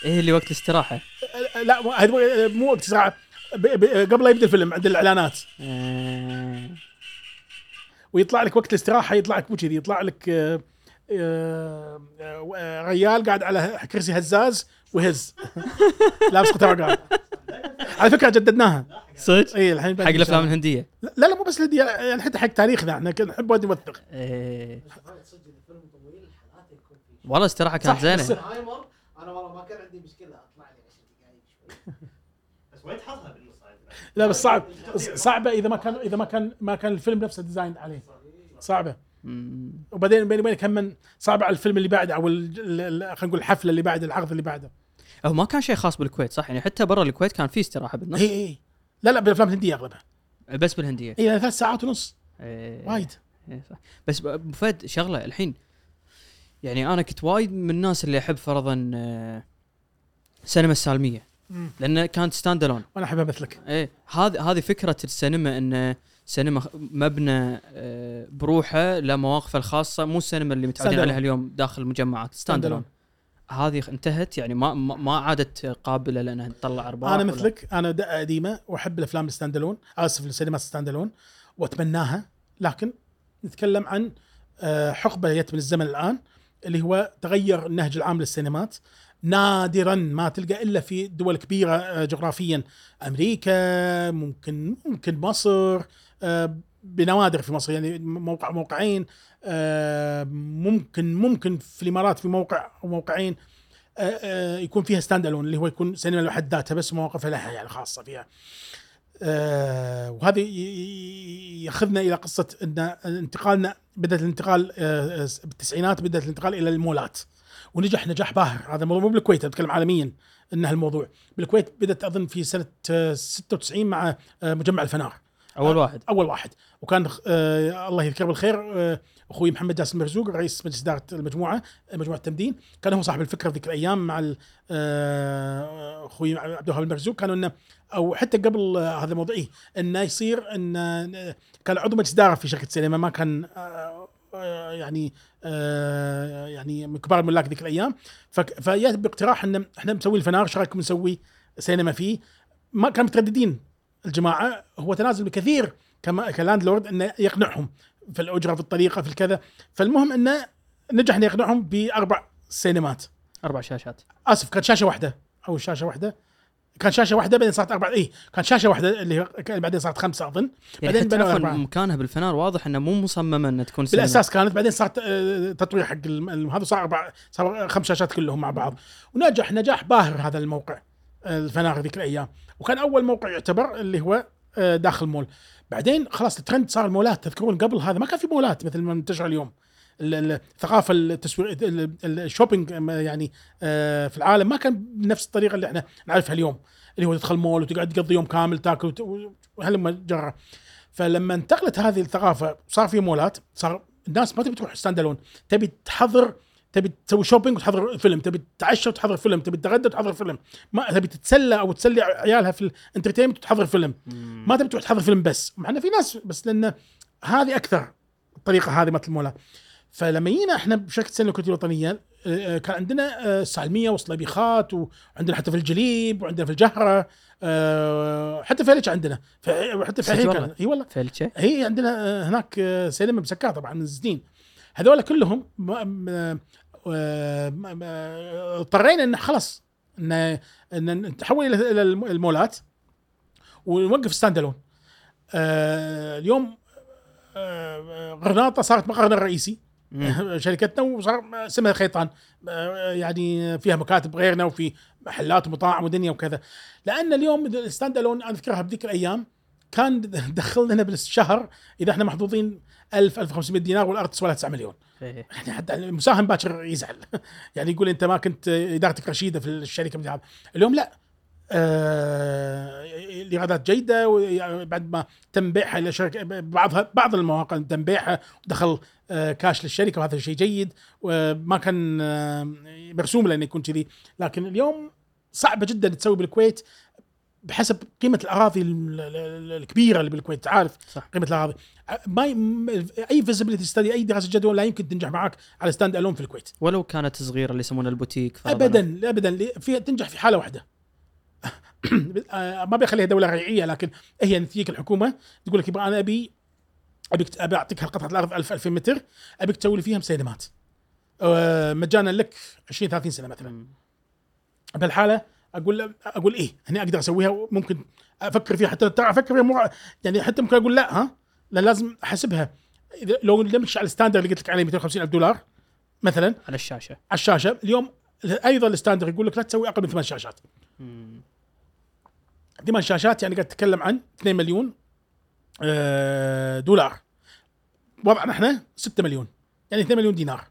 إيه اللي وقت الاستراحة آه، لا مو- هذا مو- مو وقت استراحة. ب- ب- قبل لا يبدأ الفيلم عند الإعلانات. آه. ويطلع لك وقت الاستراحه يطلع لك مو كذي يطلع لك آه، آه، ريال قاعد على كرسي هزاز وهز. لابس قطع رقاب على فكرة جددناها. صدق؟ اي الحين حق الأفلام الهندية؟ لا لا مو بس الهندية يعني حتى حق تاريخنا إحنا كنا نحب وايد نوثق. إيه. والله استراحة كانت هايمر أنا والله ما كان عندي مشكلة أطلع لي 10 دقائق شوي. بس وين تحطها بالنص هاي؟ لا بس صعب. صعبة إذا ما كان إذا ما كان ما كان الفيلم نفسه design عليه. صعبة. وبعدين بيني وبينك هم صعبة على الفيلم اللي بعده أو ال- ال- ال- خلينا نقول الحفلة اللي بعد العرض اللي بعده. هو ما كان شيء خاص بالكويت صح؟ يعني حتى برا الكويت كان في استراحة بالنص. اي اي لا لا بالأفلام الهندية أغلبها. بس بالهندية. اي ثلاث ساعات ونص. إيه. وايد. إيه صح. بس أبو فهد شغلة الحين يعني أنا كنت وايد من الناس اللي أحب فرضا آه، سينما السالمية. مم. لأن كانت stand alone وأنا أحبها مثلك. إيه هذه هذه فكرة السينما إن سينما مبنى آه، بروحه له مواقفه الخاصة مو السينما اللي متعودين Stand alone. عليها اليوم داخل المجمعات stand Stand alone هذه انتهت يعني ما ما ما عادت قابلة لأنها تطلع أرباح أنا ولا- مثلك أنا دقه قديمة وأحب الأفلام ال stand alone آسف السينمات ال stand alone وأتمناها لكن نتكلم عن آه، حقبة جت من الزمن الآن. اللي هو تغير النهج العام للسينمات نادرا ما تلقى إلا في دول كبيرة آه، جغرافيا أمريكا ممكن ممكن مصر آه، بنوادر في مصر يعني موقع موقعين آه، ممكن ممكن في الإمارات في موقع أو موقعين يكون فيها stand alone اللي هو يكون سينما لوحد ذاتها بس مواقفها لها يعني خاصة فيها. آه، وهذا ياخذنا إلى قصة إن انتقالنا بدأت الانتقال آه، بالتسعينات بدأت الانتقال إلى المولات. ونجح نجاح باهر. هذا الموضوع مو بالكويت أتكلم عالميا إن هالموضوع. بالكويت بدأت أظن في سنة آه، 96 مع آه، مجمع الفنار. أول واحد. أول واحد. وكان الله يذكره بالخير أخوي محمد جاسم مرزوق رئيس مجلس إدارة المجموعة مجموعة التمدين. كان هو صاحب الفكرة ذيك الأيام مع آه، أخوي عبد الوهاب المرزوق. كانوا انه أو حتى قبل هذا الموضوع إيه إنه يصير إن كان عضو مجلس إدارة في شركة سينما ما كان آه، آه، يعني يعني من كبار الملاك ذيك الأيام. فجاء باقتراح إن إحنا مسوي الفنار إيش رأيكم نسوي سينما فيه؟ ما كانوا مترددين الجماعة هو تنازل بكثير كما كلاند لورد إنه يقنعهم. في الأجرة في الطريقة في الكذا. فالمهم إنه نجح إنه يقنعهم بأربع سينمات. أربع شاشات. آسف كانت شاشة واحدة. أو شاشة واحدة. كان شاشة واحدة بعدين صارت أربع اي كان شاشة واحدة اللي بعدين صارت خمسة أظن. يعني بعدين بنوا. مكانها بالفنار واضح إنه مو مصممة إنها تكون سينما. بالأساس كانت بعدين صارت آه، تطوير حق هذا صار أربع صار خمس شاشات كلهم مع بعض. ونجح نجاح باهر هذا الموقع آه، الفنار ذيك الأيام. وكان أول موقع يعتبر اللي هو آه، داخل مول. بعدين خلاص الترند صار المولات تذكرون قبل هذا ما كان في مولات مثل ما منتشر اليوم. ال- ال- الثقافه التسويق ال- ال- ال shopping يعني آه، في العالم ما كان بنفس الطريقة اللي إحنا نعرفها اليوم. اللي هو تدخل مول وتقعد تقضي يوم كامل تاكل وهلما جرى فلما انتقلت هذه الثقافة صار في مولات صار الناس ما تبي تروح stand alone تبي تحضر تبي تسوي shopping وتحضر فيلم تبي تتعشى وتحضر فيلم تبي تتغدى وتحضر فيلم. ما تبي تتسلى أو تسلي عيالها في ال entertainment وتحضر فيلم. ما تبي تروح تحضر فيلم بس. مع انه في ناس بس لأن هذه أكثر الطريقة هذه مالت المولات فلما جينا إحنا بشركه سينما الكويتيه الوطنيه آه، كان عندنا آه، السالميه وصليبيخات وعندنا حتى في الجليب وعندنا في الجهرة آه، حتى في فيلتش عندنا حتى في إي والله. فيلتشة هي عندنا آه، هناك آه، سينما مسكات طبعا من سنين هذول كلهم آه، ما- اضطرينا إن خلاص ان إن نتحول إلى المولات ونوقف stand alone آه، اليوم آه، غرناطة صارت مقرنا الرئيسي. شركتنا وصار اسمها خيطان. آه، يعني فيها مكاتب غيرنا وفي محلات ومطاعم ودنيا وكذا. لأن اليوم ال stand alone أنا أذكرها بذيك الأيام كان دخل لنا بالشهر إذا إحنا محظوظين 1000 1500 دينار والأرض تسوى لها 9 مليون. إيه. يعني حتى المساهم باكر يزعل. يعني يقول أنت ما كنت إدارتك رشيدة في الشركة اليوم لا. آه الإيرادات جيدة وبعد ما تم بيعها إلى شركة بعضها بعض المواقع تم بيعها ودخل آه كاش للشركة وهذا شيء جيد. وما كان آه مرسوم له انه يكون كذي. لكن اليوم صعبة جدا تسوي بالكويت. بحسب قيمة الاراضي ال- ال- الكبيرة اللي بالكويت تعرف صح. قيمة الاراضي ما ي- أي feasibility study أي دراسة جدوى لا يمكن تنجح معك على stand alone في الكويت ولو كانت صغيرة اللي يسمونها البوتيك. ابدا ابدا لي- فيها تنجح في حالة واحدة ما بيخليها دولة ريعية لكن هي تجيك الحكومة تقول لك يبغى أنا أبي ابيك أبي أعطيك قطعه الأرض 1000 2000 متر أبيك تسوي لي فيها سينمات آه، مجانا لك 20 30 سنة مثلا. بهالحالة أقول أقول إيه؟ هني أقدر أسويها؟ ممكن أفكر فيها حتى ترى أفكر فيها مو يعني حتى ممكن أقول لا ها؟ لا لازم أحسبها. إذا لو نمشي على ال standard اللي قلت لك عليه 250 ألف دولار مثلا على الشاشة. على الشاشة اليوم أيضا ال standard يقول لك لا تسوي أقل من ثمان شاشات. ثمان شاشات يعني قاعد تتكلم عن 2 مليون آه، دولار. وضعنا إحنا 6 مليون يعني 2 مليون دينار.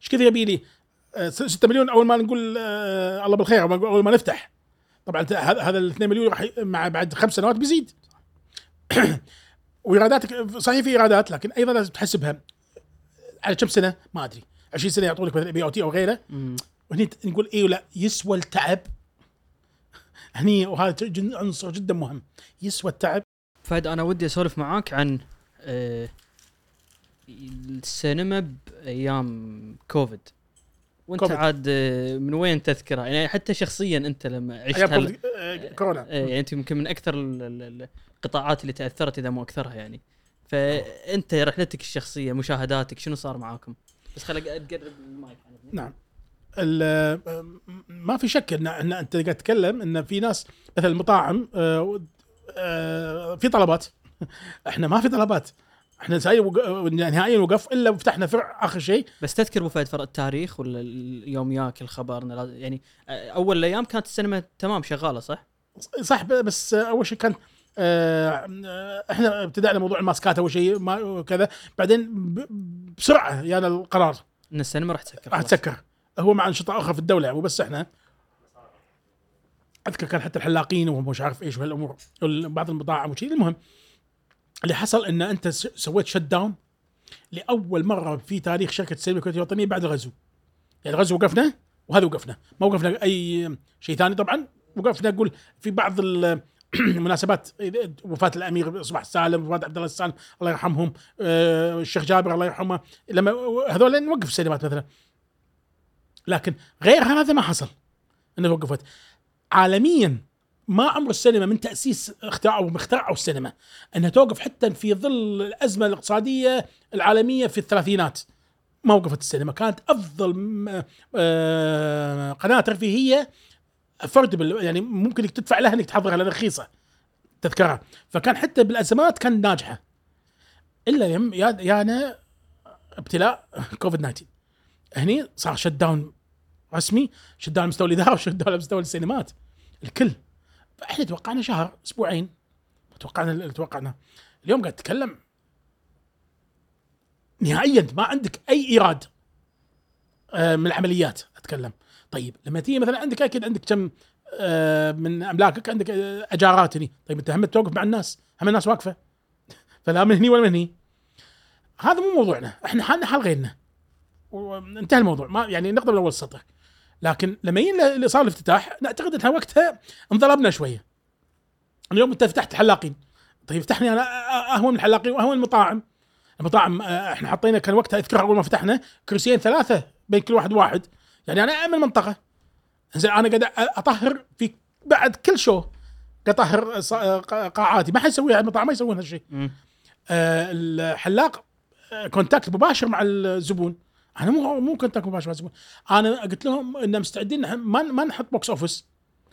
إيش كذا يبي لي؟ 6 مليون أول ما نقول آه، الله بالخير أول ما نفتح. طبعا هذا ال 2 مليون راح مع بعد خمس سنوات بيزيد. وإيراداتك صحيح في إيرادات لكن أيضا لازم تحسبها على كم سنة؟ ما أدري. 20 سنة يعطوا لك مثلا BOT أو غيره. وهني نقول إيه ولا يسوى التعب. هني وهذا عنصر جدا مهم. يسوى التعب. فهد أنا ودي أسولف معاك عن آه، السينما بأيام كوفيد. وانت كوفيد. عاد آه، من وين تذكرها يعني حتى شخصيا انت لما عشت هال... كوفيد- آه، كورونا. آه، يعني انت يمكن من أكثر ال- ال- القطاعات اللي تأثرت إذا مو أكثرها يعني. فأنت رحلتك الشخصية مشاهداتك شنو صار معاكم؟ بس خليك تقرب المايك نعم. ال- آه، ما في شك إن إن أنت قاعد تتكلم إن في ناس مثل المطاعم في طلبات. إحنا ما في طلبات. إحنا ساي وق... نهائيا وقف إلا فتحنا فرع آخر شيء. بس تذكر أبو فهد فرق التاريخ ولا يوم ياك الخبر؟ يعني أول الأيام كانت السينما تمام شغالة صح؟ صح بس أول شيء كان آه، آه، إحنا ابتدأنا موضوع الماسكات أول شيء ما كذا بعدين بسرعة يعني القرار. إن السينما راح تسكر راح. تسكر. هو مع أنشطة أخرى في الدولة مو بس إحنا. أذكر كان حتى الحلاقين ومش عارف إيش وهالأمور بعض المطاعم وشيء المهم اللي حصل إن أنت سويت شت داون لأول مرة في تاريخ شركة السينما الكويتيه الوطنية بعد الغزو يعني الغزو وقفنا وهذا وقفنا. ما وقفنا أي شيء ثاني طبعا. وقفنا نقول في بعض ال- المناسبات وفاة الأمير صباح السالم وفاة عبد الله السالم الله يرحمهم آه، الشيخ جابر الله يرحمه. لما هذول نوقف السينمات مثلا. لكن غير هذا ما حصل. إنه وقفت. عالميا ما عمر السينما من تأسيس اختراعوا اخترعوا السينما إنها توقف حتى في ظل الأزمة الاقتصادية العالمية في الثلاثينات. ما وقفت السينما كانت أفضل آه، قناة ترفيهية افوردبل يعني ممكن إنك تدفع لها إنك تحضرها لأنها رخيصة تذكرها. فكان حتى بالأزمات كان ناجحة. إلا يم يانا ابتلاء كوفيد 19 هني صار shutdown رسمي shutdown مستوى الإدارة و shutdown مستوى السينمات. الكل فاحنا توقعنا شهر أسبوعين. توقعنا اللي توقعنا. اليوم قاعد اتكلم نهائيا ما عندك أي إيراد آه، من العمليات أتكلم. طيب لما تيجي مثلا عندك أكيد عندك كم آه، من أملاكك عندك آه، أجارات هني. طيب أنت هم توقف مع الناس هم الناس واقفة. فلا من هني ولا من هني. هذا مو موضوعنا. إحنا حالنا حال غيرنا. وانتهى الموضوع. ما يعني نقدر من اول السطر لكن لما يجي اللي صار الافتتاح نعتقد إنها وقتها انضربنا شوية. اليوم أنت فتحت حلاقين. طيب فتحني أنا أهون من الحلاقين وأهون من المطاعم المطاعم إحنا حطينا كان وقتها اذكر أول ما فتحنا كرسيين ثلاثة بين كل واحد واحد. يعني أنا امن منطقة. زين أنا قاعد أطهر في بعد كل شو. أطهر قاعاتي. ما حيسويها المطاعم ما يسوون هالشيء الحلاق contact مباشر مع الزبون. أنا مو مو مع الزبون أنا قلت لهم إن مستعدين نح- ما ما نحط box office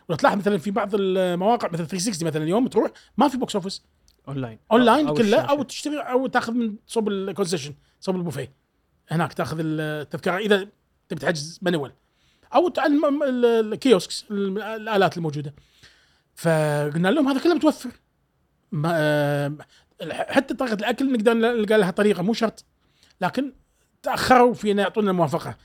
ولا تلاحظ مثلا في بعض المواقع مثلا 360 مثلا اليوم تروح ما في box office online online أو كله. أو تشتري أو تأخذ من صوب ال concession صوب البوفيه. هناك تأخذ التذكرة إذا تبي تحجز مانوال أو الكيوسكس ال- الآلات الموجودة. فقلنا لهم هذا كله متوفر. ما آه، حتى طريقه الأكل نقدر نلقى لها طريقة مو شرط. لكن تأخروا في ان يعطونا الموافقه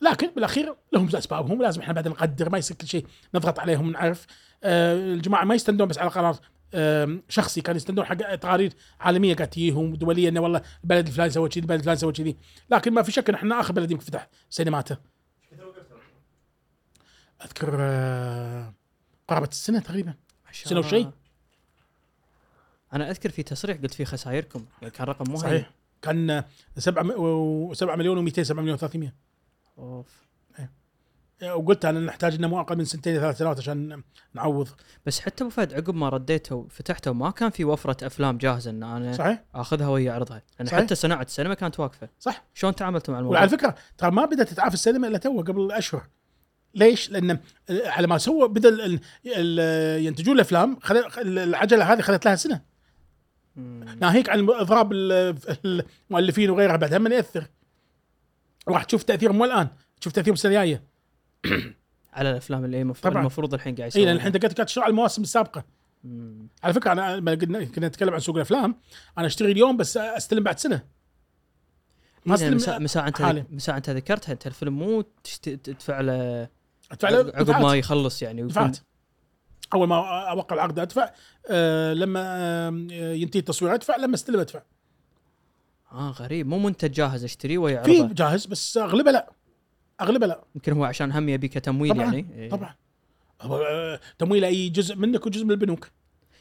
لكن بالأخير لهم اسبابهم لازم إحنا بعد نقدر ما يصير كل شيء نضغط عليهم نعرف آه الجماعة ما يستندون بس على قرار آه شخصي كانوا يستندون حق تقارير عالمية. قاعد تجيهم دوليه إنه والله البلد الفلاني سوى كذي البلد الفلاني سوى كذي. لكن ما في شك إن إحنا آخر بلد يمكن فتح سينماته. أذكر آه قرابة السنة تقريبا. الله. وشيء. أنا أذكر في تصريح قلت فيه خسائركم كان رقم مو. صحيح. كان 7 7 مليون و200 7 مليون و300 أوف. وقلت أنا نحتاج لنا مو أقل من سنتين ثلاث سنوات عشان نعوض بس حتى أبو فهد عقب ما رديته وفتحته ما كان في وفرة أفلام جاهزة إن أنا صحيح آخذها وهي اعرضها لأن صحيح. حتى صناعة السينما كانت واقفة صح شلون تعاملتوا مع الموضوع؟ وعلى فكرة ترى ما بدأت تتعافى السينما إلا تو قبل أشهر ليش؟ لأن على ما سووا بدأ ينتجون الأفلام العجلة هذه خذت لها سنة. ناهيك عن اضراب ال- المؤلفين وغيرها بعد هم ياثر راح تشوف تاثيرهم مو الآن تشوف تاثيرهم السنة الجاية على الأفلام اللي المفروض. المفروض الحين قاعد اي يسوونها لأن الحين قاعد قاعد تشتغل على المواسم السابقة مم. على فكرة أنا لما قلنا- كنا نتكلم عن سوق الأفلام أنا أشتري اليوم بس أستلم بعد سنة ما إيه، لأن مساء استلم مساء انت. مساء أنت ذكرتها أنت الفيلم مو تشت- تدفع له عقب. ما يخلص يعني دفعت أول ما أوقع العقد أدفع آه لما آه ينتهي التصوير أدفع لما استلم أدفع. آه غريب. مو منتج جاهز أشتريه في ويعرضه جاهز بس أغلبه لا. أغلبه لا. يمكن هو عشان هم يبي كتمويل طبعاً، يعني. إيه. طبعا. هو آه، تمويل أي جزء منك وجزء من البنوك.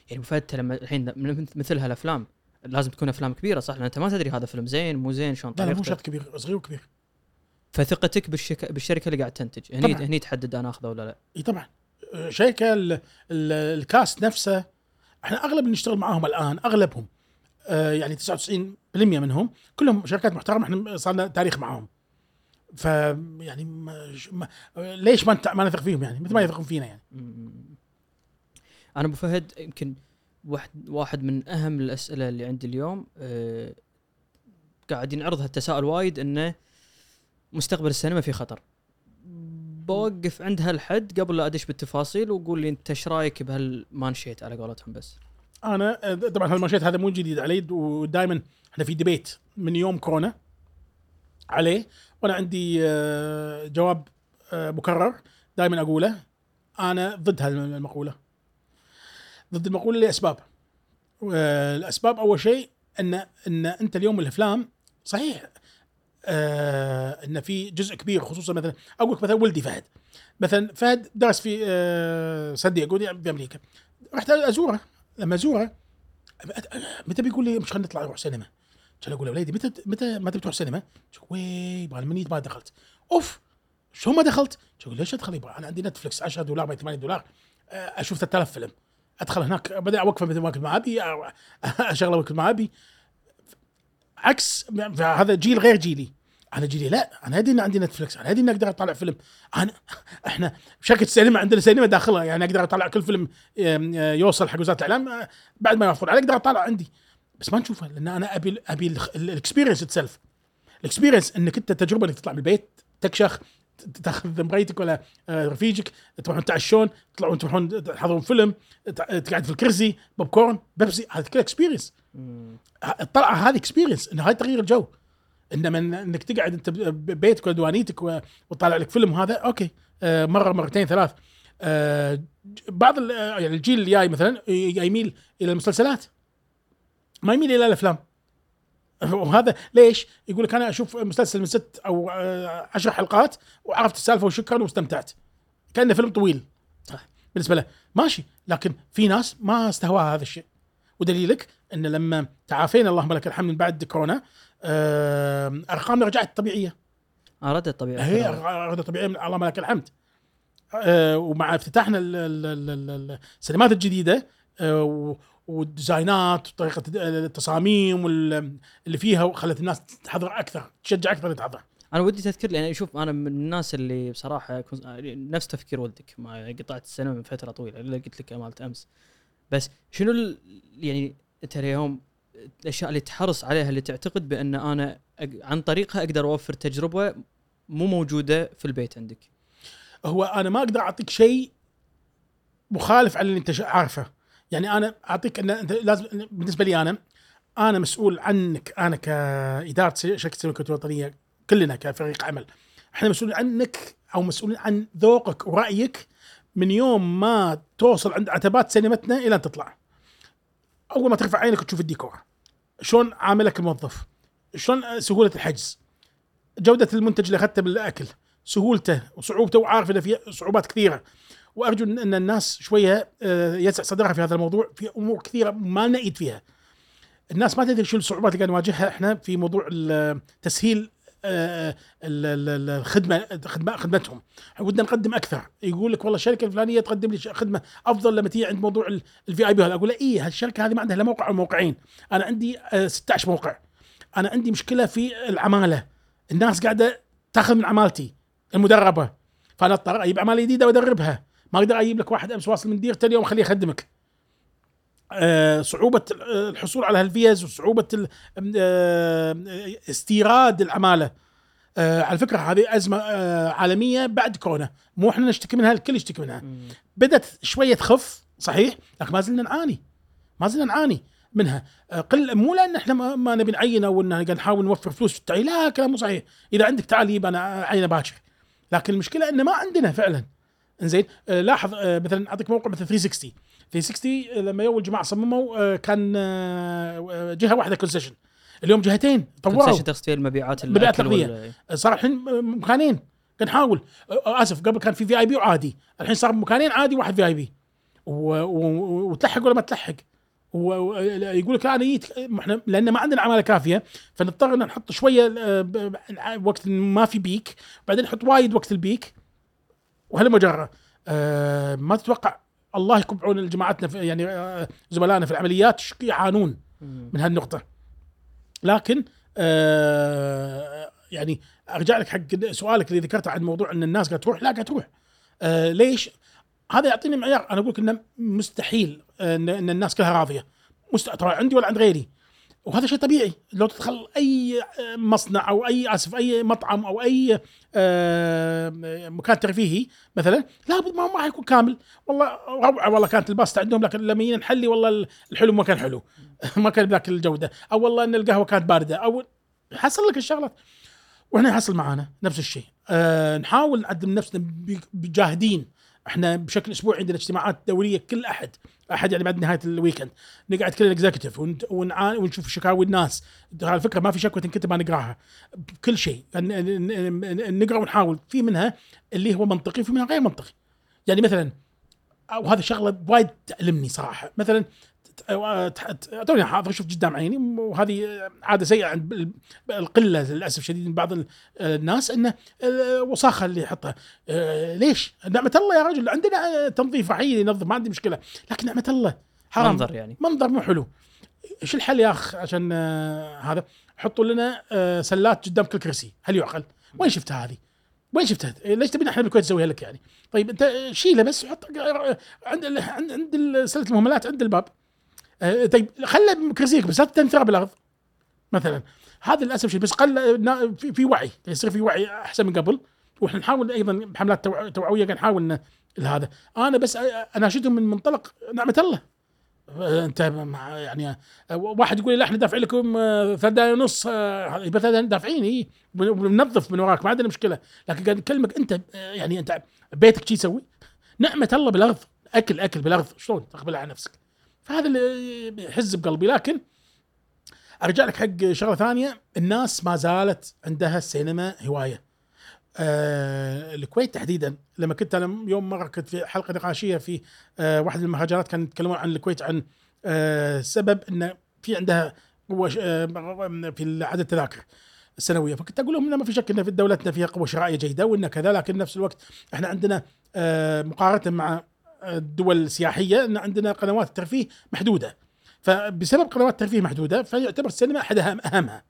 يعني أنت لما الحين مثل هالأفلام لازم تكون أفلام كبيرة صح؟ لأن أنت ما تدري هذا فيلم زين مو زين شلون لا لا مو شرط كبير صغير وكبير. فثقتك بالشك... بالشركة اللي قاعد تنتج هني طبعاً. هني تحدد أنا أخذه ولا لا. إي طبعا. شركة ال- ال- الكاست نفسه إحنا أغلب اللي نشتغل معاهم الآن أغلبهم آه يعني 99% منهم كلهم شركات محترمة إحنا صار لنا تاريخ معاهم. ف يعني ما ما ليش ما ما نثق فيهم يعني؟ مثل ما يثقون فينا يعني. أنا أبو فهد يمكن واحد واحد من أهم الأسئلة اللي عندي اليوم أه قاعد ينعرض هالتساؤل وايد إنه مستقبل السينما في خطر. بوقف عند هالحد قبل لا أدش بالتفاصيل وقول لي أنت إيش رأيك بهالمانشيت على قولتهم بس. أنا طبعا هالمانشيت هذا مو جديد علي ودائما إحنا في debate من يوم كورونا عليه. وأنا عندي آه، جواب آه، مكرر دائما أقوله. أنا ضد هالمقولة. ضد المقولة لأسباب. آه، الأسباب أول شيء إن إن أنت اليوم الأفلام صحيح آه إن في جزء كبير خصوصا مثلا أقول لك مثلا ولدي فهد. مثلا فهد درس في آه سان دييغو دي- في أمريكا. رحت أزوره. لما أزوره متى بيقول لي مش خلينا نطلع نروح سينما؟ كان أقول له وليدي متى متى متى بتروح سينما؟ شو وي يبغى مني ما دخلت. أوف! شو ما دخلت؟ أقول ليش أدخل؟ يبغى أنا عندي نتفلكس 10 دولار ب 8 دولار. آه، أشوف 3000 فيلم. أدخل هناك بدأ اوقفه مثل ما كنت ما ابي اشغله وقت ما أبي. عكس هذا جيل غير جيلي. أنا جيلي لا أنا ادري ان عندي نتفلكس أنا ادري اني أقدر أطلع فيلم. أنا إحنا شركه السينما عندنا سينما داخلها يعني أقدر أطلع كل فيلم آه، يوصل حق وزارة الإعلام آه، بعد ما يوفر علي أقدر أطلع عندي. بس ما نشوفه لأن أنا أبي أبي ال experience itself ال experience إنك أنت تجربة إنك تطلع من البيت تكشخ تاخذ مريتك ولا آه، رفيجك تروحون تعشون تطلعون تروحون تحضرون فيلم تقعد في الكرسي بوب كورن بيبسي. هذا كله experience الطلعه هذه experience إنه هاي تغيير الجو. انما إنك تقعد أنت ببيتك ولا دوانيتك و- وتطالع لك فيلم هذا okay. آه، مرة مرتين ثلاث. آه، بعض آه، يعني الجيل اللي جاي مثلا يميل إلى المسلسلات. ما يميل إلى الأفلام. وهذا ليش؟ يقول لك أنا أشوف مسلسل من ست أو عشر حلقات وعرفت السالفة وشكرا واستمتعت. كأنه فيلم طويل. بالنسبة له. ماشي. لكن في ناس ما استهواها هذا الشيء. ودليلك إن لما تعافينا اللهم لك الحمد من بعد كورونا ارقامنا رجعت طبيعية. اراد الطبيعة. هي أرقام طبيعية من اللهم لك الحمد. آه، ومع افتتاحنا ال- ال- ال- ال- السينمات الجديدة آه، والديزاينات وطريقة التصاميم اللي فيها خلت الناس تحضر أكثر تشجع أكثر تحضر. أنا ودي تذكر لي يعني شوف أنا من الناس اللي بصراحة كنت- نفس تفكير ولدك ما قطعت السينما من فترة طويلة اللي قلت لك مالت أمس. بس شنو يعني انت اليوم الأشياء اللي تحرص عليها اللي تعتقد بأن أنا عن طريقها أقدر أوفر تجربة مو موجودة في البيت عندك؟ هو أنا ما أقدر أعطيك شيء مخالف عن اللي أنت عارفه. يعني أنا أعطيك إن أنت لازم بالنسبة لي أنا أنا مسؤول عنك أنا كإدارة شركة السينما الوطنية كلنا كفريق عمل إحنا مسؤولين عنك أو مسؤولين عن ذوقك ورأيك من يوم ما توصل عند عتبات سينمتنا إلى أن تطلع. أول ما ترفع عينك وتشوف الديكور. شلون عاملك الموظف؟ شلون سهولة الحجز؟ جودة المنتج اللي أخذته بالأكل سهولته وصعوبته وعارف إنه في صعوبات كثيرة. وأرجو ان الناس شوية آه، يسع صدرها في هذا الموضوع في أمور كثيرة ما لنا ايد فيها. الناس ما تدري شو الصعوبات اللي قاعد نواجهها. إحنا في موضوع تسهيل الخدمة خدمة خدمتهم. ودنا نقدم أكثر. يقول لك والله الشركة الفلانية تقدم لي خدمة أفضل لما تيجي عند موضوع ال VIP أقول له اي هالشركة هذه ما عندها لا موقع أو موقعين. أنا عندي آه، 16 موقع. أنا عندي مشكلة في العمالة. الناس قاعدة تاخذ من عمالتي المدربة. فأنا أضطر أجيب عمالة جديدة وأدربها. ما أقدر أجيب لك واحد امس واصل من ديرته اليوم خليه يخدمك. آه، صعوبة آه، الحصول على هالفيز وصعوبة ال- آه، استيراد العمالة. آه، على فكرة هذه أزمة آه، عالمية بعد كورونا. مو إحنا نشتكي منها الكل يشتكي منها. بدت شوية تخف صحيح لكن ما زلنا نعاني. ما زلنا نعاني منها. قل مو لأن إحنا ما, نبي نعين أو قاعد نحاول نوفر فلوس في التعيين. لا كلام مو صحيح. إذا عندك تعال يبقى أنا اعينه باكر. لكن المشكلة إنه ما عندنا فعلا. آه، لاحظ مثلا أعطيك موقع مثل 360 360 لما يو الجماعة صمموا آه، كان آه، آه، جهة واحدة concession اليوم جهتين طوروا concession تقصد فيه المبيعات مبيعات الأكل الأغذية. وال- صار الحين مكانين. نحاول آه، آسف قبل كان في VIP وعادي. الحين صار مكانين عادي واحد VIP وتلحق ولا ما تلحق؟ ويقول لك أنا جيت إحنا لأن ما عندنا عمالة كافية فنضطر إن نحط شوية آه، وقت ما في peak بعدين نحط وايد وقت ال peak وهلم جرا؟ آه ما تتوقع. الله يكون بعون جماعتنا في يعني آه زملائنا في العمليات يعانون. من هالنقطة. لكن آه يعني أرجع لك حق سؤالك اللي ذكرته عن موضوع إن الناس قاعدة تروح؟ لا قاعدة تروح. آه ليش؟ هذا يعطيني معيار. أنا أقول لك إنه مستحيل ان, إن الناس كلها راضية. مست... ترى عندي ولا عند غيري. وهذا شيء طبيعي. لو تدخل أي مصنع أو أي آسف أي مطعم أو أي مكان ترفيهي مثلا لابد ما ما حيكون كامل. والله روعه والله كانت الباستا عندهم لكن لما جينا نحلي؟ والله الحلو ما كان حلو. ما كان بذاك الجودة. أو والله إن القهوة كانت باردة. أو حصل لك الشغلات. وإحنا يحصل معانا نفس الشيء. أه نحاول نقدم نفسنا بجاهدين. إحنا بشكل اسبوعي عندنا اجتماعات دوريه كل احد احد يعني بعد نهاية ال weekend. نقعد كل ال executive ونشوف شكاوي الناس على فكرة ما في شكوى تنكتب ما نقراها. بكل شيء. ن- نقرأ ونحاول. في منها اللي هو منطقي وفي منها غير منطقي. يعني مثلا أو هذه شغلة وايد تألمني صراحة. مثلا توني حاضر شفت قدام عيني وهذه عادة سيئة عند ال- القلة للأسف شديد من بعض ال- الناس إنه الوساخه اللي يحطها. ليش؟ نعمة الله يا رجل عندنا تنظيف رحيل ينظف ما عندي مشكلة لكن نعمة الله. حرام. منظر يعني. منظر مو حلو. إيش الحل يا أخ؟ عشان هذا حطوا لنا سلات قدام كل كرسي. هل يعقل؟ وين شفتها هذه؟ وين شفتها؟ ليش تبينا إحنا بالكويت نسويها لك يعني؟ طيب أنت شيله بس وحط عند عند عند سلة المهملات عند الباب. طيب خله بكرسيك بس لا تنثر بالأرض مثلا. هذا للأسف شيء بس قل في, وعي يصير في وعي أحسن من قبل. وإحنا نحاول أيضا بحملات توع- توعوية قاعد نحاول هذا أنا بس اناشدهم من منطلق نعمة الله. أنت مع- يعني واحد يقول لي إحنا دافعين لكم آه، ثلاث ونص آه، دافعين اي بننظف من وراك ما عندنا مشكلة. لكن قاعد نكلمك أنت آه، يعني أنت بيتك شي يسوي؟ نعمة الله بالأرض أكل أكل بالأرض. شلون؟ تقبلها على نفسك. فهذا اللي يحز بقلبي. لكن أرجع لك حق شغلة ثانية. الناس ما زالت عندها السينما هواية. آه الكويت تحديدا. لما كنت أنا يوم مرة كنت في حلقة نقاشية في آه واحد المهرجانات كانوا يتكلمون عن الكويت عن آه سبب انه في عندها قوة آه في عدد التذاكر السنوية. فكنت أقول لهم إنه ما في شك إن في دولتنا فيها قوة شرائية جيدة وإن كذا لكن نفس الوقت إحنا عندنا آه مقارنة مع الدول السياحية إن عندنا قنوات الترفيه محدودة. فبسبب قنوات الترفيه محدودة فيعتبر السينما أحد أهمها.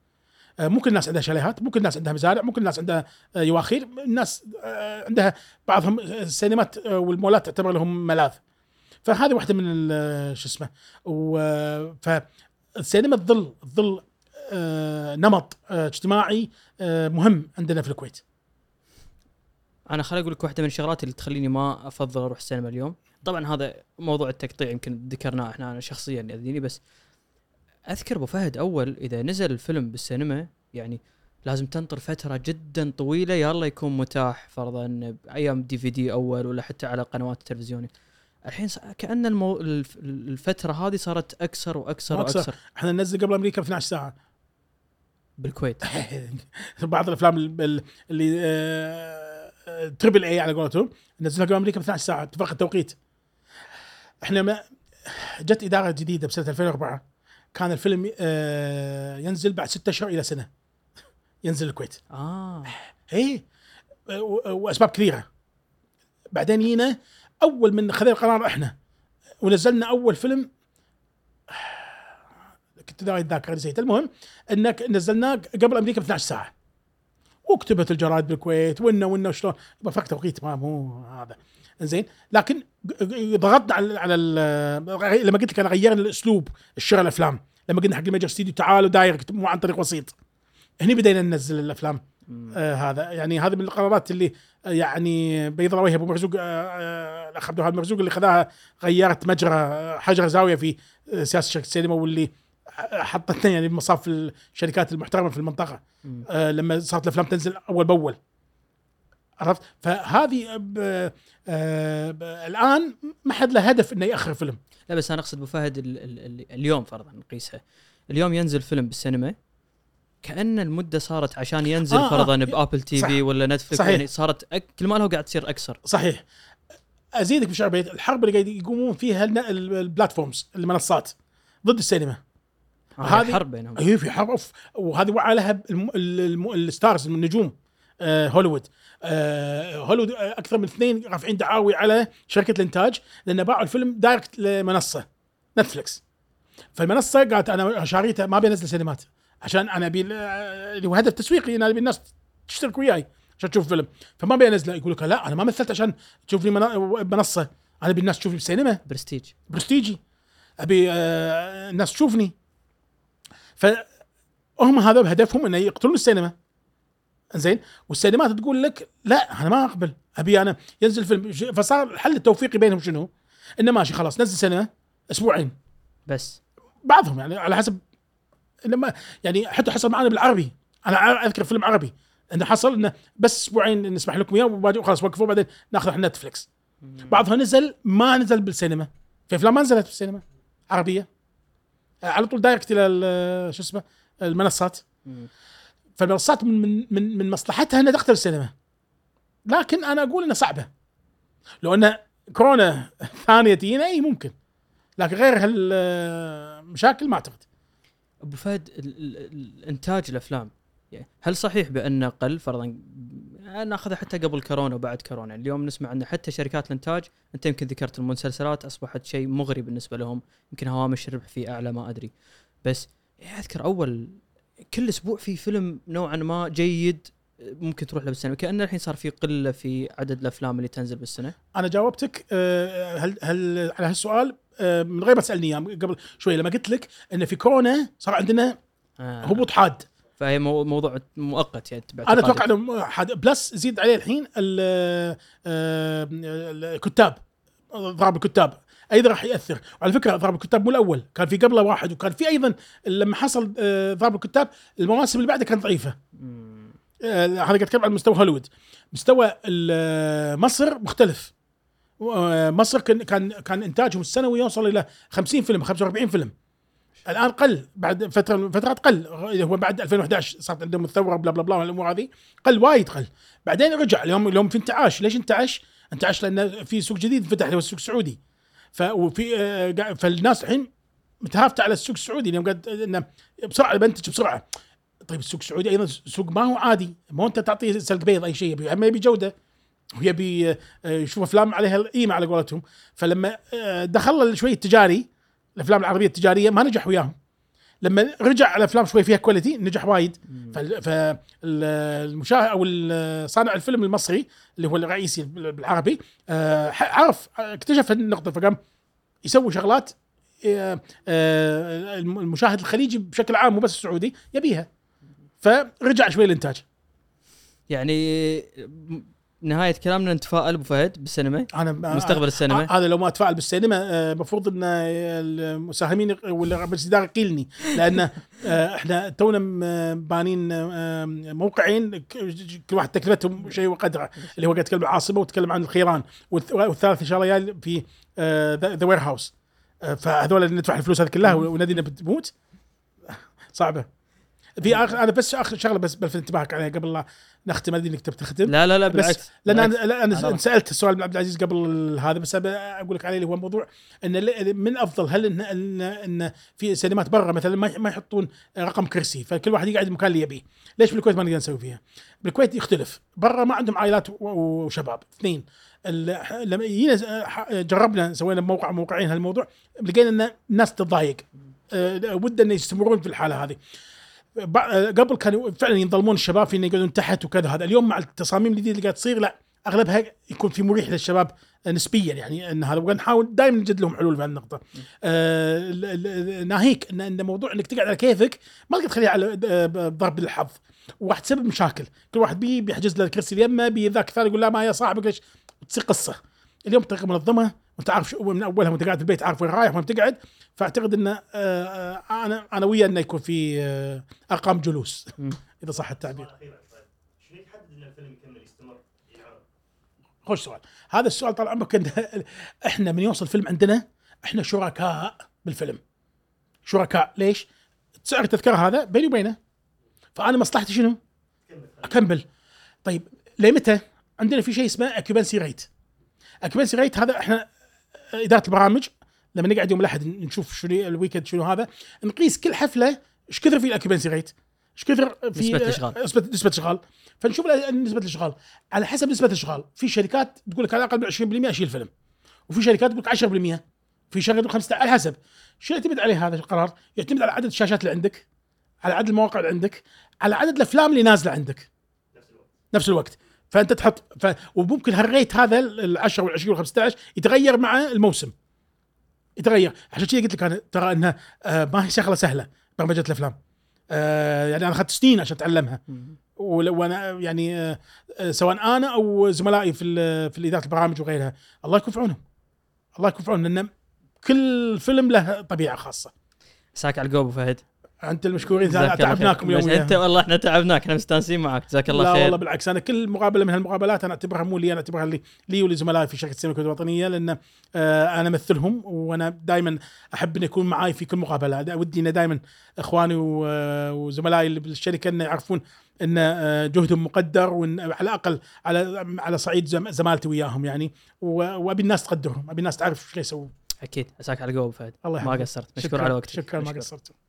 آه، ممكن الناس عندها شاليهات ممكن الناس عندها مزارع ممكن الناس عندها آه، يواخير. الناس آه، عندها بعضهم السينمات والمولات تعتبر لهم ملاذ. فهذه واحدة من شو اسمه فالسينما تظل تظل نمط اجتماعي مهم عندنا في الكويت. أنا خليني أقول لك واحدة من الشغلات اللي تخليني ما أفضل أروح السينما اليوم. طبعا هذا موضوع التقطيع يمكن ذكرناه إحنا أنا شخصيا يأذيني بس أذكر أبو فهد أول إذا نزل الفيلم بالسينما يعني لازم تنطر فترة جدا طويلة يلا يكون متاح فرضا بأيام دي في دي أول ولا حتى على قنوات التلفزيونيه الحين كأن المو... الف- الفترة هذه صارت أكثر وأكثر وأكثر. وأكثر. إحنا ننزل قبل أمريكا ب 12 ساعة. بالكويت. بعض الأفلام ال- ال- اللي آه، تربل اي على قولتهم نزلها قبل أمريكا ب 12 ساعه اتفاق التوقيت. إحنا ما جت إدارة جديدة بسنة 2004 كان الفيلم آه، ينزل بعد ستة أشهر إلى سنة. ينزل الكويت. آه. و- وأسباب كثيرة. بعدين جينا أول من خذينا القرار إحنا ونزلنا أول فيلم. كنت داعي الذاكره نسيت. المهم إنك نزلناه قبل أمريكا ب 12 ساعة. وكتبت الجرايد بالكويت وإنه وإنه شلون. فرق توقيت ما مو هذا. زين لكن ضغطنا على على لما قلت لك أنا غيرنا الأسلوب الشراء الأفلام. لما قلنا حق ال major studio تعالوا direct مو عن طريق وسيط. هني بدينا ننزل الأفلام. آه هذا. يعني هذه من القرارات اللي آه، يعني بيض وجه أبو مرزوق آه، آه، الأخ عبد الوهاب مرزوق اللي خذاها غيرت مجرى حجر زاوية في آه، سياسة شركة السينما واللي حطتنا يعني بمصاف الشركات المحترمة في المنطقة. آه لما صارت الأفلام تنزل أول بأول. عرفت؟ فهذه ب- آه ب- الآن ما حد له هدف إنه يأخر فيلم. لا بس أنا أقصد أبو فهد ال ال ال اليوم فرضا نقيسها. اليوم ينزل فيلم بالسينما كأن المدة صارت عشان ينزل آه، آه فرضا آه، ب Apple TV ولا Netflix صحيح. يعني صارت أك كل ما له قاعد تصير أكثر. صحيح. أزيدك بشعر بيت الحرب اللي قاعد يقومون فيها ال platforms المنصات ضد السينما. هذه- حرب بينهم. اي في حرب. أوف. وهذه وعى لها الم... ال- الم... ال stars النجوم آه هوليوود. آه هوليوود آه، أكثر من اثنين رافعين دعاوي على شركة الإنتاج لأن باعوا الفيلم direct لمنصة Netflix فالمنصة قالت أنا شاريته ما بينزل سينمات عشان أنا أبي آه، اللي هو هدف تسويقي أنا أبي الناس تشترك وياي عشان تشوف فيلم. فما بينزله يقول لك لا أنا ما مثلت عشان تشوف لي منا- منصة. أنا أبي الناس تشوفني بالسينما prestige. prestige ي. أبي آه، الناس تشوفني. فهم هذا هدفهم إنه يقتلون السينما. زين والسينمات تقول لك لا أنا ما أقبل. أبي أنا ينزل فيلم. فصار الحل التوفيقي بينهم شنو؟ إنه ماشي خلاص نزل سينما أسبوعين. بس. بعضهم يعني على حسب لما يعني حتى حصل معنا بالعربي. أنا أذكر فيلم عربي. إنه حصل إنه بس أسبوعين نسمح لكم إياه وبعدين خلاص وقفوا بعدين ناخذ إحنا Netflix بعضها نزل ما نزل بالسينما. في افلام ما نزلت بالسينما. عربية. على طول direct إلى ال- شو اسمه المنصات. فالمنصات من من من, من مصلحتها إنها تقتل السينما لكن أنا أقول إنها صعبة. لو إن كورونا ثانية تجينا إي ممكن. لكن غير هالمشاكل ما أعتقد. أبو فهد ال- ال- ال- الانتاج الأفلام يعني هل صحيح بانه قل فرضا ناخذها حتى قبل كورونا وبعد كورونا. اليوم نسمع إن حتى شركات الإنتاج أنت يمكن ذكرت المسلسلات أصبحت شيء مغري بالنسبة لهم. يمكن هوامش الربح فيه أعلى ما أدري. بس يعني أذكر أول كل أسبوع في فيلم نوعا ما جيد ممكن تروح له بالسينما. كأن الحين صار في قلة في عدد الأفلام اللي تنزل بالسنة. أنا جاوبتك. آه، هل هل على هالسؤال؟ آه، من غير ما تسألني إياه قبل شوي لما قلت لك إن في كورونا صار عندنا آه. هبوط حاد. فهي مو- موضوع مؤقت يعني أنا أتوقع إنه حاد بلس زيد عليه الحين ال- آه، الكتاب ضرب الكتاب. أيضا راح يأثر. وعلى فكرة ضرب الكتاب مو الأول كان في قبله واحد وكان في أيضا لما حصل آه، ضرب الكتاب المواسم اللي بعدها كانت ضعيفة. آه، هذا قاعد أتكلم عن مستوى هوليوود. مستوى مصر مختلف. آه، مصر كان كان كان إنتاجهم السنوي يوصل إلى 50 فيلم 45 فيلم. الآن قل بعد فتره من فترات قل. هو بعد 2011 صارت عندهم الثورة بلا بلا بلا والامور هذه. قل وايد قل. بعدين رجع. اليوم اليوم في انتعاش. ليش انتعش؟ انتعش لأن في سوق جديد فتح هو السوق السعودي. ف وفي آه، فالناس الحين متهافته على السوق السعودي. اليوم قاعد إنه بسرعة بنتج بسرعة. طيب السوق السعودي أيضا سوق ما هو عادي. ما أنت تعطيه سلق بيض أي شيء يبي ما يبي جودة ويبي آه، يشوف أفلام عليها القيمة على قولتهم. فلما آه، دخل شوي التجاري الأفلام العربية التجارية ما نجح وياهم. لما رجع على افلام شوي فيها quality نجح وايد. فالمشاهد أو صانع الفيلم المصري اللي هو الرئيسي بالعربي آه، عرف اكتشف النقطة فقام يسوي شغلات آه، آه، المشاهد الخليجي بشكل عام مو بس السعودي يبيها. فرجع شوي الإنتاج. يعني نهاية كلامنا نتفائل أبو فهد بالسينما؟ أنا مستقبل السينما؟ آه، هذا لو ما أتفائل بالسينما آه، المفروض إن المساهمين ولا مجلس الاداره يقيلني لأن آه، إحنا تونا بانين آه، موقعين كل واحد تكلفتهم شيء وقدره اللي هو قاعد يتكلم عن العاصمه وتكلم عن الخيران والث- والثالث إن شاء الله جاي في ذا وير هاوس. فهذول ندفع الفلوس هذه كلها ونادينا بتموت. صعبة. في اخر أنا بس آخر شغلة بس بلفت انتباهك عليها قبل لا نختم أدري إنك تبي تختم. لا لا لا بس بالعكس. لأن بالعكس. أنا لا، أنا- سألت السؤال من عبد العزيز قبل هذا بس أقول لك عليه اللي هو موضوع إن من أفضل هل ان ان, إن في سينمات برا مثلا ما يحطون رقم كرسي فكل واحد يقعد المكان اللي يبيه. ليش بالكويت ما نقدر نسوي فيها؟ بالكويت يختلف. برا ما عندهم عائلات وشباب اثنين. لما جينا جربنا سوينا موقع موقعين هالموضوع لقينا إن الناس تتضايق. أه، ودنا يستمرون في الحالة هذه. قبل كانوا فعلا ينظلمون الشباب في انه يقعدون تحت وكذا هذا اليوم مع التصاميم الجديدة اللي قاعد تصير لا أغلبها يكون في مريح للشباب نسبيا يعني إن هذا ونحاول دائما نجد لهم حلول في هالنقطة. آه ناهيك ان إن موضوع إنك تقعد على كيفك ما تقدر تخليه على آه، ضرب الحظ وراح تسبب مشاكل، كل واحد بي بيحجز له الكرسي اليمة بي ذاك الثاني يقول لا ما يا صاحبك ليش؟ تصير قصة. اليوم بطريقه منظمة وانت عارف شو من أولها وانت قاعد في البيت عارف وين رايح وين بتقعد فأعتقد إن آه، آه، أنا أنا ويا إنه يكون في آه، أرقام جلوس. إذا صح التعبير. فهد. شنو يحدد إن الفيلم يكمل يستمر ينعرض؟ خوش سؤال هذا السؤال طال عمرك إحنا من يوصل فيلم عندنا إحنا شركاء بالفيلم شركاء ليش؟ سعر التذكرة هذا بيني وبينه فأنا مصلحتي شنو؟ كمل أكمل طيب لمتى؟ عندنا في شيء اسمه occupancy rate occupancy rate هذا إحنا إدارة البرامج لما نقعد يوم الأحد نشوف شنو ال weekend شنو هذا نقيس كل حفلة إيش كثر في ال occupancy rate إيش كثر في نسبة الإشغال. نسبه نسبة الإشغال. فنشوف نسبة الإشغال. على حسب نسبة الإشغال. في شركات تقول لك على الاقل من 20% أشيل فيلم. وفي شركات تقول لك 10% في شركات تقول 15 على حسب. شو يعتمد عليه هذا القرار؟ يعتمد على عدد الشاشات اللي عندك على عدد المواقع اللي عندك على عدد الأفلام اللي نازلة عندك. نفس الوقت. فأنت تحط ف... وممكن هال rate هذا ال 10 وال 20 وال 15 يتغير مع الموسم. يتغير. عشان كذا قلت لك أنا ترى إنها آه ما هي شغلة سهلة برمجة الأفلام. آه يعني أنا أخذت سنين عشان أتعلمها. ولو أنا يعني آه سواء أنا أو زملائي في ال- في اداره البرامج وغيرها الله يكون في عونهم الله يكون في عونهم لأن كل فيلم له طبيعة خاصة. ساك على القوب فهد. انت المشكورين. تعبناكم بس يوم انت والله إحنا تعبناك إحنا مستانسين معك. جزاك الله لا خير. والله بالعكس أنا كل مقابلة من هالمقابلات أنا أعتبرها مو لي أنا أعتبرها لي, لي ولزملائي في شركة السينما الوطنية لأن آه أنا أمثلهم وأنا دائما أحب ان يكون معاي في كل مقابلة. ودي ان دائما إخواني آه، وزملائي اللي بالشركة إنه يعرفون ان آه، جهدهم مقدر وإن على الأقل على على صعيد زم- زمالتي وياهم يعني. وأبي الناس تقدرهم أبي الناس تعرف إيش يسوون. أكيد. عساك على القوب فهد. الله ما يحفظك. قصرت. مشكور على وقتك. شكرا ما. قصرت.